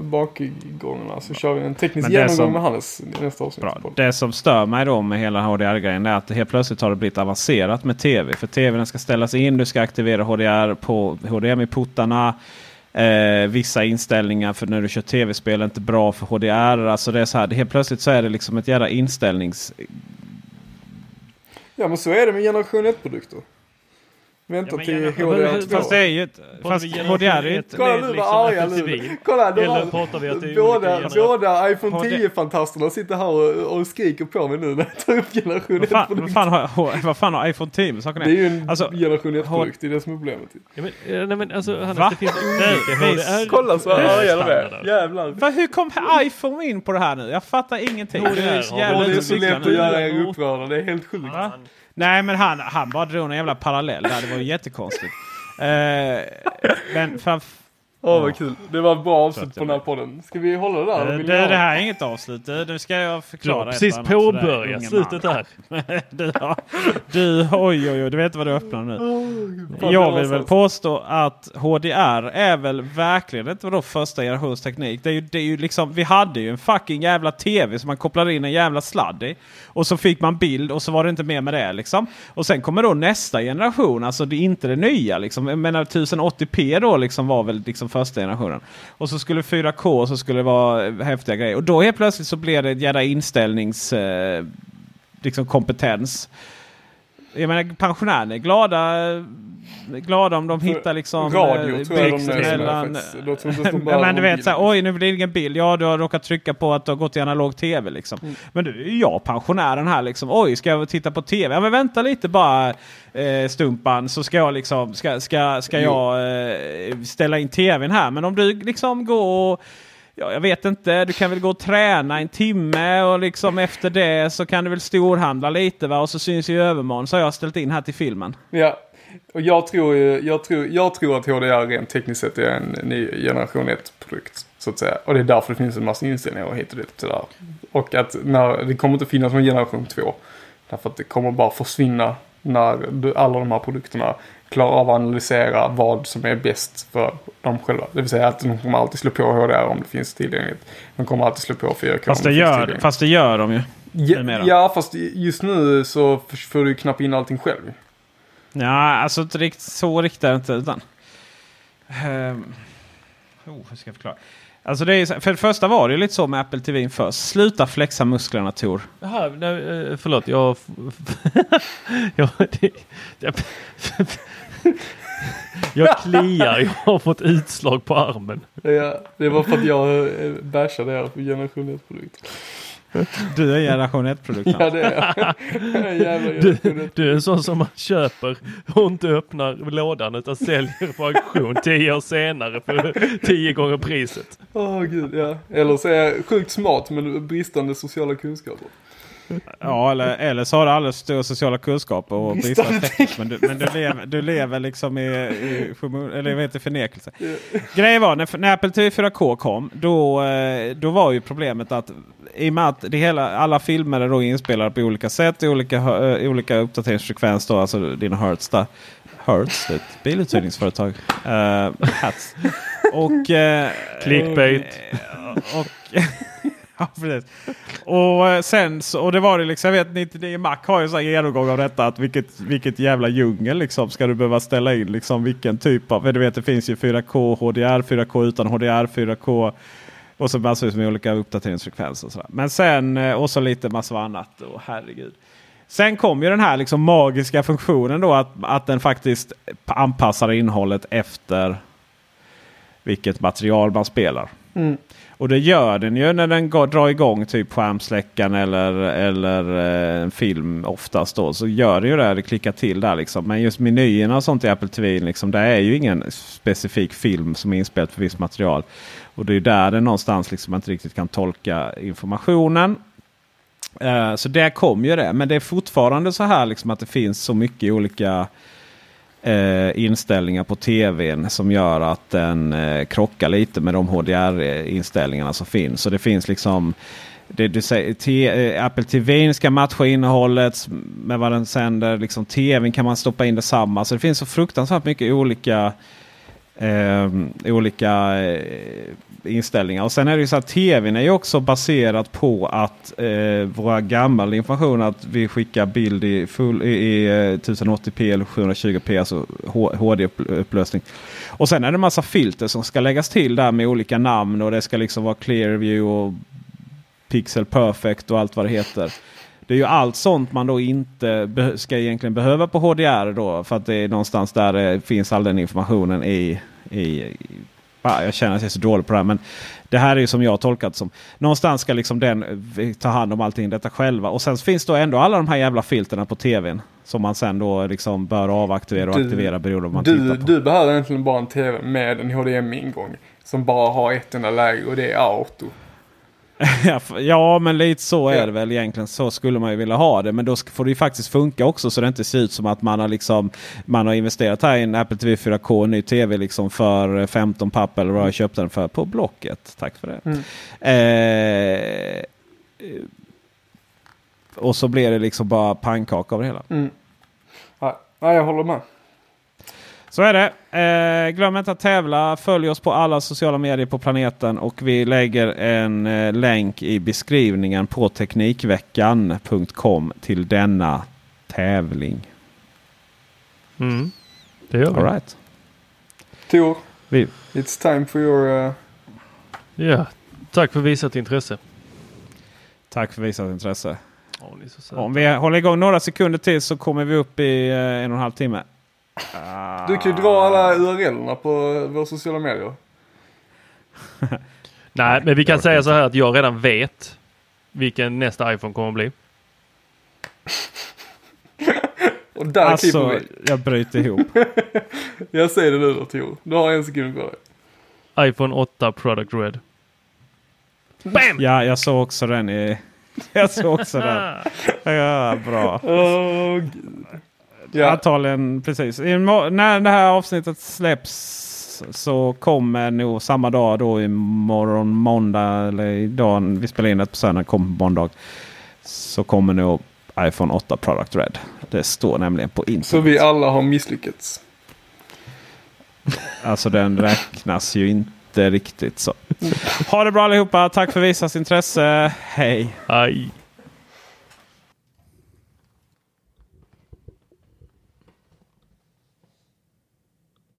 [SPEAKER 3] bakgångarna. Så kör vi en teknisk genomgång som, med Hannes nästa avsnitt.
[SPEAKER 2] Bra. Det som stör mig då med hela HDR-grejen är att helt plötsligt har det blivit avancerat med tv. För tvn ska ställas in, du ska aktivera HDR på HDMI-portarna. Eh, vissa inställningar för när du kör tv-spel är inte bra för HDR. Alltså det är så här, helt plötsligt så är det liksom ett jävla inställnings
[SPEAKER 3] Ja men så är det med generation 1-produkter. Vänta ja, till HDR2.
[SPEAKER 2] Fast det är ju ett... Fast HDR är ju inte...
[SPEAKER 3] Kolla nu vad arga nu. Kolla de här, båda, båda iPhone 10-fantasterna sitter här och, och skriker på mig nu när jag tar upp generation 1
[SPEAKER 2] vad, vad, fan har, vad fan har iPhone 10 med saken
[SPEAKER 3] Det är ju en alltså, generation 1-produkt, det är det som är problemet.
[SPEAKER 1] Ja, men, eh, nej, men alltså, Hannes, Va? det finns olika
[SPEAKER 3] HDR. Kolla så arga de är. Jävlar.
[SPEAKER 2] För hur kom iPhone in på det här nu? Jag fattar ingenting.
[SPEAKER 3] HDR, det är det är så lätt att göra er upprörda, det är helt sjukt.
[SPEAKER 2] Nej men han, han bara drog en jävla parallell där. Det var ju jättekonstigt. Uh, men framför
[SPEAKER 3] Åh oh, vad kul. Det var ett bra avslut på den här podden. Ska vi hålla det där?
[SPEAKER 2] Det, det, det här är inget avslut. Nu ska jag förklara. Du har
[SPEAKER 1] precis påbörjat slutet där.
[SPEAKER 2] du, du, oj oj oj. Du vet vad du öppnar nu. Oh, jag vill väl påstå att HDR är väl verkligen inte vadå första generations teknik. Det är ju, det är ju liksom, vi hade ju en fucking jävla tv som man kopplade in en jävla sladd i. Och så fick man bild och så var det inte mer med det liksom. Och sen kommer då nästa generation. Alltså det är inte det nya liksom. Jag menar 1080p då liksom var väl liksom första generationen. Och så skulle 4K så skulle det vara häftiga grejer. Och då helt plötsligt så blev det en jävla inställnings... Eh, liksom kompetens jag menar pensionärerna är glada, glada om de hittar liksom...
[SPEAKER 3] Radio
[SPEAKER 2] eh,
[SPEAKER 3] tror jag de
[SPEAKER 2] mellan- Ja, men du vet såhär, oj nu blir det ingen bild. Ja du har råkat trycka på att du har gått till analog tv liksom.
[SPEAKER 3] Mm.
[SPEAKER 2] Men du är jag pensionären här liksom. Oj ska jag titta på tv? Ja men vänta lite bara eh, Stumpan så ska jag liksom, ska, ska, ska jag eh, ställa in tvn här. Men om du liksom går och Ja, jag vet inte, du kan väl gå och träna en timme och liksom efter det så kan du väl storhandla lite va? och så syns ju i övermorgon så har jag ställt in här till filmen.
[SPEAKER 3] Ja, och jag tror, ju- jag, tror, jag tror att HDR rent tekniskt sett är en ny generation 1-produkt. Så att säga. Och det är därför det finns en massa inställningar och hit och dit. Sådär. Och att när, det kommer inte finnas någon generation 2. Därför att det kommer bara försvinna när du, alla de här produkterna klarar av att analysera vad som är bäst för dem själva. Det vill säga att de kommer alltid slå på HDR om det finns tillgängligt. De kommer alltid slå på 4K
[SPEAKER 2] Fast
[SPEAKER 3] om
[SPEAKER 2] det,
[SPEAKER 3] finns
[SPEAKER 2] gör,
[SPEAKER 3] tillgängligt.
[SPEAKER 2] fast det gör de ju.
[SPEAKER 3] Ja,
[SPEAKER 2] numera.
[SPEAKER 3] ja, fast just nu så får du knappa in allting själv.
[SPEAKER 2] Ja, alltså inte riktigt, så riktigt är det inte. Utan, Ehm, oh, hur ska jag förklara? Alltså det är, för det första var det ju lite så med Apple TV först. Sluta flexa musklerna Tor.
[SPEAKER 1] Jaha, nej, eh, förlåt. Jag... jag, det, jag, jag kliar. Jag har fått utslag på armen.
[SPEAKER 3] Ja, det var för att jag eh, bashade er på generation 1-produkt.
[SPEAKER 2] Du är generation 1-produkten.
[SPEAKER 3] Ja, det är jag. Jävla
[SPEAKER 1] Du,
[SPEAKER 3] generation 1.
[SPEAKER 1] du är en sån som man köper och inte öppnar lådan utan säljer på auktion tio år senare för tio gånger priset.
[SPEAKER 3] Åh gud, ja. Eller så är jag sjukt smart men bristande sociala kunskaper.
[SPEAKER 2] Ja, eller, eller så har du alldeles stora sociala kunskaper och bristande
[SPEAKER 3] Bristande
[SPEAKER 2] teknik. Men, du, men du, lever, du lever liksom i, i eller heter förnekelse. Grejen var när, när Apple TV 4K kom. Då, eh, då var ju problemet att i och med att det hela, alla filmer är då inspelade på olika sätt. I olika, eh, olika uppdateringsfrekvens. Då, alltså dina Hertz. Där. Hertz, ett biluthyrningsföretag. Uh, hats. Och... eh,
[SPEAKER 1] Clickbait.
[SPEAKER 2] eh, och, ja, precis. Och eh, sen så, och det var det liksom, jag vet 99 Mac har ju så här genomgång av detta. Att vilket, vilket jävla djungel liksom ska du behöva ställa in liksom vilken typ av. Du vet det finns ju 4K, HDR, 4K utan HDR, 4K. Och så massvis med olika uppdateringsfrekvenser. Och. Men sen eh, och så lite massor annat. Och herregud. Sen kom ju den här liksom magiska funktionen då att, att den faktiskt anpassar innehållet efter vilket material man spelar.
[SPEAKER 3] Mm.
[SPEAKER 2] Och det gör den ju när den går, drar igång typ skärmsläckaren eller, eller eh, en film oftast då. Så gör det ju det, det klickar till där liksom. Men just menyerna och sånt i Apple TV, liksom, det är ju ingen specifik film som är inspelad för visst material. Och det är ju där det någonstans liksom man inte riktigt kan tolka informationen. Eh, så där kom ju det. Men det är fortfarande så här liksom att det finns så mycket olika eh, inställningar på tvn som gör att den eh, krockar lite med de HDR-inställningarna som finns. Så det finns liksom det du säger, te, eh, Apple TV ska matcha innehållet med vad den sänder. Liksom TVn kan man stoppa in detsamma. Så det finns så fruktansvärt mycket olika eh, olika eh, inställningar. Och sen är det ju så att tvn är ju också baserat på att eh, våra gammal information att vi skickar bild i, full, i, i eh, 1080p eller 720p, alltså HD-upplösning. Och sen är det en massa filter som ska läggas till där med olika namn och det ska liksom vara Clearview och Pixel Perfect och allt vad det heter. Det är ju allt sånt man då inte ska egentligen behöva på HDR då. För att det är någonstans där det finns all den informationen i... i, i jag känner att jag är så dålig på det här. Men det här är ju som jag har tolkat som. Någonstans ska liksom den ta hand om allting detta själva. Och sen finns då ändå alla de här jävla filterna på tvn. Som man sen då liksom bör avaktivera och
[SPEAKER 3] Du-
[SPEAKER 2] aktivera beroende på vad man
[SPEAKER 3] Du,
[SPEAKER 2] tittar på.
[SPEAKER 3] du behöver egentligen bara en tv med en HDMI-ingång. Som bara har ett enda läge och det är auto.
[SPEAKER 2] Ja, men lite så är det väl egentligen. Så skulle man ju vilja ha det. Men då får det ju faktiskt funka också så det inte ser ut som att man har, liksom, man har investerat här i en Apple TV 4K, en ny TV liksom för 15 papp eller vad jag köpte den för på Blocket. Tack för det.
[SPEAKER 3] Mm.
[SPEAKER 2] Eh, eh, och så blir det liksom bara pannkaka av det hela.
[SPEAKER 3] Mm. Ja, jag håller med.
[SPEAKER 2] Så är det. Eh, glöm inte att tävla. Följ oss på alla sociala medier på planeten. Och vi lägger en eh, länk i beskrivningen på Teknikveckan.com till denna tävling.
[SPEAKER 1] Mm. Det gör vi.
[SPEAKER 2] All right.
[SPEAKER 3] Tor,
[SPEAKER 2] Vi,
[SPEAKER 3] it's time for your... Uh,
[SPEAKER 1] Ja, tack för visat intresse.
[SPEAKER 2] tack för visat intresse.
[SPEAKER 1] Åh, ni är så söta.
[SPEAKER 2] Om vi håller igång några sekunder till så kommer vi upp i eh, en och en halv timme.
[SPEAKER 3] Du kan ju dra alla URLerna på våra sociala medier.
[SPEAKER 1] Nej, men vi kan säga så här att jag redan vet vilken nästa iPhone kommer att bli.
[SPEAKER 3] Och där
[SPEAKER 2] Alltså,
[SPEAKER 3] vi.
[SPEAKER 2] jag bryter ihop.
[SPEAKER 3] Jag säger det nu då Tor. Du har en sekund kvar.
[SPEAKER 1] iPhone 8 Product Red.
[SPEAKER 2] Ja, jag såg också den i... Jag såg också den. Ja, bra.
[SPEAKER 3] Gud. Ja,
[SPEAKER 2] Antagligen precis. När det här avsnittet släpps så kommer nog samma dag då imorgon måndag eller idag vi spelar in det på söndag kommer på måndag. Så kommer nog iPhone 8 Product Red. Det står nämligen på
[SPEAKER 3] så
[SPEAKER 2] internet.
[SPEAKER 3] vi alla har misslyckats.
[SPEAKER 2] Alltså den räknas ju inte riktigt så. Ha det bra allihopa. Tack för visat intresse. Hej!
[SPEAKER 1] Aj.